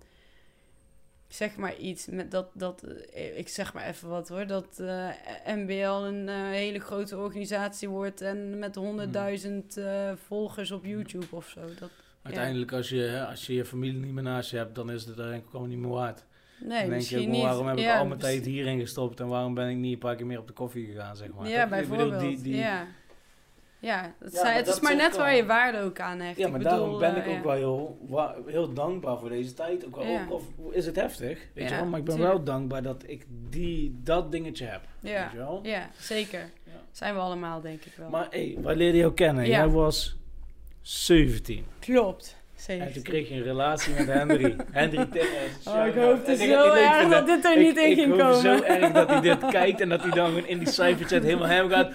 zeg maar iets met dat, dat eh, ik zeg maar even wat hoor, dat eh, MBL een eh, hele grote organisatie wordt en met honderdduizend eh, volgers op YouTube of zo. Dat, Uiteindelijk, als je, als je je familie niet meer naast je hebt, dan is het ik gewoon niet meer waard. Nee, dan denk je misschien niet. waarom heb ik Ja, al mijn precies. tijd hierin gestopt en waarom ben ik niet een paar keer meer op de koffie gegaan, zeg maar. Ja, Toch? Ik bedoel, bijvoorbeeld. die- die- Ja. Ja, het, Ja, zijn- maar het is maar net waar wel- je waarde ook aan hecht. Ja, Ik maar bedoel, daarom ben eh, ik ook ja. wel heel, heel dankbaar voor deze tijd. Ook, Ja. ook of is het heftig, weet je wel. Maar ik ben tuurlijk. wel dankbaar dat ik die, dat dingetje heb, Ja. weet je wel. Ja, zeker. Ja. Zijn we allemaal, denk ik wel. Maar hé, waar leerde je jou kennen? Ja. Jij was 17. Klopt. En toen Zeker. kreeg je een relatie met Henry. Henry Timmers. Oh, ik hoopte En ik- zo ik leuk erg dat dit er ik- niet in ik ging hoop komen. zo erg dat hij dit kijkt en dat hij dan gewoon in die cijferchat helemaal hem gaat.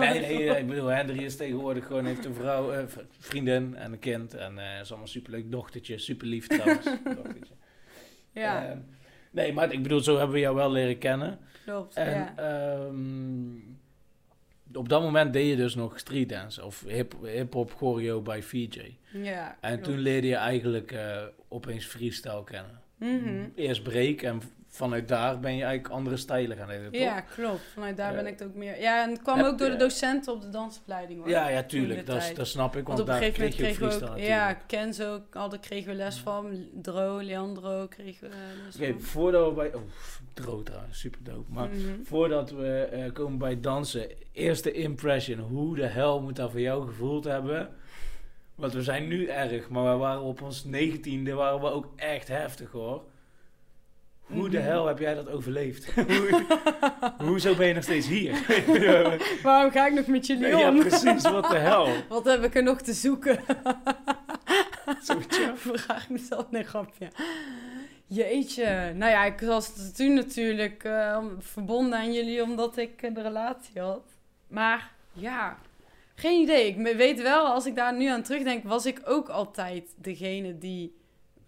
Nee, nee, nee, ik bedoel, Henry is tegenwoordig gewoon, heeft een vrouw, eh, vriendin en een kind. En eh is allemaal een superleuk dochtertje, super lief trouwens. dochtertje. Ja, Ehm, nee, maar ik bedoel, zo hebben we jou wel leren kennen. klopt. En ja. ehm, op dat moment deed je dus nog streetdance of hip- hip-hop choreo bij VJ. ja, En klopt. toen leerde je eigenlijk eh, opeens freestyle kennen. Mhm. Eerst break en vanuit daar ben je eigenlijk andere stijlen gaan leren, toch? Ja, klopt. Vanuit daar Eh, ben ik het ook meer... Ja, en het kwam ook door de docenten op de dansopleiding, hoor. ja, ja, tuurlijk. Dat, dat snap ik, want, Want op een daar gegeven moment kreeg je ook... Ja. Kenzo, altijd kregen we les van. Dro, Leandro kregen we eh, les Oké, voordat we bij... Oh, droog trouwens, super dope. Maar Mhm. voordat we eh, komen bij dansen, eerste impression. Hoe de hel moet dat voor jou gevoeld hebben? Want we zijn nu erg, maar we waren op ons negentiende waren we ook echt heftig hoor. Hoe de Mhm. hel heb jij dat overleefd? Hoe- Hoezo ben je nog steeds hier? Waarom ga ik nog met jullie ja, om? precies, wat de hel. Wat heb ik er nog te zoeken? Vraag ik mezelf een grapje. Jeetje. Nou ja, ik was toen natuurlijk eh, verbonden aan jullie omdat ik de relatie had. Maar ja, geen idee. Ik weet wel, als ik daar nu aan terugdenk, was ik ook altijd degene die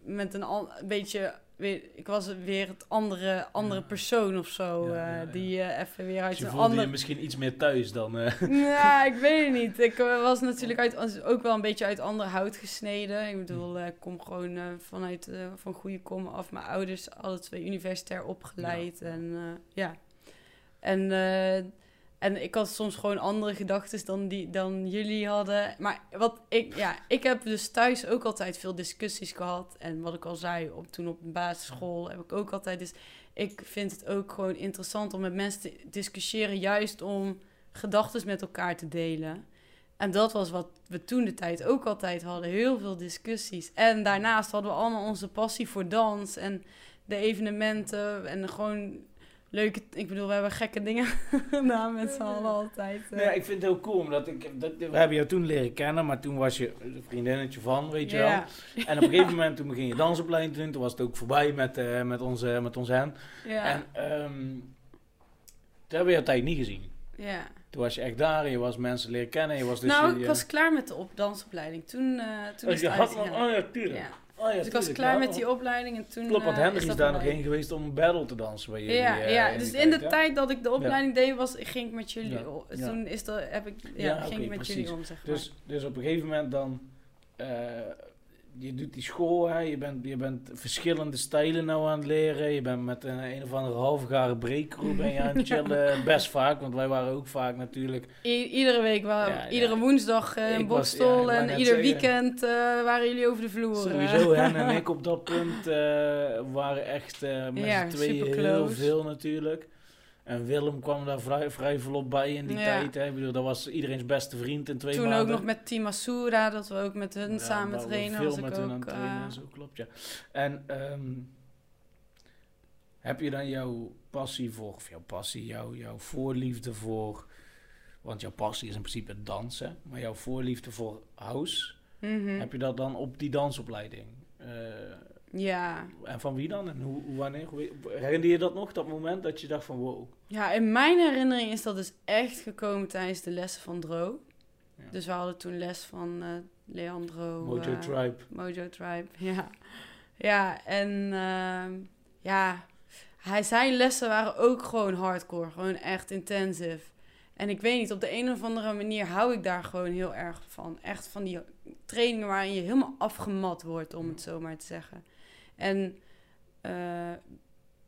met een een beetje... weer- Ik was weer het andere, andere Ja. persoon of zo. Ja, eh, ja. Die eh, even weer uit Dus je een voelde ander... je misschien iets meer thuis dan... eh, Ja, ik weet het niet. Ik was natuurlijk uit, ook wel een beetje uit ander hout gesneden. Ik bedoel, eh, ik kom gewoon vanuit van goede kom af. Mijn ouders, alle twee universitair opgeleid. En ja. En, en ik had soms gewoon andere gedachten dan, die, dan jullie hadden. Maar wat ik, ja, ik heb dus thuis ook altijd veel discussies gehad. En wat ik al zei, op, toen op de basisschool heb ik ook altijd... Dus ik vind het ook gewoon interessant om met mensen te discussiëren, juist om gedachten met elkaar te delen. En dat was wat we toen de tijd ook altijd hadden. Heel veel discussies. En daarnaast hadden we allemaal onze passie voor dans en de evenementen. En gewoon leuke... Ik bedoel, we hebben gekke dingen gedaan met z'n allen altijd. eh. Nou ja, ik vind het heel cool, omdat ik, dat, we hebben jou toen leren kennen, maar toen was je een vriendinnetje van, weet je wel. ja, En op een gegeven moment toen begin je dansopleiding te doen, toen was het ook voorbij met, eh, met, onze, met ons hen. ja, En ehm, toen hebben we jouw tijd niet gezien. ja. Toen was je echt daar en je was mensen leren kennen. Je was dus nou, je, ik was klaar met de op dansopleiding. Toen, eh toen Oh, is je het had oh ja, tuurlijk. Oh, ja, Dus ik was klaar ja. met die opleiding en toen... Klopt, want eh, Henry is daar nog heen geweest om een battle te dansen bij jullie. Ja, eh, ja. dus in de tijd dat ik de opleiding deed, was, ging ik met jullie. Toen is dat, heb ik, ja, ging ik met precies. jullie om, zeg maar. Dus, dus op een gegeven moment dan... eh, je doet die school, hè, je, bent, je bent verschillende stijlen nou aan het leren. Je bent met een, een of andere halfgare ben je aan het chillen. Best vaak, want wij waren ook vaak natuurlijk... I- iedere week, waren, Ja, ja. iedere woensdag eh, in Bokstel ja, en ieder zeggen. weekend eh, waren jullie over de vloer. Sowieso, hen en ik op dat punt eh, waren echt eh met z'n tweeën heel veel natuurlijk. En Willem kwam daar vrij, vrij volop bij in die Ja. tijd. Hè. Ik bedoel, dat was iedereen's beste vriend in twee Toen maanden. ook nog met Team Asura, dat we ook met hun Ja, samen trainen. Veel Was ik met hun aan ook, het trainen eh, en zo, klopt ja. En ehm, heb je dan jouw passie voor, of jouw passie, jouw, jouw voorliefde voor... Want jouw passie is in principe dansen. Maar jouw voorliefde voor house... mhm. Heb je dat dan op die dansopleiding? eh, Ja. En van wie dan? En hoe, wanneer? Hoe- Herinner je dat nog, dat moment dat je dacht van wow? Ja, in mijn herinnering is dat dus echt gekomen tijdens de lessen van Dro. Ja. Dus we hadden toen les van eh, Leandro. Mojo eh, Tribe. Mojo Tribe, ja. Ja, en ehm, ja, hij, zijn lessen waren ook gewoon hardcore, gewoon echt intensive. En ik weet niet, op de een of andere manier hou ik daar gewoon heel erg van. Echt van die trainingen waarin je helemaal afgemat wordt, om het zo maar te zeggen. En eh,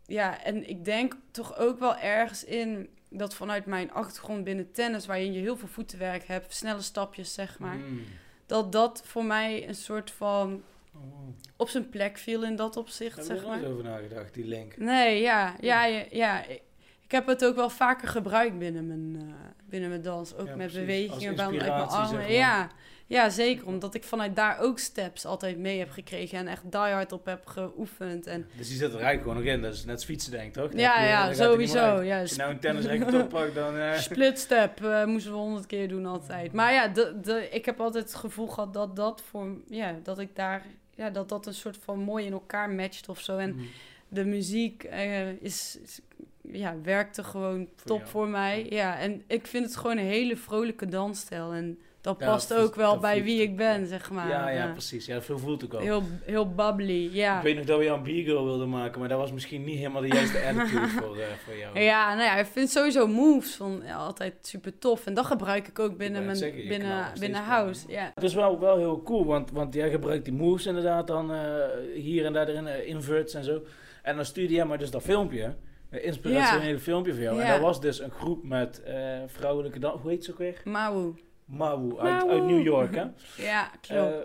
ja, en ik denk toch ook wel ergens in dat vanuit mijn achtergrond binnen tennis, waarin je heel veel voetenwerk hebt, snelle stapjes zeg maar, Mm. dat dat voor mij een soort van Oh, op zijn plek viel in dat Daar opzicht, heb je zeg er nooit maar. over nagedacht, die link. Nee, ja, ja, ja, ja. Ik ik heb het ook wel vaker gebruikt binnen mijn, eh, binnen mijn dans. Ook Ja, met precies. bewegingen bij mijn armen. zeg maar. Ja, ja, zeker. Omdat ik vanuit daar ook steps altijd mee heb gekregen. En echt die hard op heb geoefend. En, Dus die zit er eigenlijk gewoon nog in. Dat is net fietsen, denk ik, toch? Ja, je- ja, sowieso. Ja, Als je nou een tennisracket oppakt, dan... eh, Split step eh, moesten we honderd keer doen altijd. Maar ja, de, de, ik heb altijd het gevoel gehad dat dat voor... Ja, dat ik daar... Ja, dat dat een soort van mooi in elkaar matcht of zo. En mm. de muziek eh, is, is- ja, werkte gewoon Voor top jou. voor mij. Ja, en ik vind het gewoon een hele vrolijke dansstijl. En dat past dat ook wel dat bij wie ik ben, zeg maar. ja, ja, precies. Ja, veel voelt ook al. heel, heel bubbly, ja. Ik weet nog dat we jou een B-girl wilden maken, maar dat was misschien niet helemaal de juiste attitude voor, eh, voor jou. Ja, nou ja, ik vind sowieso moves van ja, altijd super tof. En dat gebruik ik ook binnen mijn zeggen, binnen, binnen house. Ja. Het is wel, wel heel cool, want, want jij gebruikt die moves inderdaad dan eh, hier en daar erin, eh, inverts en zo. En dan stuurde jij maar dus dat filmpje, een inspirationele filmpje van jou. En dat was dus een groep met vrouwelijke dan hoe heet ze ook weer? Mauw. Mawu, uit, New York, hè? Ja, klopt. Eh,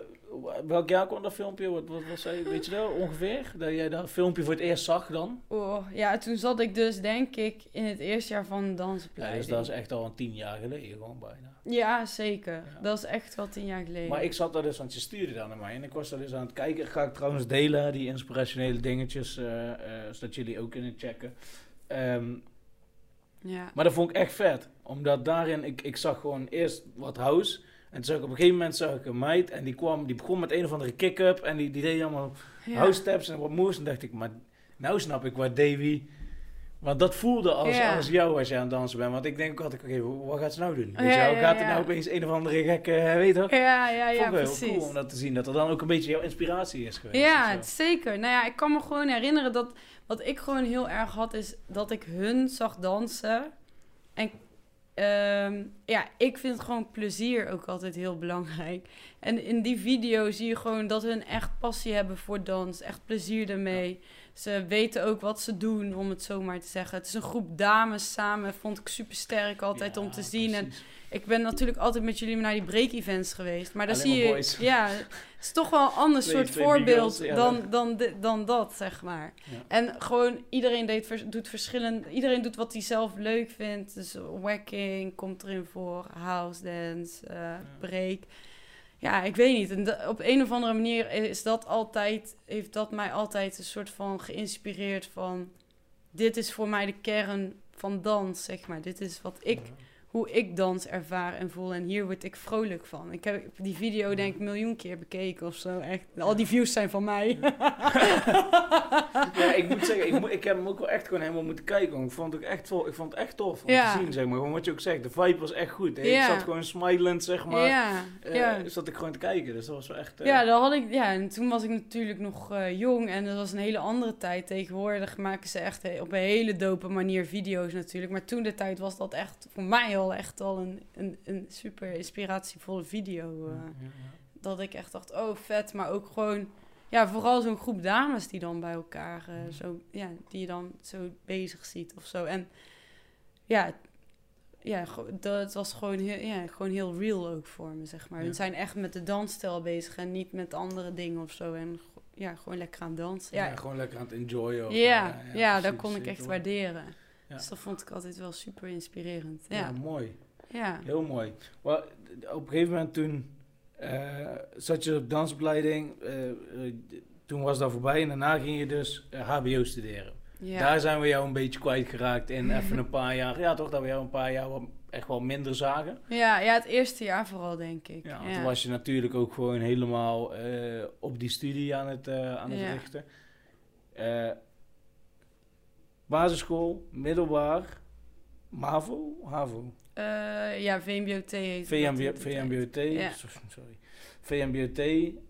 welk jaar kwam dat filmpje? Wat, wat, wat zei, weet je wel, ongeveer? Dat jij dat filmpje voor het eerst zag dan? oh, ja, toen zat ik dus denk ik in het eerste jaar van de Ja, dus dat is echt al een tien jaar geleden, gewoon bijna. Ja, zeker. Ja. Dat is echt wel tien jaar geleden. Maar ik zat daar dus, want je stuurde daar naar mij en ik was daar dus aan het kijken. Ga ik trouwens delen, die inspirationele dingetjes, eh, eh, zodat jullie ook kunnen checken. Ehm, ja. maar dat vond ik echt vet, omdat daarin, ik, ik zag gewoon eerst wat house. En toen zag ik op een gegeven moment zag ik een meid en die kwam, die begon met een of andere kick-up en die, die deed allemaal Ja. house steps en wat moves. En dacht ik, maar nou snap ik waar Davy... Want dat voelde als, als jou als je aan het dansen bent. Want ik denk ook altijd, oké, wat gaat ze nou doen? Weet Ja, je wel? ja, Gaat er ja. nou opeens een of andere gekke, eh, weet je toch? Ja, ja, ja, precies. cool om dat te zien. Dat er dan ook een beetje jouw inspiratie is geweest. Ja, het- zeker. Nou ja, ik kan me gewoon herinneren dat wat ik gewoon heel erg had, is dat ik hun zag dansen. En ehm, ja, ik vind gewoon plezier ook altijd heel belangrijk. En in die video zie je gewoon dat hun echt passie hebben voor dans, echt plezier ermee. Ze weten ook wat ze doen, om het zo maar te zeggen. Het is een groep dames samen, vond ik super sterk altijd om te zien. En ik ben natuurlijk altijd met jullie naar die break-events geweest. Maar dan Alleen zie maar je... boys. Ja, het is toch wel een ander Twee- soort twee voorbeeld big girls, ja, dan, dat- dan, dan dat, zeg maar. Ja. En gewoon iedereen deed, doet verschillend... Iedereen doet wat hij zelf leuk vindt. Dus wacking komt erin voor, house dance, eh, break. Ja, ik weet niet. En op een of andere manier is dat altijd... Heeft dat mij altijd een soort van geïnspireerd van... Dit is voor mij de kern van dans, zeg maar. Dit is wat ik hoe ik dans ervaar en voel. En hier word ik vrolijk van. Ik heb die video denk ik een miljoen keer bekeken of zo. Echt. Al die views zijn van mij. Ja, ik moet zeggen, ik, ik heb hem ook wel echt gewoon helemaal moeten kijken. Ik vond het ook echt, vol, ik vond het echt tof om Ja. te zien, zeg maar. Gewoon wat je ook zegt, de vibe was echt goed. hè. Ik Ja. zat gewoon smilend, zeg maar. ja, Eh, ja. Zat ik gewoon te kijken, dus dat was wel echt... eh, Ja, dat had ik, ja, en toen was ik natuurlijk nog eh, jong en dat was een hele andere tijd. Tegenwoordig maken ze echt op een hele dope manier video's natuurlijk. Maar toen de tijd was dat echt voor mij al echt al een, een, een super inspiratievolle video. eh. ja, ja, ja. dat ik echt dacht, oh vet, maar ook gewoon, ja, vooral zo'n groep dames die dan bij elkaar, eh, zo, ja, die je dan zo bezig ziet of zo. En ja, ja, dat was gewoon heel, ja, gewoon heel real ook voor me, zeg maar. Ja. Hun zijn echt met de dansstijl bezig en niet met andere dingen of zo. En ja, gewoon lekker aan dansen. Ja, Ja, gewoon lekker aan het enjoyen. of, ja, eh, ja, dat precies, kon ik echt waarderen. Ja. Dus dat vond ik altijd wel super inspirerend. Ja, Ja, mooi. ja. Heel mooi. Op een gegeven moment toen eh, zat je op dansopleiding. eh, eh, toen was dat voorbij en daarna ging je dus HBO studeren. ja. Daar zijn we jou een beetje kwijtgeraakt in even een paar jaar. Ja, toch dat we jou een paar jaar wat echt wel minder zagen. Ja, ja, het eerste jaar vooral, denk ik. Ja, Ja, want toen was je natuurlijk ook gewoon helemaal op die studie aan het, aan het richten. Basisschool, middelbaar, MAVO, HAVO, Eh, ja VMBOT heet VMBO. VMBOT, Ja. sorry, VMBOT,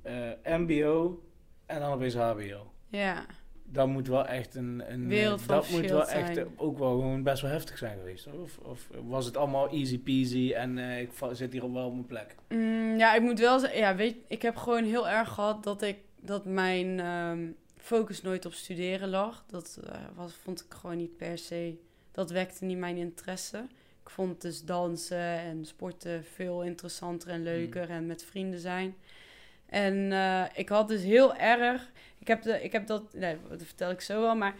eh, MBO en dan opeens HBO. Ja, Dat moet wel echt een, een Wereld dat moet wel echt zijn. ook wel gewoon best wel heftig zijn geweest. Of, of was het allemaal easy peasy en eh, ik zit hier wel op mijn plek. Mm, ja, ik moet wel zeggen, ja, weet, ik heb gewoon heel erg gehad dat ik dat mijn ehm, focus nooit op studeren lag. Dat eh, was, vond ik gewoon niet per se, dat wekte niet mijn interesse. Ik vond dus dansen en sporten veel interessanter en leuker en met vrienden zijn. En eh, ik had dus heel erg, ik heb, de, ik heb dat, nee, dat vertel ik zo wel, maar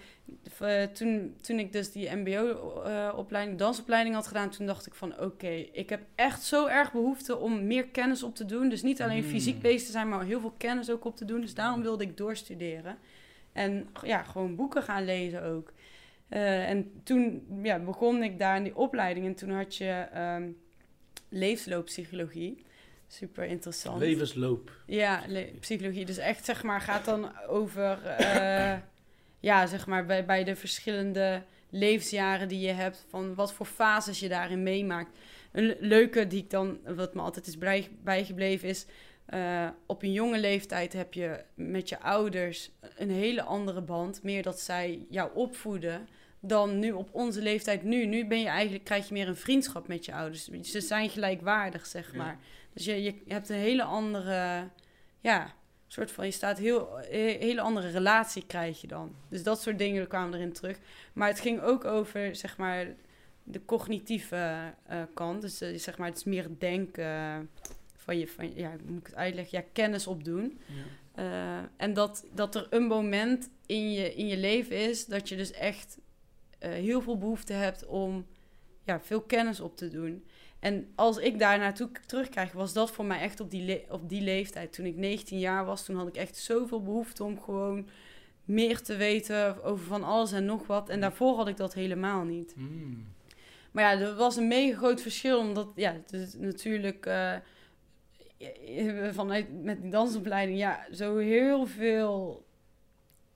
eh, toen, toen ik dus die mbo-opleiding, dansopleiding had gedaan, toen dacht ik van oké, ik heb echt zo erg behoefte om meer kennis op te doen. Dus niet alleen Mm. fysiek bezig te zijn, maar heel veel kennis ook op te doen. Dus daarom wilde ik doorstuderen. En ja, gewoon boeken gaan lezen ook. Eh, en toen ja, begon ik daar in die opleiding en toen had je levenslooppsychologie. Super interessant. Levensloop. Ja, le- psychologie. Dus echt, zeg maar, gaat dan over, eh, ja, zeg maar, bij, bij de verschillende levensjaren die je hebt, van wat voor fases je daarin meemaakt. Een le- leuke die ik dan, wat me altijd is bijgebleven, is eh, op een jonge leeftijd heb je met je ouders een hele andere band. Meer dat zij jou opvoeden dan nu op onze leeftijd nu. Nu ben je eigenlijk, krijg je meer een vriendschap met je ouders. Ze zijn gelijkwaardig, zeg Ja. maar. Dus je, je hebt een hele andere, ja, soort van, je staat heel, een hele andere relatie krijg je dan. Dus dat soort dingen kwamen erin terug. Maar het ging ook over, zeg maar, de cognitieve eh, kant. Dus eh, zeg maar, het is meer denken van je, van, ja, hoe moet ik het uitleggen? Ja, kennis opdoen. Eh, en dat, dat er een moment in je, in je leven is dat je dus echt eh, heel veel behoefte hebt om ja, veel kennis op te doen. En als ik daar naartoe k- terugkrijg, was dat voor mij echt op die, op die leeftijd. Toen ik 19 jaar was, toen had ik echt zoveel behoefte om gewoon meer te weten over van alles en nog wat. En daarvoor had ik dat helemaal niet. Mm. Maar ja, er was een mega groot verschil, omdat ja, het is natuurlijk eh, eh, vanuit met die dansopleiding, ja, zo heel veel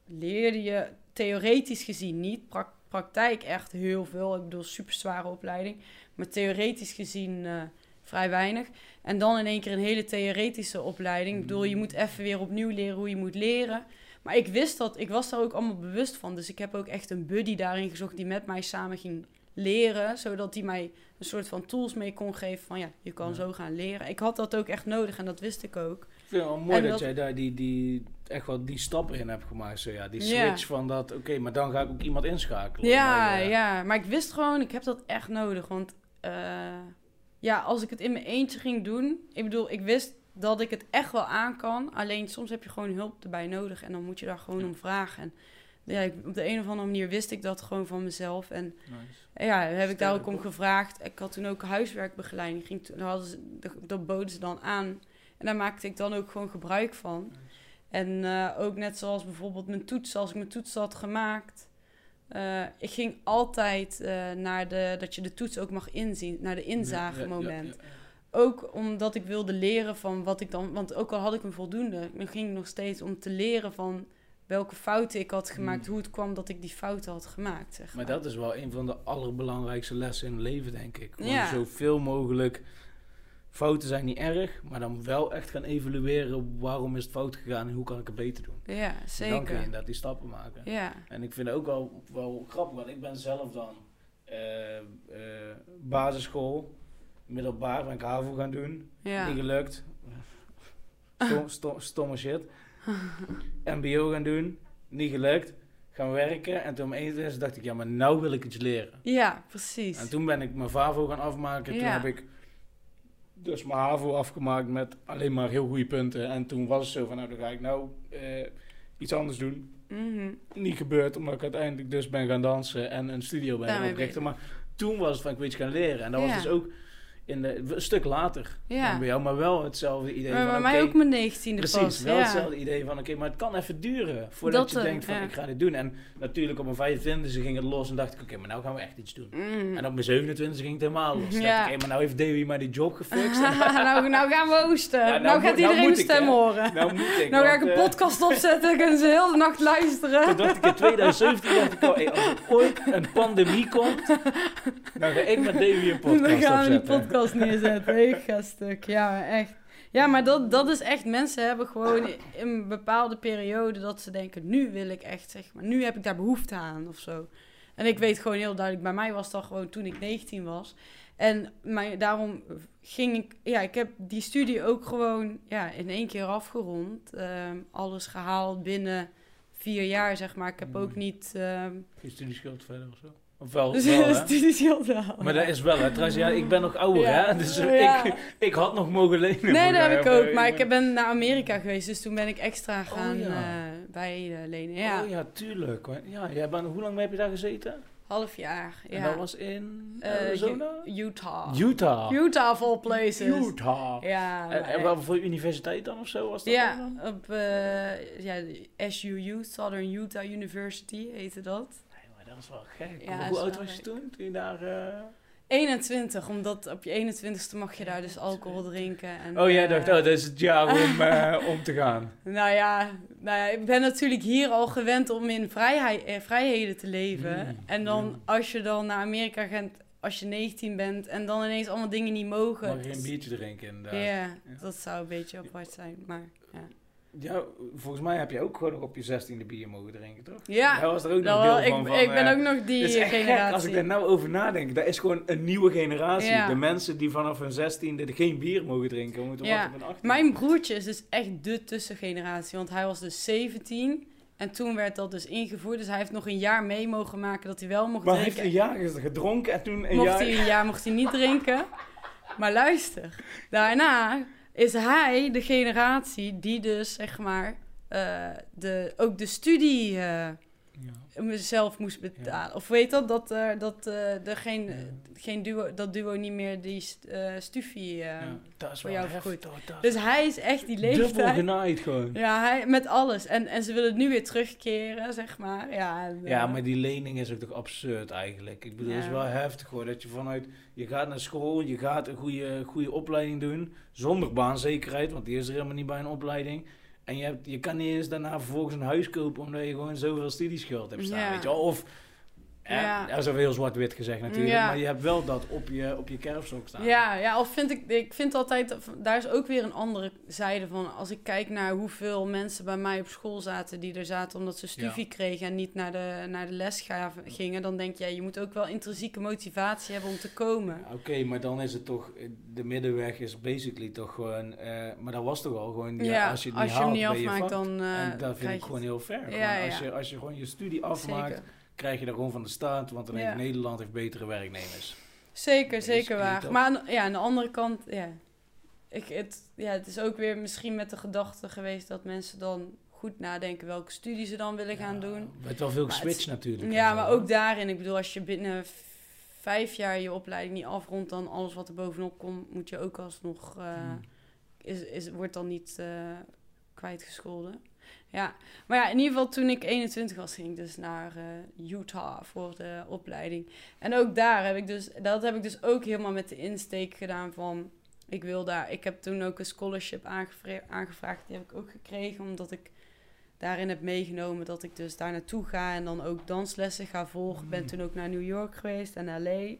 leerde je theoretisch gezien niet. Prak- praktijk echt heel veel. Ik bedoel, super zware opleiding, maar theoretisch gezien eh, vrij weinig. En dan in één keer een hele theoretische opleiding. Ik bedoel, je moet even weer opnieuw leren hoe je moet leren. Maar ik wist dat, ik was daar ook allemaal bewust van. Dus ik heb ook echt een buddy daarin gezocht die met mij samen ging leren. Zodat hij mij een soort van tools mee kon geven van ja, je kan Ja. zo gaan leren. Ik had dat ook echt nodig en dat wist ik ook. Ik vind het wel mooi dat, dat- jij daar die, die, echt wel die stappen in hebt gemaakt. Zo, ja, die Ja. switch van dat, oké, maar dan ga ik ook iemand inschakelen. Ja, Maar, ja, maar ik wist gewoon, ik heb dat echt nodig. Want eh, ja, als ik het in mijn eentje ging doen, ik bedoel, ik wist dat ik het echt wel aan kan. Alleen soms heb je gewoon hulp erbij nodig en dan moet je daar gewoon Ja. om vragen. En ja, ik, op de een of andere manier wist ik dat gewoon van mezelf. En Nice. ja, heb ik daar ook om gevraagd. Ik had toen ook huiswerkbegeleiding. Ging toen, hadden ze, dat- boden ze dan aan. En daar maakte ik dan ook gewoon gebruik van. En eh, ook net zoals bijvoorbeeld mijn toets, als ik mijn toets had gemaakt. eh, ik ging altijd eh, naar de, dat je de toets ook mag inzien, naar de inzagemoment. Ja, ja, ja, Ook omdat ik wilde leren van wat ik dan, want ook al had ik een voldoende, dan ging ik nog steeds om te leren van welke fouten ik had gemaakt, Mm. hoe het kwam dat ik die fouten had gemaakt. Zeg Maar maar. dat is wel een van de allerbelangrijkste lessen in het leven, denk ik. Gewoon Ja. zoveel mogelijk. Fouten zijn niet erg, maar dan wel echt gaan evalueren waarom is het fout gegaan en hoe kan ik het beter doen. Ja, Dan kun je zeker. inderdaad die stappen maken. Ja, En ik vind het ook wel, wel grappig, want ik ben zelf dan eh, eh, basisschool, middelbaar ben ik HAVO gaan doen. ja. Niet gelukt. Stom, stom, stomme shit. MBO gaan doen. Niet gelukt. Gaan werken. En toen om 21 dacht ik, ja, maar nou wil ik iets leren. Ja, precies. En toen ben ik mijn VAVO gaan afmaken. Toen Ja. heb ik dus mijn HAVO afgemaakt met alleen maar heel goede punten. En toen was het zo van, nou dan ga ik nou eh, iets anders doen. Mhm. Niet gebeurd, omdat ik uiteindelijk dus ben gaan dansen en een studio ben gaan oprichten. Maar toen was het van, ik wil iets gaan leren. En dat was dus ook in de, een stuk later Ja. dan bij jou, maar wel hetzelfde idee Maar van, bij mij oké, ook mijn negentiende Precies, pas. wel ja. hetzelfde idee van, oké, maar het kan even duren voordat Dat, je eh, denkt van, ja. ik ga dit doen. En natuurlijk op mijn 25e ging het los en dacht ik, oké, maar nou gaan we echt iets doen. Mm. En op mijn 27e ging het helemaal los. Ja. dacht oké, maar nou heeft Davy maar die job gefixt. Nou, nou gaan we oosten. Nou, nou gaat nou iedereen mijn ik, stem horen. nou moet ik. nou ga ik een eh, podcast opzetten, kunnen ze heel de nacht luisteren. Toen dacht ik in 2017, dacht ik al, hey, als er ooit een pandemie komt, dan ga ik met Davy een podcast opzetten. Podcast ga stuk. Ja, echt. Ja, maar dat, dat is echt... Mensen hebben gewoon in een bepaalde periode dat ze denken... Nu wil ik echt, zeg maar... Nu heb ik daar behoefte aan of zo. En ik weet gewoon heel duidelijk... Bij mij was dat gewoon toen ik 19 was. En maar daarom ging ik... Ja, ik heb die studie ook gewoon ja, in één keer afgerond. Ehm, alles gehaald binnen vier jaar, zeg maar. Ik heb ook Mm. niet... ehm Geen studieschuld verder of zo? Of wel, dus wel, hè? studieschuld gehaald. Maar dat is wel, hè. Trouwens, ja, ik ben nog ouder, Ja. hè. Dus Ja. ik, ik had nog mogen lenen. Nee, dat heb ik ook. Maar ik ben naar Amerika geweest, dus toen ben ik extra gaan ja. eh, bijlenen. Ja, Oh ja, tuurlijk. Ja, jij bent, hoe lang heb je daar gezeten? half jaar. Ja. En dat was in Eh, Arizona? Utah. Utah. Utah of all places. Utah. Ja, En, en wat voor universiteit dan of zo was dat ja, dan? op ja, SUU, Southern Utah University heette dat. Dat is wel gek. Ja, hoe oud was je toen? Toen je daar... eh, 21, omdat op je 21ste mag je daar dus alcohol drinken. En, Oh, jij eh, dacht, oh, dat is het jaar om, eh, om te gaan. Nou ja, nou ja, ik ben natuurlijk hier al gewend om in vrijheid, eh, vrijheden te leven. Mm, en dan als je dan naar Amerika gaat, als je 19 bent en dan ineens allemaal dingen niet mogen. Mag je een biertje drinken inderdaad. Ja. dat zou een beetje apart zijn. Maar ja, volgens mij heb je ook gewoon nog op je zestiende bier mogen drinken, toch? ja Daar was er ook nog dat deel ik, van. van, ik ben eh, ook nog die is echt gek generatie. als ik daar nou over nadenk. Dat is gewoon een nieuwe generatie. Ja. De mensen die vanaf hun zestiende geen bier mogen drinken. Moeten Ja. wachten op hun 18. Mijn broertje is dus echt de tussengeneratie, want hij was dus 17 en toen werd dat dus ingevoerd. Dus hij heeft nog een jaar mee mogen maken dat hij wel mocht Maar hij drinken. heeft een jaar gedronken en toen een mocht jaar... hij een jaar mocht hij niet drinken. Maar luister, daarna is hij de generatie die dus zeg maar eh, de, ook de studie eh, Ja. zelf moest betalen. Of weet dat dat eh, dat eh, er geen, Ja. geen duo dat duo niet meer die st- eh, stufie. eh, Ja, dat is voor wel jou. Dat is Dus hij is echt die dubbel leeftijd. genaaid gewoon. Ja, hij, met alles. En, en ze willen het nu weer terugkeren, zeg maar. Ja, en, Ja, maar die lening is ook toch absurd eigenlijk. Ik bedoel, het is wel heftig hoor. Dat je vanuit, je gaat naar school, je gaat een goede, goede opleiding doen. Zonder baanzekerheid, want die is er helemaal niet bij een opleiding. En je, hebt, je kan niet eens daarna vervolgens een huis kopen omdat je gewoon zoveel studieschuld hebt staan. Ja. Weet je wel? Of, ja. Dat is wel heel zwart-wit gezegd natuurlijk. Ja. Maar je hebt wel dat op je, op je kerfstok staan. Ja, ja, of vind ik, ik vind altijd, daar is ook weer een andere zijde van. Als ik kijk naar hoeveel mensen bij mij op school zaten die er zaten omdat ze studie kregen en niet naar de, naar de les gaven, gingen, dan denk je, je moet ook wel intrinsieke motivatie hebben om te komen. Oké, maar dan is het toch, de middenweg is basically toch gewoon, eh, maar dat was toch al gewoon, ja, als je het niet als je hem niet je afmaakt, dan eh en dat vind ik gewoon heel fair. Als, je, als je gewoon je studie afmaakt, Zeker. Krijg je daar gewoon van de staat, want dan heeft Nederland heeft betere werknemers. Zeker, is zeker waar. Maar aan, ja, aan de andere kant, ja. Ik, het, ja, het is ook weer misschien met de gedachte geweest dat mensen dan goed nadenken welke studie ze dan willen gaan doen. Met wel veel Maar switch het- natuurlijk. Ja, maar ook daarin, ik bedoel, als je binnen vijf jaar je opleiding niet afrondt, dan alles wat er bovenop komt, moet je ook alsnog, Hmm. is, is, wordt dan niet eh, kwijtgescholden. Ja, maar ja, in ieder geval toen ik 21 was, ging ik dus naar eh, Utah voor de opleiding. En ook daar heb ik dus, dat heb ik dus ook helemaal met de insteek gedaan van, ik wil daar, ik heb toen ook een scholarship aangevra- aangevraagd, die heb ik ook gekregen, omdat ik daarin heb meegenomen dat ik dus daar naartoe ga en dan ook danslessen ga volgen. Ik ben Mm. toen ook naar New York geweest en LA,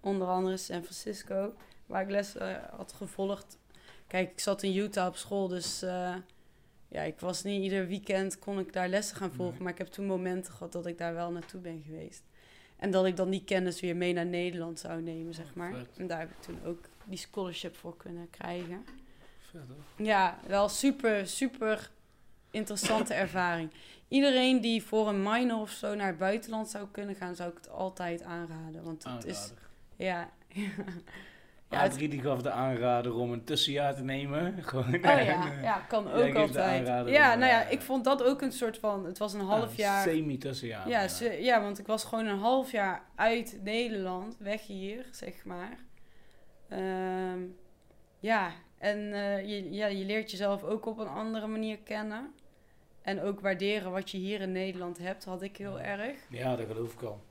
onder andere San Francisco, waar ik les eh, had gevolgd. Kijk, ik zat in Utah op school, dus eh, ja, ik was niet ieder weekend kon ik daar lessen gaan volgen, Nee. maar ik heb toen momenten gehad dat ik daar wel naartoe ben geweest. En dat ik dan die kennis weer mee naar Nederland zou nemen, zeg maar. vet. En daar heb ik toen ook die scholarship voor kunnen krijgen. Vet, hoor. Ja, wel super, super interessante ervaring. Iedereen die voor een minor of zo naar het buitenland zou kunnen gaan, zou ik het altijd aanraden. Want het is, ja. ja, het- Adrie die gaf de aanrader om een tussenjaar te nemen. Gewoon, oh ja, en, ja, kan ook altijd. Ja, om, nou ja, eh, ik vond dat ook een soort van, het was een half ja, jaar. Semi-tussenjaar. Ja, ja, want ik was gewoon een half jaar uit Nederland, weg hier, zeg maar. Ehm, ja, en eh, je, ja, je leert jezelf ook op een andere manier kennen. En ook waarderen wat je hier in Nederland hebt, had ik heel erg. Ja, dat geloof ik al.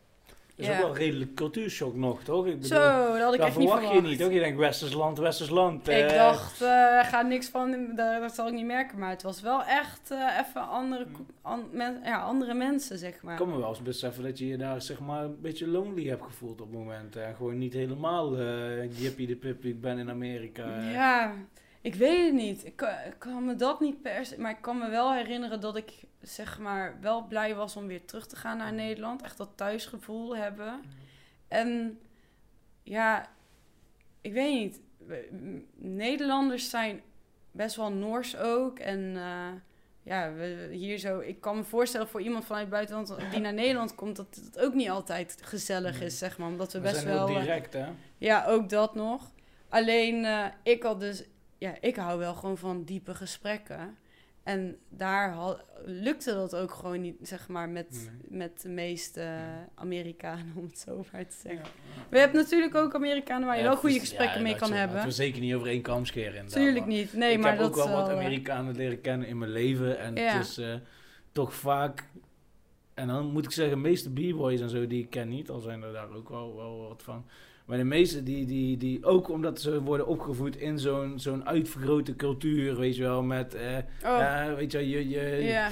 Dat is Ja. ook wel een redelijk cultuurshock nog, toch? Ik bedoel, Zo, dat had ik echt niet verwacht je niet, toch? Je denkt Westers land, Westers land. Ik eh, dacht, eh ga niks van, dat, dat zal ik niet merken. Maar het was wel echt eh, even andere, ko- an- men- ja, andere mensen, zeg maar. Ik kan me wel eens beseffen dat je je daar zeg maar een beetje lonely hebt gevoeld op momenten. En gewoon niet helemaal eh jippie de pippie, ik ben in Amerika. Ja, ik weet het niet. Ik kan, ik kan me dat niet per se... Maar ik kan me wel herinneren dat ik, zeg maar, wel blij was om weer terug te gaan naar Nederland. Echt dat thuisgevoel hebben. En ja, ik weet niet. Nederlanders zijn best wel Noors ook. En eh, ja, we, hier zo... Ik kan me voorstellen voor iemand vanuit het buitenland die naar Nederland komt... dat het ook niet altijd gezellig is, zeg maar. Omdat we, We best zijn wel... heel eh, direct, hè? ja, ook dat nog. Alleen, eh, ik had dus... Ja, ik hou wel gewoon van diepe gesprekken. En daar had- lukte dat ook gewoon niet, zeg maar, met, Nee. met de meeste Amerikanen, om het zo maar te zeggen. Ja. We hebben natuurlijk ook Amerikanen waar je Ja, wel goede gesprekken Ja, mee kan zo. hebben. We zeker niet over één kam scheren. inderdaad, Tuurlijk maar niet. Nee, ik maar heb dat ook wel wat wel, eh, Amerikanen leren kennen in mijn leven. En Ja. het is eh, toch vaak... En dan moet ik zeggen, de meeste b-boys en zo, die ik ken niet. Al zijn er daar ook wel, wel wat van. Maar de meeste, die, die, die ook omdat ze worden opgevoed in zo'n zo'n uitvergrote cultuur, weet je wel, met... eh, Oh, weet je, wel, je, je, ja.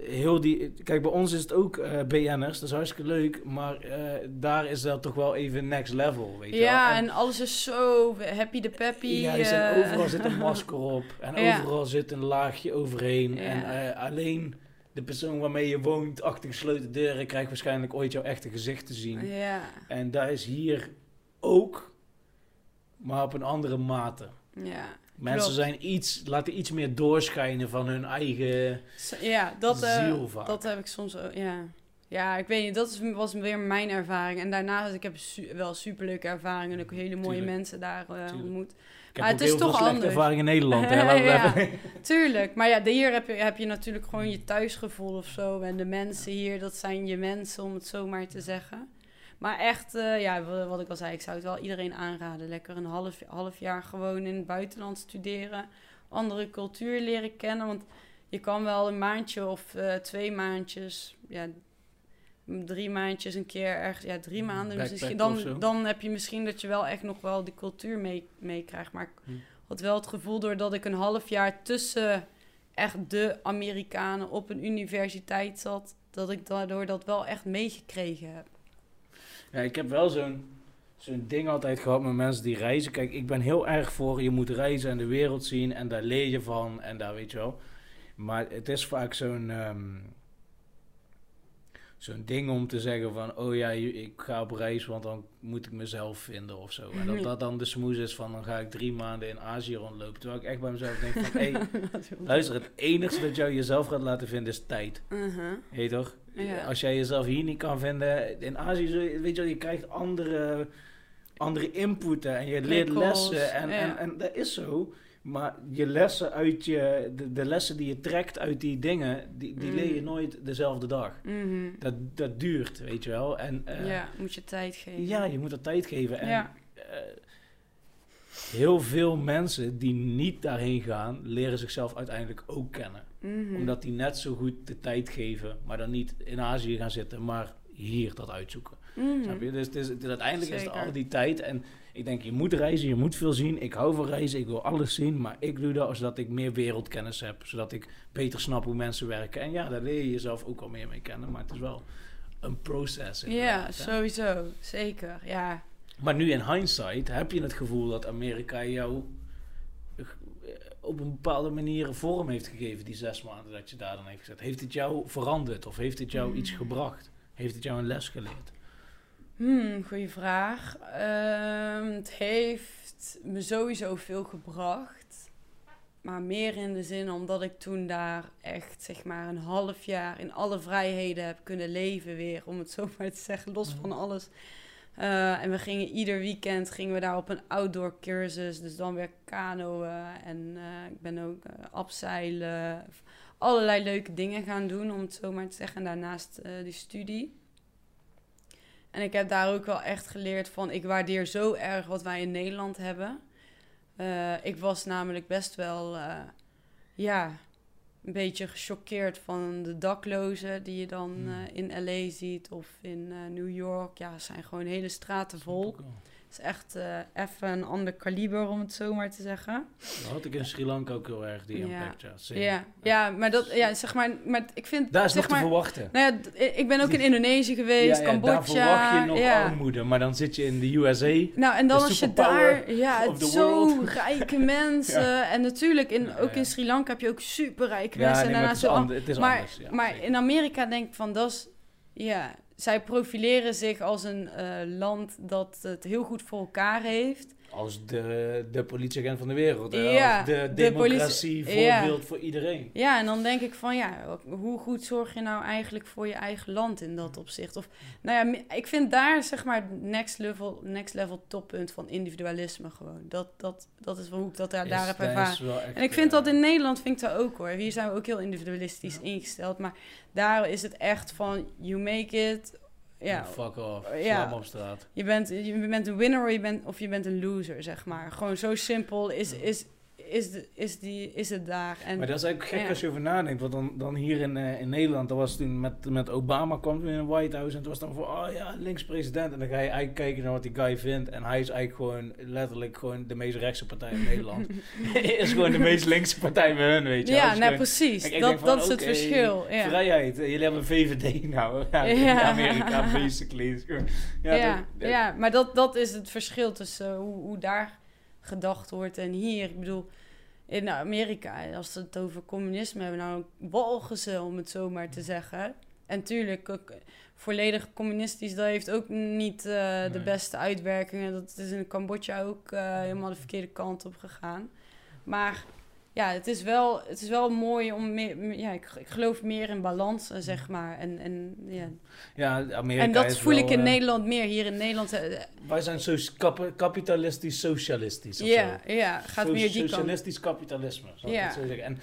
heel die... Kijk, bij ons is het ook eh BN'ers, dat is hartstikke leuk. Maar eh, daar is dat toch wel even next level, weet je wel. Ja, en alles is zo happy de peppy. Ja, er zijn- overal zit een masker op. En Ja. overal zit een laagje overheen. Ja. En alleen de persoon waarmee je woont achter gesloten deuren krijgt waarschijnlijk ooit jouw echte gezicht te zien. Ja, En dat is hier ook, maar op een andere mate. ja. Mensen Klopt. zijn iets, laten iets meer doorschijnen van hun eigen Ja, dat, ziel vaak. dat heb ik soms ook, ja. Ja, ik weet niet, dat is, was weer mijn ervaring. En daarnaast, ik heb su wel superleuke ervaringen en ook hele mooie Tuurlijk. mensen daar eh, ontmoet. ik maar het is toch anders. ervaring in Nederland. Hè? Laten we Ja. Tuurlijk, maar ja, hier heb je, heb je natuurlijk gewoon je thuisgevoel of zo. En de mensen hier, dat zijn je mensen, om het zo maar te zeggen. Maar echt, eh, ja, wa- wat ik al zei, ik zou het wel iedereen aanraden. Lekker een half, half jaar gewoon in het buitenland studeren. Andere cultuur leren kennen. Want je kan wel een maandje of eh, twee maandjes, ja, drie maandjes een keer ergens, ja, drie maanden. Misschien, dan, dan heb je misschien dat je wel echt nog wel die cultuur mee- meekrijgt. maar ik Hm. had wel het gevoel doordat ik een half jaar tussen echt de Amerikanen op een universiteit zat, dat ik daardoor dat wel echt meegekregen heb. Ja, ik heb wel zo'n zo'n ding altijd gehad met mensen die reizen. Kijk, ik ben heel erg voor je moet reizen en de wereld zien en daar leer je van en daar weet je wel. Maar het is vaak zo'n ehm, zo'n ding om te zeggen van, oh ja, ik ga op reis, want dan moet ik mezelf vinden of zo. En dat dat dan de smoes is van, dan ga ik drie maanden in Azië rondlopen. Terwijl ik echt bij mezelf denk van, hé, hey, luister, het enige dat jou jezelf gaat laten vinden is tijd. Heet toch? Ja. Als jij jezelf hier niet kan vinden, in Azië, weet je wel, je krijgt andere, andere inputen en je leert lessen. En, ja. en, en dat is zo. Maar je lessen uit je, de, de lessen die je trekt uit die dingen, die, die Mm. leer je nooit dezelfde dag. Mhm. Dat, dat duurt, weet je wel. En, eh, ja, moet je tijd geven. ja, je moet er tijd geven. En Ja. eh, heel veel mensen die niet daarheen gaan, leren zichzelf uiteindelijk ook kennen Mhm. omdat die net zo goed de tijd geven, maar dan niet in Azië gaan zitten, maar hier dat uitzoeken. Mhm. Snap je? Dus is- uiteindelijk is het al die tijd. En ik denk, je moet reizen, je moet veel zien. Ik hou van reizen, ik wil alles zien. Maar ik doe dat zodat ik meer wereldkennis heb. Zodat ik beter snap hoe mensen werken. En ja, daar leer je jezelf ook al meer mee kennen. Maar het is wel een proces. Ja, sowieso. Zeker, ja. Maar nu in hindsight heb je het gevoel dat Amerika jou eh, op een bepaalde manier vorm heeft gegeven, die zes maanden dat je daar dan heeft gezet. Heeft het jou veranderd of heeft het jou iets gebracht? Heeft het jou een les geleerd? Hmm, goeie vraag. Ehm, het heeft me sowieso veel gebracht. Maar meer in de zin omdat ik toen daar echt zeg maar een half jaar in alle vrijheden heb kunnen leven weer. Om het zo maar te zeggen, los van alles. Eh, en we gingen ieder weekend gingen we daar op een outdoor cursus. Dus dan weer kanoën en eh, ik ben ook eh abseilen. Allerlei leuke dingen gaan doen, om het zo maar te zeggen. En daarnaast die studie. En ik heb daar ook wel echt geleerd van, ik waardeer zo erg wat wij in Nederland hebben. Eh, ik was namelijk best wel, eh, ja, een beetje gechoqueerd van de daklozen die je dan Hmm. eh, in LA ziet of in New York. Ja, het zijn gewoon hele straten vol. Is echt eh, even een ander kaliber, om het zo maar te zeggen. Dat had ik in Sri Lanka ook heel erg, die Ja. impact. Ja. Ja, ja, maar dat, ja, zeg maar, maar ik vind, Daar is zeg nog maar, te verwachten. nou ja, ik ben ook in Indonesië geweest, ja, ja, Cambodja. daar verwacht je nog ja. armoede, maar dan zit je in de USA. Nou, en dan als je daar, ja, het zo rijke mensen. En natuurlijk, in, ook in Sri Lanka heb je ook superrijke Ja, mensen. nee, en maar het is, maar, anders. Maar zeker. in Amerika denk ik van, dat is, ja, zij profileren zich als een eh, land dat het heel goed voor elkaar heeft. Als de, de politieagent van de wereld. Ja, Als de de democratie politie- ja. voorbeeld voor iedereen. Ja, en dan denk ik van, ja, hoe goed zorg je nou eigenlijk voor je eigen land in dat opzicht? Of, nou ja, ik vind daar zeg maar het next level, next level toppunt van individualisme gewoon. Dat, dat, dat is hoe ik dat daar, daar Is- heb dat is ervaren. En ik vind eh, dat in Nederland vind ik dat ook hoor. Hier zijn we ook heel individualistisch ingesteld. Maar daar is het echt van you make it. Ja, Fuck off. Ja. Slam op straat. je bent, je bent een winner of je bent, of je bent een loser, zeg maar. Gewoon zo simpel is, is, is, de, is, die, is het daar. En, Maar dat is eigenlijk gek Ja. als je over nadenkt. Want dan, dan hier in, eh, in Nederland, dat was toen met, met Obama kwam toen in een White House. En het was dan van, oh ja, links president. En dan ga je eigenlijk kijken naar wat die guy vindt. En hij is eigenlijk gewoon letterlijk gewoon de meest rechtse partij in Nederland. is gewoon de meest linkse partij bij hun, weet je. wel. ja, nou gewoon- precies. Ik- ik dat van, dat is het verschil. Ja. Vrijheid. Eh, Jullie hebben VVD nou. Ja, in Ja. Amerika, basically. Ja, Ja, maar dat, dat is het verschil tussen eh, hoe, hoe daar gedacht wordt en hier. Ik bedoel, in Amerika, als we het over communisme hebben, nou walgen om het zo maar te zeggen. En tuurlijk, ook volledig communistisch, dat heeft ook niet eh, de beste uitwerkingen. Dat is in Cambodja ook eh, helemaal de verkeerde kant op gegaan. Maar ja, het is wel, het is wel mooi om meer, ja, ik, ik geloof meer in balans, eh, zeg maar. En, en, ja. ja, Amerika en dat voel wel, ik in eh, Nederland meer. Hier in Nederland, eh, Wij zijn zo kap- kapitalistisch socialistisch ja, ja, gaat So- meer die kant. Socialistisch kapitalisme, ik Ja. het zo zeggen. En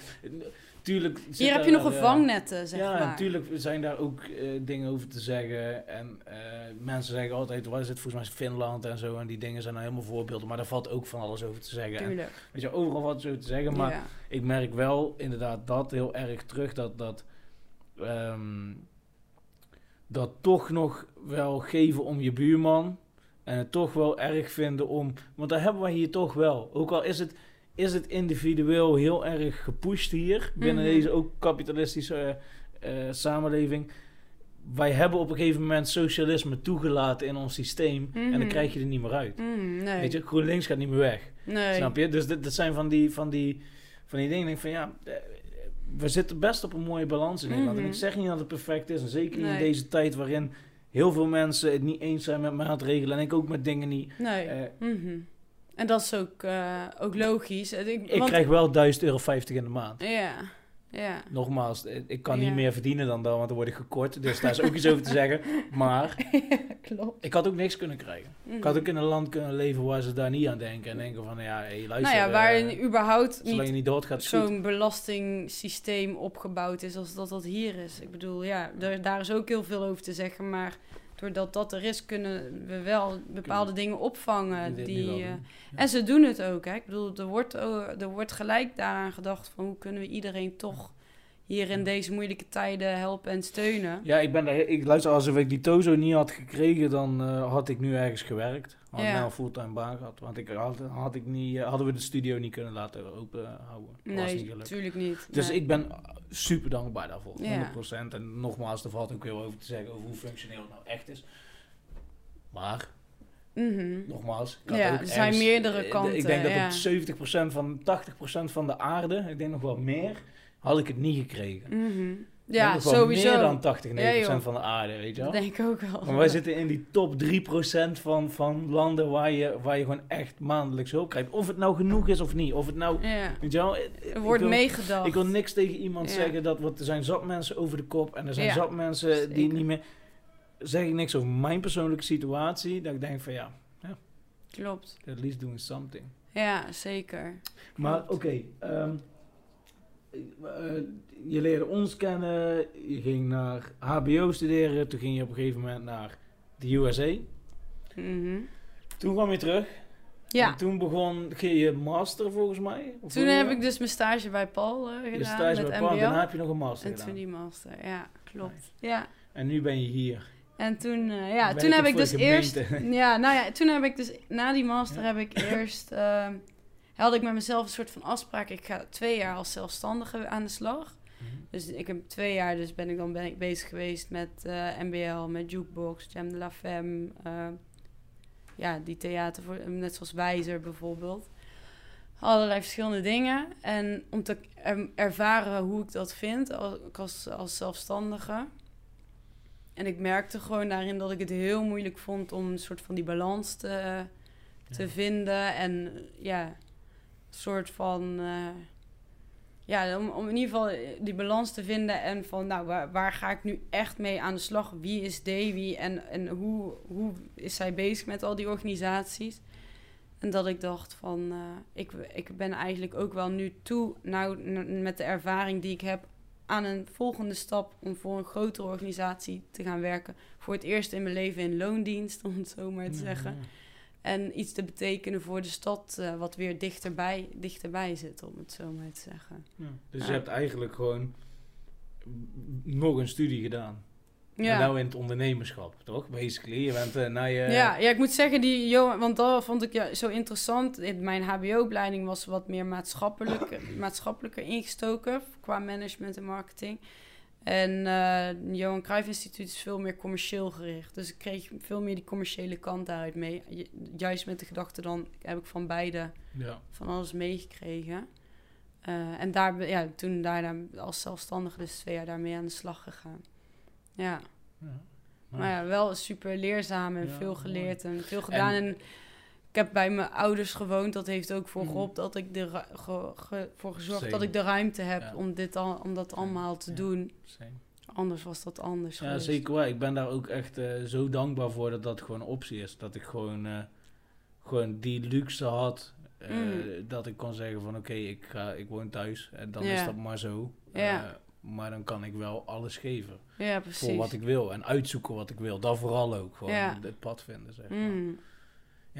tuurlijk... Hier heb je nog een vangnetten, zeg ja, maar. natuurlijk zijn daar ook eh, dingen over te zeggen. En eh, mensen zeggen altijd, wat is het volgens mij Finland en zo. En die dingen zijn nou helemaal voorbeelden. Maar daar valt ook van alles over te zeggen. En, Tuurlijk. weet je, overal wat zo te zeggen. Maar ja. ik merk wel inderdaad dat heel erg terug. Dat, dat, ehm, dat toch nog wel geven om je buurman. En het toch wel erg vinden om... Want dat hebben wij hier toch wel. Ook al is het, is het individueel heel erg gepusht hier. Binnen Mhm. deze ook kapitalistische eh, eh, samenleving. Wij hebben op een gegeven moment socialisme toegelaten in ons systeem. En Mhm. dan krijg je er niet meer uit. Mm, nee. Weet je, GroenLinks gaat niet meer weg. nee. Snap je? Dus dit, dat zijn van die, van die, van die dingen. Ik denk van ja, eh, we zitten best op een mooie balans in Nederland. En Mhm. ik zeg niet dat het perfect is. En zeker niet in deze tijd waarin heel veel mensen het niet eens zijn met maatregelen. En ik ook met dingen niet. Nee. Mhm. En dat is ook, eh, ook logisch. Ik, ik want- krijg wel 1000 euro 50 in de maand. Ja, ja. Nogmaals, eh, ik kan Ja. niet meer verdienen dan dat, want dan word ik gekort. Dus daar is ook iets over te zeggen. Maar Klopt. ik had ook niks kunnen krijgen. Ik had ook in een land kunnen leven waar ze daar niet aan denken. En denken van, ja, hey, luister. nou ja, waarin eh, überhaupt zolang je niet niet doodgaat, zo'n belastingsysteem opgebouwd is als dat dat hier is. Ik bedoel, ja, er, daar is ook heel veel over te zeggen, maar doordat dat er is, kunnen we wel bepaalde dingen opvangen. Die, eh. En ze doen het ook. Hè? Ik bedoel, er wordt, oh, er wordt gelijk daaraan gedacht van hoe kunnen we iedereen toch hier in deze moeilijke tijden helpen en steunen. Ja, ik ben daar, ik luister, als ik die Tozo niet had gekregen, dan eh, had ik nu ergens gewerkt. Had Ja. een fulltime baan gehad. Want ik had, had ik niet, eh, hadden we de studio niet kunnen laten open houden. Was niet Nee, natuurlijk niet. Dus Nee. ik ben super dankbaar daarvoor. Ja. 100%. En nogmaals, er valt ook heel over te zeggen over hoe functioneel het nou echt is. Maar, Mhm. nogmaals, Ja, er zijn ergens- meerdere eh, kanten, Ik denk dat ja. op 70% van 80% van de aarde, ik denk nog wel meer, had ik het niet gekregen. Ik Ja, sowieso. Meer dan 80, 90% Ja, joh. van de aarde, weet je wel. Dat denk ik ook wel. Maar wij zitten in die top 3% van, van landen waar je, waar je gewoon echt maandelijks hulp krijgt. Of het nou genoeg is of niet. Of het nou, Ja. weet je wel. eh, ik wordt wil- meegedacht. Ik wil niks tegen iemand Ja. zeggen, dat, want er zijn zat mensen over de kop. En er zijn zat mensen die niet meer... Zeg ik niks over mijn persoonlijke situatie. Dat ik denk van ja, Klopt. at least doing something. Ja, zeker. Maar oké, ehm, eh, je leerde ons kennen, je ging naar HBO studeren, toen ging je op een gegeven moment naar de USA. Mhm. Toen kwam je terug. Ja, En toen begon ging je master volgens mij. Of toen heb ik dus mijn stage bij Paul eh, gedaan je stage met bij. Paul, daarna heb je nog een master en gedaan. toen die master, ja, klopt. Nice. Ja, En nu ben je hier. en toen, eh, ja, toen heb ik dus eerst... Ja, nou ja, toen heb ik dus... Na die master Ja. heb ik eerst... ehm, had ik met mezelf een soort van afspraak. Ik ga twee jaar als zelfstandige aan de slag. Dus ik heb twee jaar, dus ben ik dan ben ik bezig geweest met eh, MBL, met Jukebox, Jam de la Femme. eh, ja, die theater, voor, net zoals Wijzer bijvoorbeeld. Allerlei verschillende dingen. En om te er- ervaren hoe ik dat vind als, als, zelfstandige. En ik merkte gewoon daarin dat ik het heel moeilijk vond om een soort van die balans te, te Ja. vinden. En ja, soort van. eh, ja, om, om in ieder geval die balans te vinden en van, nou, waar, waar ga ik nu echt mee aan de slag? Wie is Davy en, en hoe, hoe is zij bezig met al die organisaties? En dat ik dacht van, eh, ik, ik ben eigenlijk ook wel nu toe, nou, met de ervaring die ik heb, aan een volgende stap om voor een grotere organisatie te gaan werken. Voor het eerst in mijn leven in loondienst, om het zo maar te Ja, zeggen. ja. En iets te betekenen voor de stad, eh, wat weer dichterbij, dichterbij zit, om het zo maar te zeggen. Ja. Dus Ja. je hebt eigenlijk gewoon nog een studie gedaan. Ja. En nou in het ondernemerschap, toch? Basically. Je bent eh, naar je... Ja, ja, ik moet zeggen, die Johan, want dat vond ik ja, zo interessant. In Mijn HBO-opleiding was wat meer maatschappelijk, maatschappelijker ingestoken qua management en marketing. En eh Johan Cruijff Instituut is veel meer commercieel gericht. Dus ik kreeg veel meer die commerciële kant daaruit mee. Ju- Juist met de gedachte dan heb ik van beide Ja. van alles meegekregen. Eh, en daar, ja, toen daarna als zelfstandige dus twee jaar daarmee aan de slag gegaan. Ja. ja. Maar ja, wel super leerzaam en Ja, veel mooi. geleerd en veel gedaan. En, ik heb bij mijn ouders gewoond. Dat heeft ook voor Mhm. geholpen dat ik de ru- ge- ge- voor gezorgd Same. dat ik de ruimte heb Ja. om, dit al, om dat allemaal te Ja. doen. Same. Anders was dat anders Ja, geweest. zeker wel. Ik ben daar ook echt eh, zo dankbaar voor dat dat gewoon een optie is. Dat ik gewoon, eh, gewoon die luxe had. eh, Mm. Dat ik kon zeggen van oké, ik ik, ik woon thuis. En dan Ja. is dat maar zo. Maar dan kan ik wel alles geven. Voor wat ik wil. En uitzoeken wat ik wil. Dat vooral ook. Gewoon het pad vinden, zeg maar. Mm.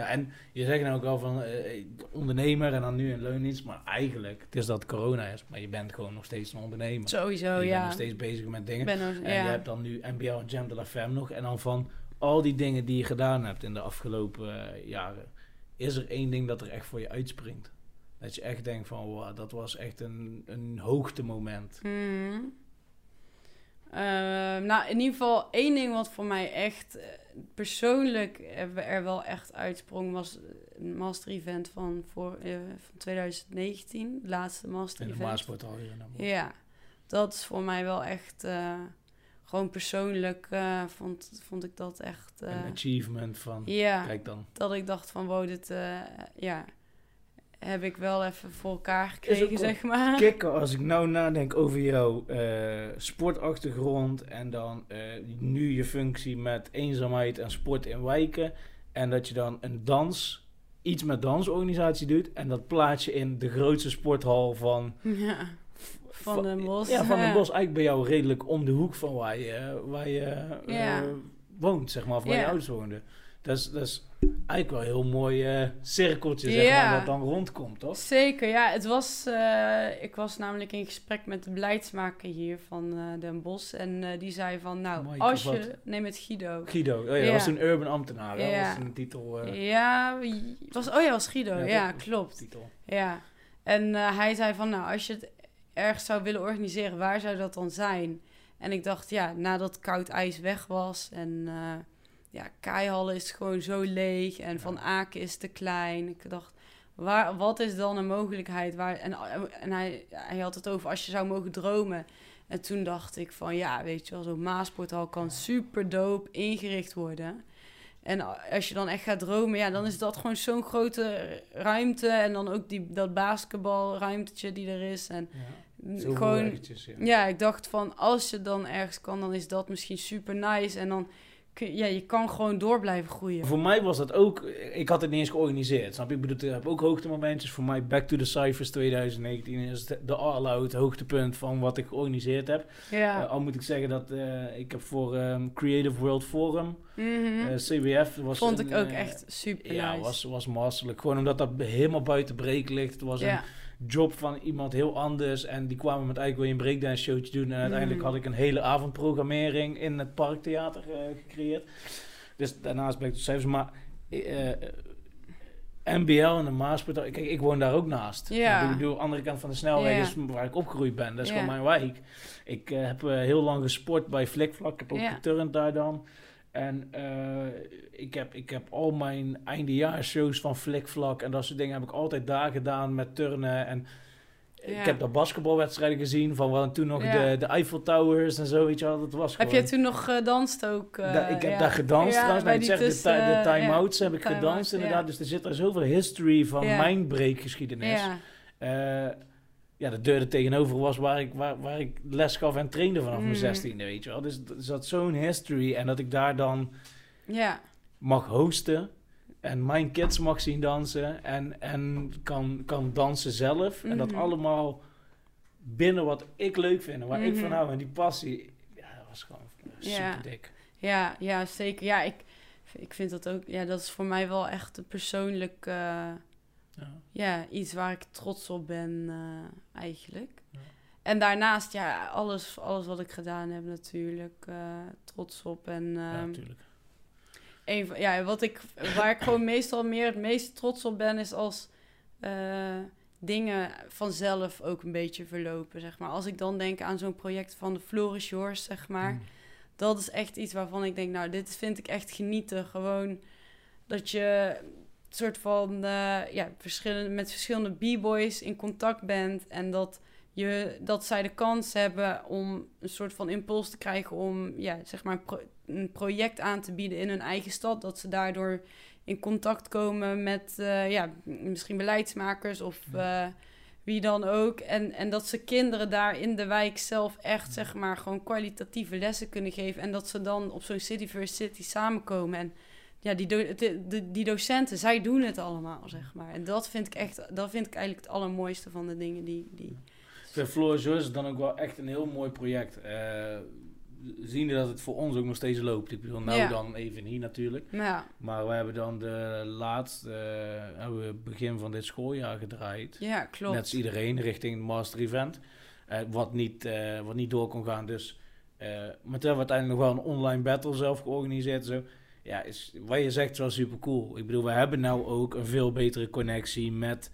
Ja, en je zegt nou ook al van eh, ondernemer en dan nu in loondienst. Maar eigenlijk, het is dat corona is. Maar je bent gewoon nog steeds een ondernemer. Sowieso, je bent ja. nog steeds bezig met dingen. Ben ook, En ja. je hebt dan nu NBL en Jam de la Femme nog. En dan van al die dingen die je gedaan hebt in de afgelopen eh, jaren, is er één ding dat er echt voor je uitspringt. Dat je echt denkt van, wow, dat was echt een, een hoogtemoment. Mm. Ehm, nou, in ieder geval één ding wat voor mij echt eh, persoonlijk er, wel echt uitsprong was een master event van, voor, eh, van 2019, het laatste master In de event. Hier. Den Bosch. Ja, dat is voor mij wel echt eh, gewoon persoonlijk eh, vond, vond ik dat echt. eh, Een achievement van, ja, kijk dan. dat ik dacht van wow, dit eh, ja, heb ik wel even voor elkaar gekregen, zeg maar. Kikken, als ik nou nadenk over jouw eh, sportachtergrond en dan eh, nu je functie met eenzaamheid en sport in wijken. En dat je dan een dans, iets met dansorganisatie doet en dat plaats je in de grootste sporthal van... Ja, van Den Bosch. Ja, van Den Bosch. Eigenlijk bij jou redelijk om de hoek van waar je, waar je eh, woont, zeg maar, of waar je ouders woonden. Dat is, dat is eigenlijk wel een heel mooi eh, cirkeltje, zeg Ja. maar, dat dan rondkomt, toch? Zeker, ja. Het was, eh, ik was namelijk in gesprek met de beleidsmaker hier van eh, Den Bosch. En die zei van, nou, als je... wat? Nee, met Guido. Guido, oh ja, Ja. dat was een urban ambtenaar? Ja. Dat was een titel. Ja, was, oh ja, was Guido. Ja, klopt. titel. Ja. En hij zei van, nou, als je het ergens zou willen organiseren, waar zou dat dan zijn? En ik dacht, ja, nadat koud ijs weg was en ja, Keihal is gewoon zo leeg en Van Aken is te klein. Ik dacht, waar, wat is dan een mogelijkheid? Waar, en en hij, hij had het over als je zou mogen dromen. En toen dacht ik van, ja, weet je wel, zo'n Maasporthal kan super dope ingericht worden. En als je dan echt gaat dromen, ja, dan is dat gewoon zo'n grote ruimte. En dan ook die, dat basketbalruimtetje die er is. En gewoon, ja. ja. ik dacht van, als je dan ergens kan, dan is dat misschien super nice. En dan ja, je kan gewoon door blijven groeien. Voor mij was dat ook, ik had het niet eens georganiseerd. Snap je? Ik bedoel, ik heb ook hoogtemomentjes. Voor mij Back to the Cyphers 2019 is de, de all-out hoogtepunt van wat ik georganiseerd heb. Ja. Eh, al moet ik zeggen dat eh, ik heb voor ehm, Creative World Forum, Mhm. eh, CWF, was Vond een, ik ook echt super Ja, nice. was, was masterlijk. Gewoon omdat dat helemaal buiten breek ligt. Het was ja. een job van iemand heel anders. En die kwamen met eigenlijk weer een breakdance showtje doen. En uiteindelijk Mm. had ik een hele avondprogrammering in het Parktheater eh, gecreëerd. Dus daarnaast bleek het cijfers. Maar eh, eh, NBL en de Maaspert, kijk, ik woon daar ook naast. Ja. Ik bedoel, andere kant van de snelweg Ja. is waar ik opgegroeid ben. Dat is Ja. gewoon mijn wijk. Ik heb heel lang gesport bij Flikvlak. Ik heb ook geturnd daar dan. En eh, ik, heb, ik heb al mijn eindejaarsshows van Flikvlak en dat soort dingen heb ik altijd daar gedaan met turnen. En Ja. ik heb daar basketbalwedstrijden gezien van wel toen nog Ja. de, de Eiffel Towers en zo, weet je wel. Dat was Heb jij toen nog gedanst ook? eh, Da- ik heb ja. daar gedanst trouwens. Nou, ik zeg, de, tussen- de time-outs ja, heb ik time-outs, gedanst inderdaad. Dus er zit er zoveel history van mijn breekgeschiedenis. Ja. Eh, ja, de deur er tegenover was waar ik, waar, waar ik les gaf en trainde vanaf Mm. mijn zestiende, weet je wel. Dus er zat zo'n history en dat ik daar dan ja. mag hosten en mijn kids mag zien dansen en, en kan, kan dansen zelf. En dat Mhm. allemaal binnen wat ik leuk vind en waar ik Mhm. van hou. En die passie, ja, dat was gewoon Ja. super dik. Ja, ja, zeker. Ja, ik, ik vind dat ook... Ja, dat is voor mij wel echt een persoonlijk... eh, Ja. ja, iets waar ik trots op ben eh, eigenlijk. Ja. En daarnaast, ja, alles, alles wat ik gedaan heb natuurlijk eh, trots op. En Ja, ehm, natuurlijk. een van, ja, wat ik, waar ik gewoon meestal meer het meest trots op ben, is als eh, dingen vanzelf ook een beetje verlopen, zeg maar. Als ik dan denk aan zo'n project van de Flourish Yours, zeg maar. Mm. Dat is echt iets waarvan ik denk, nou, dit vind ik echt genieten. Gewoon dat je een soort van, eh, ja, verschillende, met verschillende b-boys in contact bent. En dat, je, dat zij de kans hebben om een soort van impuls te krijgen om, ja, zeg maar, een, pro- een project aan te bieden in hun eigen stad. Dat ze daardoor in contact komen met, eh, ja, misschien beleidsmakers of... eh, wie dan ook. En, en dat ze kinderen daar in de wijk zelf echt, zeg maar, gewoon kwalitatieve lessen kunnen geven. En dat ze dan op zo'n City First City samenkomen. En ja, die, do- de, de- die docenten, zij doen het allemaal, zeg maar. En dat vind ik echt, dat vind ik eigenlijk het allermooiste van de dingen die... die Ik vind Floor Joyce is dan ook wel echt een heel mooi project. Eh ziende dat het voor ons ook nog steeds loopt. Ik bedoel, nou Ja. dan even hier natuurlijk. maar ja, Maar we hebben dan de laatste, eh, hebben we begin van dit schooljaar gedraaid. ja, klopt. Net als iedereen richting het master event. Eh, wat, niet, wat niet door kon gaan. Dus, maar toen hebben we uiteindelijk nog wel een online battle zelf georganiseerd. Zo. Ja, is, wat je zegt wel super cool. Ik bedoel, we hebben nou ook een veel betere connectie met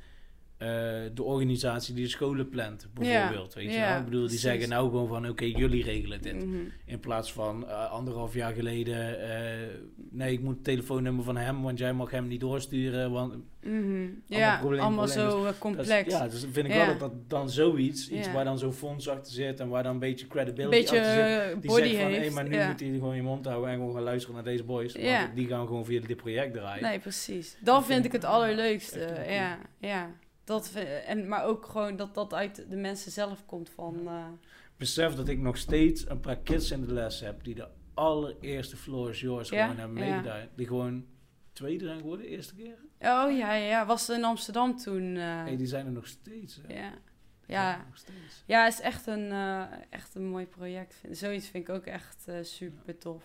eh, de organisatie die de scholen plant, bijvoorbeeld. weet je ja? Ik bedoel, die precies. zeggen nou gewoon van, oké, jullie regelen dit. Mhm. In plaats van eh, anderhalf jaar geleden, eh, nee, ik moet het telefoonnummer van hem, want jij mag hem niet doorsturen. Want Mhm. Ja, allemaal probleem. zo complex. ja, dus dan vind ik Ja. wel dat, dat dan zoiets, iets waar dan zo'n fonds achter zit en waar dan een beetje credibility beetje achter zit. Die body zegt van, hé, maar nu moet hij gewoon je mond houden en gewoon gaan luisteren naar deze boys. Ja. Want die gaan gewoon via dit project draaien. Nee, precies. Dat vind ik het allerleukste. Ja, ja. Dat, en, maar ook gewoon dat dat uit de mensen zelf komt van... eh, Besef dat ik nog steeds een paar kids in de les heb die de allereerste Floor is Yours Ja, gewoon hebben ja. meegedaan. Die gewoon tweede zijn geworden, de eerste keer. Oh ja, ja. Was in Amsterdam toen. eh, Hey, die zijn er nog steeds. hè. ja. Ja. ja, is echt een, eh, echt een mooi project. Zoiets vind ik ook echt super tof.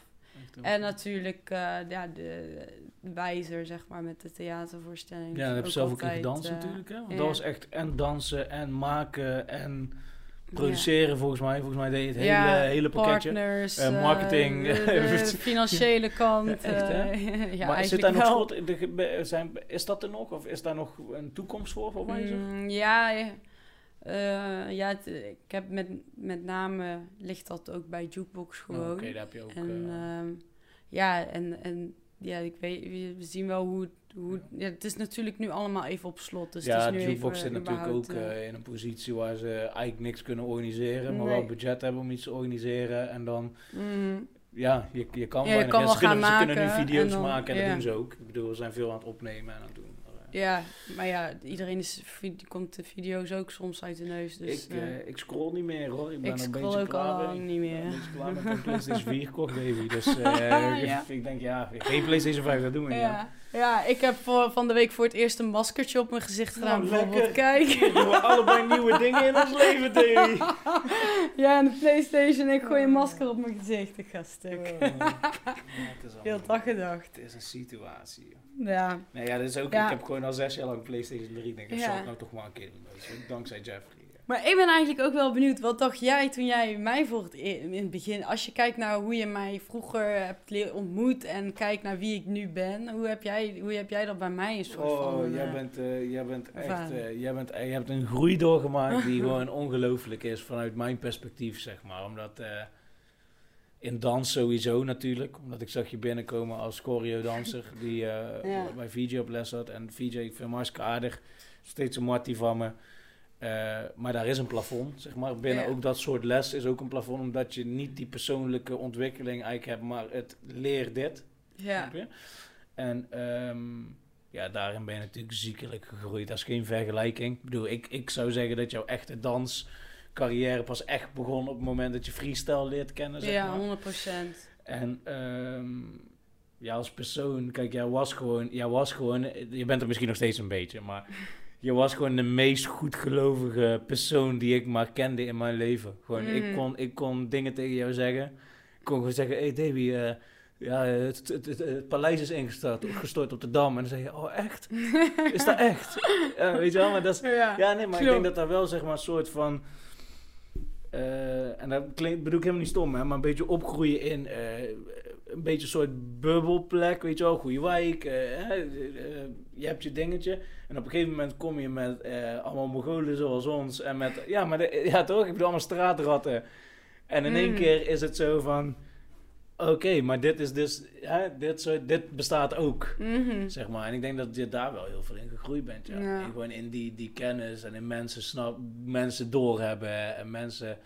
En natuurlijk eh, ja, de, de wijzer, zeg maar, met de theatervoorstelling. Ja, daar heb je zelf ook in gedanst eh, natuurlijk. Hè? Want dat was echt en dansen en maken en produceren volgens mij. Volgens mij deed je het hele, Ja, hele pakketje. Partners, Eh, marketing. de, de financiële kant. Ja, echt, hè? ja, maar zit daar nog schot de zijn, is dat er nog? Of is daar nog een toekomst voor, voor wijzer? Mm, ja, ja. Eh, ja het- ik heb met, met name ligt dat ook bij Jukebox Oh, gewoon. Oké, daar heb je ook... en eh, ehm, ja, en, en ja, ik weet, we zien wel hoe, het- hoe ja, het is natuurlijk nu allemaal even op slot. Dus ja, het is nu Jukebox zit natuurlijk ook eh, in een positie waar ze eigenlijk niks kunnen organiseren, maar wel budget hebben om iets te organiseren. En dan, mhm. ja, je, je kan Ja, je kan wel ze, kunnen, gaan ze kunnen nu video's en dan- maken en dat doen ze ook. Ik bedoel, we zijn veel aan het opnemen en aan het doen. Ja, maar ja, iedereen is, komt de video's ook soms uit de neus. Dus, ik, eh, ik scroll niet meer hoor. Ik ben ik een scroll beetje ook al niet Ik meer. ben een beetje klaar met een PlayStation 4 gekocht, baby. Dus eh, Ja. ik, ik denk, ja, geen PlayStation 5, dat doen we niet. ja. Ja, ik heb voor, van de week voor het eerst een maskertje op mijn gezicht Nou, gedaan. bijvoorbeeld, lekker. kijk. hè. Doen we allebei nieuwe dingen in ons leven, Davy. ja, en de Playstation, ik gooi een masker op mijn gezicht. Ik ga stuk. Oh. Ja, Heel allemaal- dag gedacht. Het is een situatie. Ja, Nee, ja, dat is ook, Ja. ik heb gewoon al zes jaar lang PlayStation 3. Ik denk, dat Ja. zal ik nou toch maar een keer doen. Dankzij Jeffrey. Maar ik ben eigenlijk ook wel benieuwd. Wat dacht jij toen jij mij voor het, e- in het begin... Als je kijkt naar hoe je mij vroeger hebt ontmoet... en kijkt naar wie ik nu ben... hoe heb jij, hoe heb jij dat bij mij een soort van... Oh, eh, jij bent, eh, jij bent echt, eh, jij bent, eh, je hebt een groei doorgemaakt die gewoon ongelooflijk is vanuit mijn perspectief, zeg maar. Omdat eh, in dans sowieso natuurlijk, omdat ik zag je binnenkomen als choreo-danser die eh, Ja. bij VJ op les had. En VJ, ik vind hem hartstikke aardig, steeds een martie van me. Eh, maar daar is een plafond, zeg maar. Binnen Ja. ook dat soort les is ook een plafond, omdat je niet die persoonlijke ontwikkeling eigenlijk hebt, maar het leer dit. Ja, je? En ehm, ja, daarin ben je natuurlijk ziekelijk gegroeid. Dat is geen vergelijking. Ik bedoel, ik, ik zou zeggen dat jouw echte danscarrière pas echt begon op het moment dat je freestyle leert kennen, zeg ja maar. 100 procent. En ehm, ja, als persoon, kijk, jij was gewoon, jij was gewoon, je bent er misschien nog steeds een beetje, maar je was gewoon de meest goedgelovige persoon die ik maar kende in mijn leven. Gewoon, ik, Mhm. kon, ik kon dingen tegen jou zeggen. Ik kon gewoon zeggen, hey Davy, eh, ja, het, het, het, het paleis is ingestort gestort op de Dam. En dan zeg je, oh echt? Is dat echt? Ja, weet je wel, maar dat is, Ja, ja, nee, maar ik denk dat daar wel zeg maar een soort van. eh, en dat klinkt, bedoel ik helemaal niet stom, hè, maar een beetje opgroeien in eh, een beetje een soort bubbelplek, weet je wel, goede wijk. eh, eh, eh, je hebt je dingetje. En op een gegeven moment kom je met allemaal Mongolen zoals ons. En met, ja, maar de- ja, toch? Ik bedoel, allemaal straatratten. En in één Mm. keer is het zo van. Oké, maar dit is dus, dit, soort, dit bestaat ook. Mhm. Zeg maar. En ik denk dat je daar wel heel veel in gegroeid bent. Ja. Ja. En gewoon in die, die kennis en in mensen, snap, mensen doorhebben. En mensen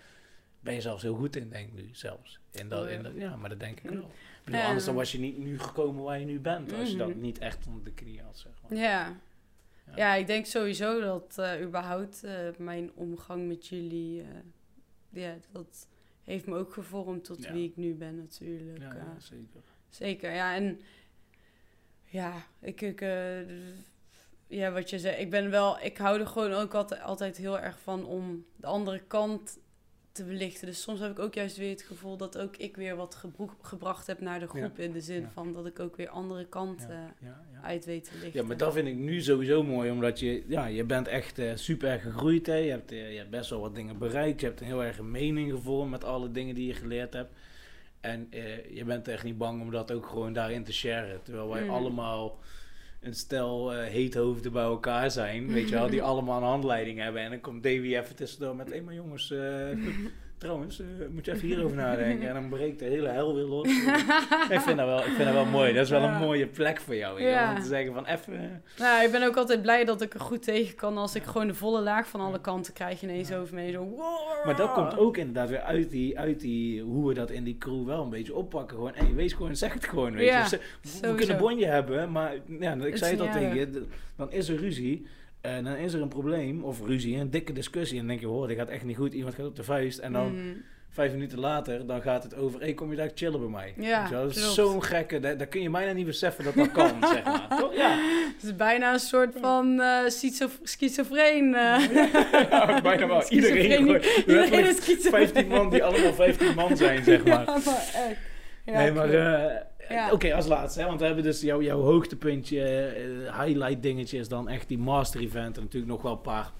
ben je zelfs heel goed in, denk ik nu zelfs. In dat, in dat, ja, maar dat denk ik wel. Ik bedoel, Ja. Anders dan was je niet nu gekomen waar je nu bent. Als je dat Mhm. niet echt onder de knie had, zeg maar. Ja. Ja. ja, ik denk sowieso dat eh, überhaupt eh, mijn omgang met jullie, eh, ja, dat heeft me ook gevormd tot Ja. wie ik nu ben natuurlijk. Ja, zeker. Zeker, ja. En ja, ik, ik ja, wat je zei, ik ben wel, ik hou er gewoon ook altijd, altijd heel erg van om de andere kant te belichten. Dus soms heb ik ook juist weer het gevoel dat ook ik weer wat gebracht heb naar de groep. In de zin Ja. van dat ik ook weer andere kanten Ja, ja, ja. uit weet te lichten. Ja, maar dat vind ik nu sowieso mooi, omdat je, ja, je bent echt eh, super erg gegroeid. Hè? Je, hebt, eh, je hebt best wel wat dingen bereikt. Je hebt een heel erg een mening gevormd met alle dingen die je geleerd hebt. En eh, je bent echt niet bang om dat ook gewoon daarin te sharen. Terwijl wij Mm. allemaal een stel eh heethoofden bij elkaar zijn, weet je wel, die allemaal een handleiding hebben. En dan komt Davy even tussendoor met, hé maar jongens, eh, trouwens, eh, moet je even hierover nadenken. En dan breekt de hele hel weer los. ik, vind dat wel, ik vind dat wel mooi. Dat is wel Ja. een mooie plek voor jou, Ja. om te zeggen van even... Nou, ik ben ook altijd blij dat ik er goed tegen kan als ik gewoon de volle laag van alle kanten krijg ineens Ja. over me. Zo, wow. Maar dat komt ook inderdaad weer uit die, uit die, hoe we dat in die crew wel een beetje oppakken. Gewoon, hey, wees gewoon, zeg het gewoon, weet je. We kunnen bonje hebben, maar ja, ik zei het al tegen je, dan is er ruzie. En dan is er een probleem, of ruzie, een dikke discussie. En dan denk je, hoor, dit gaat echt niet goed. Iemand gaat op de vuist. En dan Mhm. vijf minuten later, dan gaat het over, hey, kom je daar chillen bij mij? Ja, dat is zo'n gekke, daar, daar kun je bijna niet beseffen dat dat kan, zeg maar. Toch? Ja. Het is bijna een soort van schizo- schizofreen. eh. ja, bijna wel. Iedereen Iedereen is schizofreen. 15 man die allemaal 15 man zijn, zeg maar. Ja, maar echt. Ja, nee, maar Ja. oké, als laatste, hè, want we hebben dus jouw, jouw hoogtepuntje, eh, highlight dingetje is dan echt die master event en natuurlijk nog wel een paar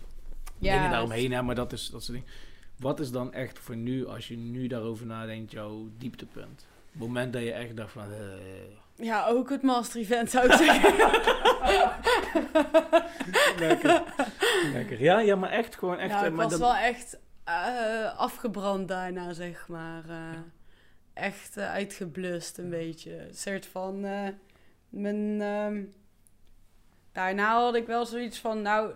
Ja, dingen daaromheen, hè, maar dat is dat soort dingen. Wat is dan echt voor nu, als je nu daarover nadenkt, jouw dieptepunt? Het moment dat je echt dacht van, eh, Ja, ook het master event zou ik zeggen. lekker, lekker. Ja, ja, maar echt gewoon echt. nou, eh, ik maar was dat- wel echt eh, afgebrand daarna, zeg maar. eh, Echt eh, uitgeblust een beetje. Een soort van... eh, mijn, ehm, daarna had ik wel zoiets van, nou...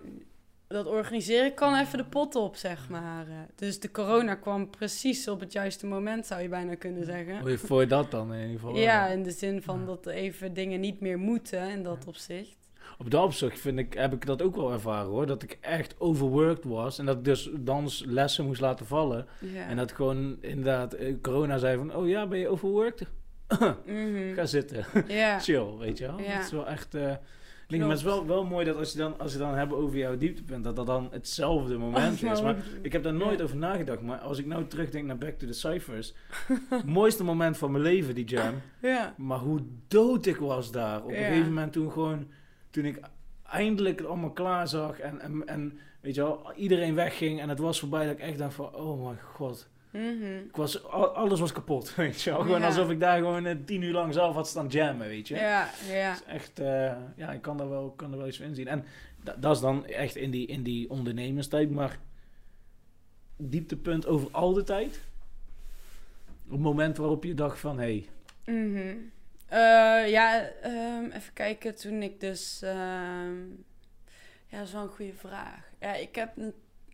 Dat organiseren kan even de pot op, zeg maar. Dus de corona kwam precies op het juiste moment, zou je bijna kunnen zeggen. Voor dat dan in ieder geval? Ja, in de zin van Ja. dat even dingen niet meer moeten in dat opzicht. Op dat opzicht vind ik, heb ik dat ook wel ervaren hoor. Dat ik echt overworked was. En dat ik dus danslessen moest laten vallen. Ja. En dat gewoon inderdaad eh, corona zei van... Oh ja, ben je overworked? Mhm. Ga zitten. Chill, weet je wel. Ja. Dat is wel echt... eh maar het is wel, wel mooi dat als je, dan, als je dan hebben over jouw dieptepunt... dat dat dan hetzelfde moment is. Maar ik heb daar nooit Ja. over nagedacht. Maar als ik nou terugdenk naar Back to the Cyphers... mooiste moment van mijn leven, die jam. Ja. Maar hoe dood ik was daar. Op Ja. een gegeven moment toen gewoon... Toen ik eindelijk het allemaal klaar zag en, en, en weet je wel, iedereen wegging en het was voorbij dat ik echt dacht van, oh mijn god. Mhm. Ik was, al- alles was kapot, weet je wel. Gewoon Ja. alsof ik daar gewoon eh, tien uur lang zelf had staan jammen, weet je. Ja, ja. Het is echt, eh, ja, ik kan daar wel, kan er wel iets van inzien. En da- dat is dan echt in die, in die ondernemerstijd, maar dieptepunt over al de tijd. Op het moment waarop je dacht van, hé, hey, Mhm. Eh, ja, ehm, even kijken. Toen ik dus... ehm, ja, dat een goede vraag. Ja, ik heb...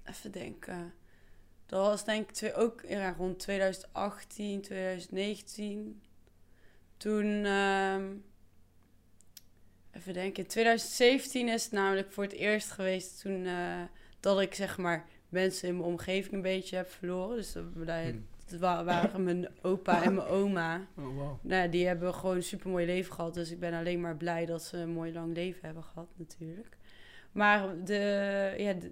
Even denken. Dat was denk ik twee, ook ja, rond 2018, 2019. Toen... ehm, even denken. In 2017 is het namelijk voor het eerst geweest toen... eh, dat ik zeg maar mensen in mijn omgeving een beetje heb verloren. Dus dat, dat. Dat waren mijn opa en mijn oma. oh wow. Nou, die hebben gewoon een super mooi leven gehad. Dus ik ben alleen maar blij dat ze een mooi lang leven hebben gehad, natuurlijk. Maar de, ja, de-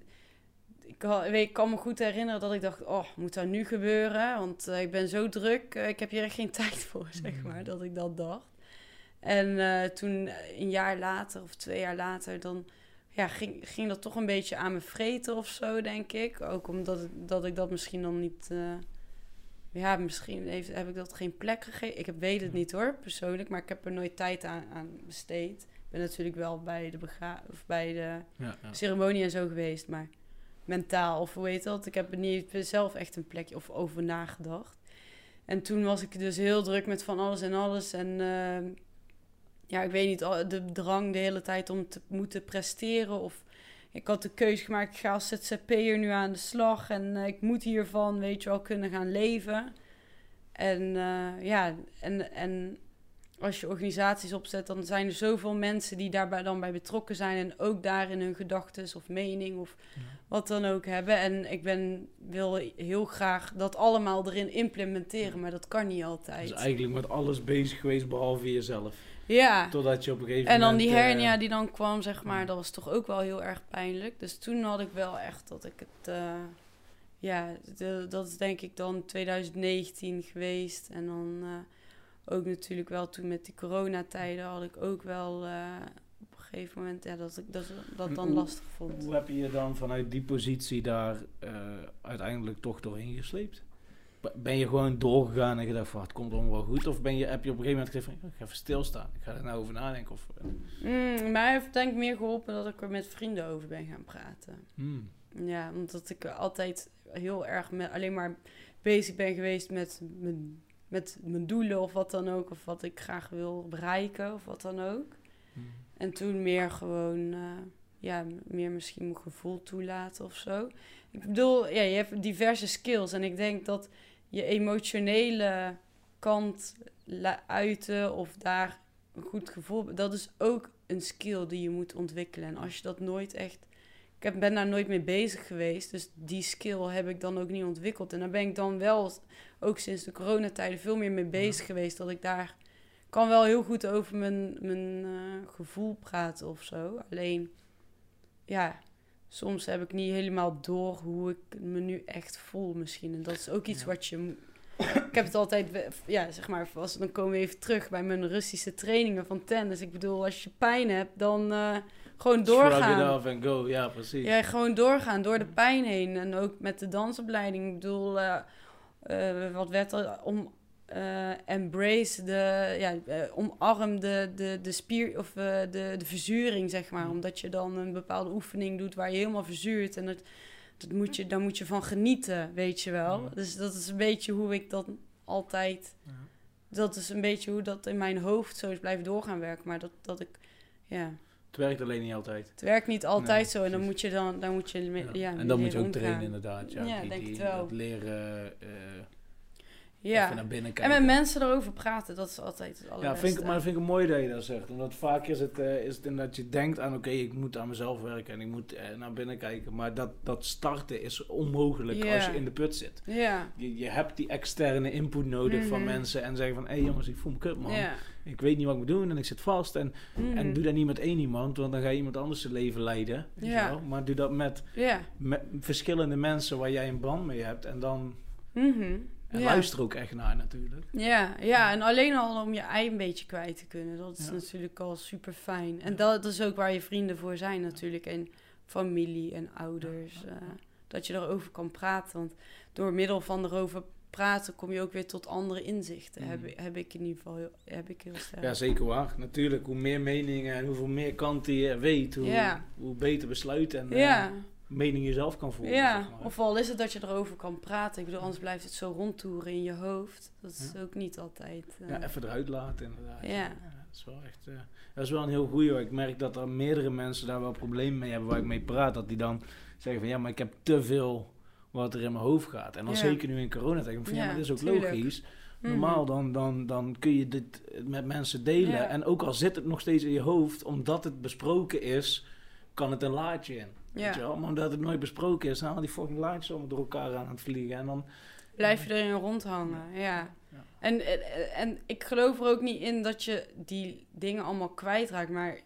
ik, had- weet, ik kan me goed herinneren dat ik dacht: Oh, moet dat nu gebeuren? Want eh, ik ben zo druk. eh, ik heb hier echt geen tijd voor, zeg maar. Dat ik dat dacht. En eh, toen, een jaar later of twee jaar later, dan ja, ging, ging dat toch een beetje aan me vreten of zo, denk ik. Ook omdat het- dat ik dat misschien dan niet. Ja, misschien heeft, heb ik dat geen plek gegeven. Ik heb, weet het niet hoor, persoonlijk. Maar ik heb er nooit tijd aan, aan besteed. Ik ben natuurlijk wel bij de, bega of bij de Ja, ja. ceremonie en zo geweest. Maar mentaal, of hoe heet dat? Ik heb er niet zelf echt een plekje of over nagedacht. En toen was ik dus heel druk met van alles en alles. En ehm, ja, ik weet niet, al- de drang de hele tijd om te moeten presteren. Of ik had de keuze gemaakt, ik ga als ZZP'er nu aan de slag. En eh, ik moet hiervan, weet je wel, kunnen gaan leven. En eh, ja, en, en als je organisaties opzet, dan zijn er zoveel mensen die daarbij dan bij betrokken zijn. En ook daarin hun gedachten of mening of Ja. wat dan ook hebben. En ik ben, wil heel graag dat allemaal erin implementeren, maar dat kan niet altijd. Dus eigenlijk met alles bezig geweest behalve jezelf. Ja. Totdat je op een gegeven En dan die eh, hernia die dan kwam, zeg maar, dat was toch ook wel heel erg pijnlijk. Dus toen had ik wel echt dat ik het... eh, ja, de- dat is denk ik dan 2019 geweest. En dan eh, ook natuurlijk wel toen met die coronatijden had ik ook wel eh, op een gegeven moment... Ja, dat ik dat, dat dan hoe- lastig vond. Hoe heb je je dan vanuit die positie daar eh, uiteindelijk toch doorheen gesleept? Ben je gewoon doorgegaan en gedacht van het komt allemaal wel goed? Of ben je, heb je op een gegeven moment gezegd van ik ga even stilstaan, ik ga er nou over nadenken? Of, eh, Mm, mij heeft denk ik meer geholpen dat ik er met vrienden over ben gaan praten. hmm. Ja, omdat ik altijd heel erg met, alleen maar bezig ben geweest met mijn, met mijn doelen of wat dan ook. Of wat ik graag wil bereiken of wat dan ook. Hmm. En toen meer gewoon, eh, ja, meer misschien mijn gevoel toelaten of zo. Ik bedoel, ja, je hebt diverse skills. En ik denk dat je emotionele kant uiten of daar een goed gevoel... Dat is ook een skill die je moet ontwikkelen. En als je dat nooit echt... Ik heb, ben daar nooit mee bezig geweest. Dus die skill heb ik dan ook niet ontwikkeld. En daar ben ik dan wel, ook sinds de coronatijden, veel meer mee bezig geweest. Dat ik daar kan wel heel goed over mijn, mijn eh, gevoel praten of zo. Alleen, ja, soms heb ik niet helemaal door hoe ik me nu echt voel misschien. En dat is ook iets Ja. wat je... Ik heb het altijd, ja, zeg maar, als, dan komen we even terug bij mijn Russische trainingen van tennis. Ik bedoel, als je pijn hebt, dan eh, gewoon Shrug it doorgaan. off and go, ja precies. Ja, gewoon doorgaan door de pijn heen. En ook met de dansopleiding. Ik bedoel, eh, eh, wat werd er om eh, embrace de, ja, eh, omarm de, de, de spier of eh, de, de verzuring, zeg maar. Ja. Omdat je dan een bepaalde oefening doet waar je helemaal verzuurt. En dat, dat moet je, daar moet je van genieten, weet je wel. Ja. Dus dat is een beetje hoe ik dat altijd. Ja. Dat is een beetje hoe dat in mijn hoofd zo is blijven doorgaan werken. Maar dat, dat ik, ja. Het werkt alleen niet altijd. Het werkt niet altijd Nee, zo en dan moet je dan, dan moet je ja. en dan moet je ook trainen inderdaad. Ja, Ja, die, denk die, het wel. Dat leren... Ja. even naar binnen En met mensen erover praten, dat is altijd het Ja, allerbeste. vind ik, maar dat vind ik mooi dat je dat zegt. Omdat vaak is het, eh, is het inderdaad, je denkt aan, oké, ik moet aan mezelf werken en ik moet eh, naar binnen kijken. Maar dat, dat starten is onmogelijk Ja. als je in de put zit. Ja. Je, je hebt die externe input nodig van Mhm. mensen en zeggen van, hé hey jongens, ik voel me kut man. Ja. Ik weet niet wat ik moet doen en ik zit vast. En, Mhm. en doe dat niet met één iemand, want dan ga je iemand anders zijn leven leiden. Ja. Maar doe dat met, Ja. met verschillende mensen waar jij een band mee hebt. En dan Mhm. En Ja. luister ook echt naar natuurlijk. Ja, ja, en alleen al om je ei een beetje kwijt te kunnen. Dat is Ja. natuurlijk al super fijn. En dat is ook waar je vrienden voor zijn natuurlijk. En familie en ouders. eh, dat je erover kan praten. Want door middel van erover praten kom je ook weer tot andere inzichten. Heb, heb ik in ieder geval heel, heb ik heel sterk. Ja, zeker waar. Natuurlijk, hoe meer meningen en hoeveel meer kanten je weet, hoe, hoe beter besluit en eh, ja, mening je zelf kan voelen. ja. zeg maar. of al is het dat je erover kan praten. Ik bedoel, anders blijft het zo rondtoeren in je hoofd. Dat is ook niet altijd... eh, ja, even eruit laten inderdaad. Ja. dat is wel echt... eh, dat is wel een heel goeie. hoor. Ik merk dat er meerdere mensen daar wel problemen mee hebben waar ik mee praat. Dat die dan zeggen van ja, maar ik heb te veel wat er in mijn hoofd gaat. En dan zeker nu in coronatijd. Van ja, Ja, maar dat is ook tuurlijk. logisch. mhm. Normaal dan, dan, dan kun je dit met mensen delen. En ook al zit het nog steeds in je hoofd, omdat het besproken is, kan het een laadje in. Weet Ja. je wel? Maar omdat het nooit besproken is, dan gaan die fucking laadjes allemaal door elkaar aan het vliegen. En dan, Blijf je erin rondhangen, ja. Ja. En, en, en ik geloof er ook niet in dat je die dingen allemaal kwijtraakt, maar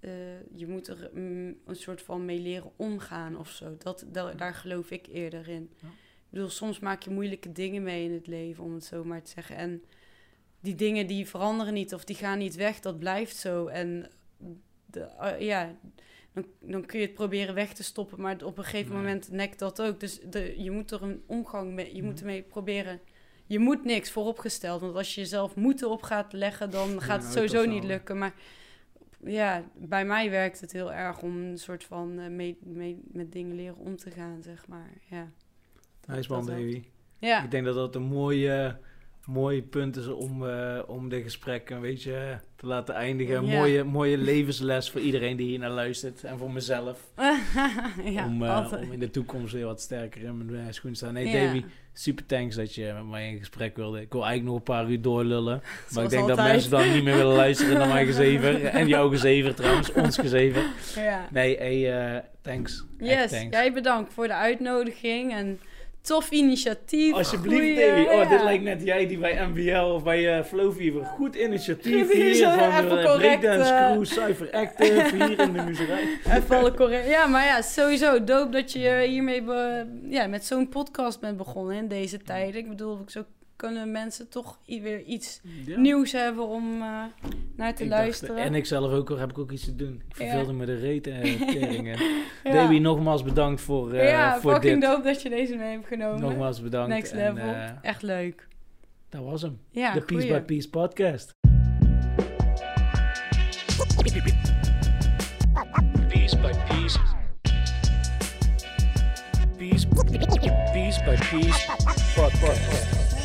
eh, je moet er mm, een soort van mee leren omgaan of zo. Dat, da- daar geloof ik eerder in. Ja. Ik bedoel, soms maak je moeilijke dingen mee in het leven, om het zo maar te zeggen. En die dingen die veranderen niet of die gaan niet weg, dat blijft zo. En de, eh, ja, dan, dan kun je het proberen weg te stoppen, maar op een gegeven Nee. moment nekt dat ook. Dus de, je moet er een omgang mee, je moet Mhm. ermee proberen. Je moet niks vooropgesteld, want als je jezelf moeten op gaat leggen, dan gaat het sowieso niet lukken. Maar ja, bij mij werkt het heel erg om een soort van eh, mee, mee, met dingen leren om te gaan, zeg maar. Ja. dat helpt. Davy. Ja, Ik denk dat dat een mooie, mooie punt is om, eh, om dit gesprek een beetje te laten eindigen. Mooie, mooie levensles voor iedereen die hier naar luistert. En voor mezelf. ja om, eh, om in de toekomst weer wat sterker in mijn eh, schoen te staan. Nee. Davy, super thanks dat je met mij in gesprek wilde. Ik wil eigenlijk nog een paar uur doorlullen. Maar ik denk dat mensen dan niet meer willen luisteren naar mijn gezever. En jouw gezever trouwens, ons gezever. Ja. Nee, hey, thanks. Yes, thanks. jij bedankt voor de uitnodiging en tof initiatief. Alsjeblieft, goeie- Davy. Oh, ja. dit lijkt net jij die bij MBL of bij eh Flow Fever. Goed initiatief hier initiatief, van de Breakdance eh. Crew, Cypher Active, hier in de muziek. Even alle correct. Ja, maar ja, sowieso dope dat je hiermee be- ja, met zo'n podcast bent begonnen in deze tijden. Ik bedoel, zo kunnen mensen toch weer iets Ja. nieuws hebben om eh, naar te Ik luisteren. dacht, en ik zelf ook, heb ik ook iets te doen. Ik verveelde me de reet en teringen. ja. Davy, nogmaals bedankt voor, eh, ja, voor fucking dit. dope dat je deze mee hebt genomen. Nogmaals bedankt. Next En, level. eh, Echt leuk. dat was hem. Ja, de Piece goeie. by Piece podcast. piece by piece. Piece, piece by piece. Pod, pod,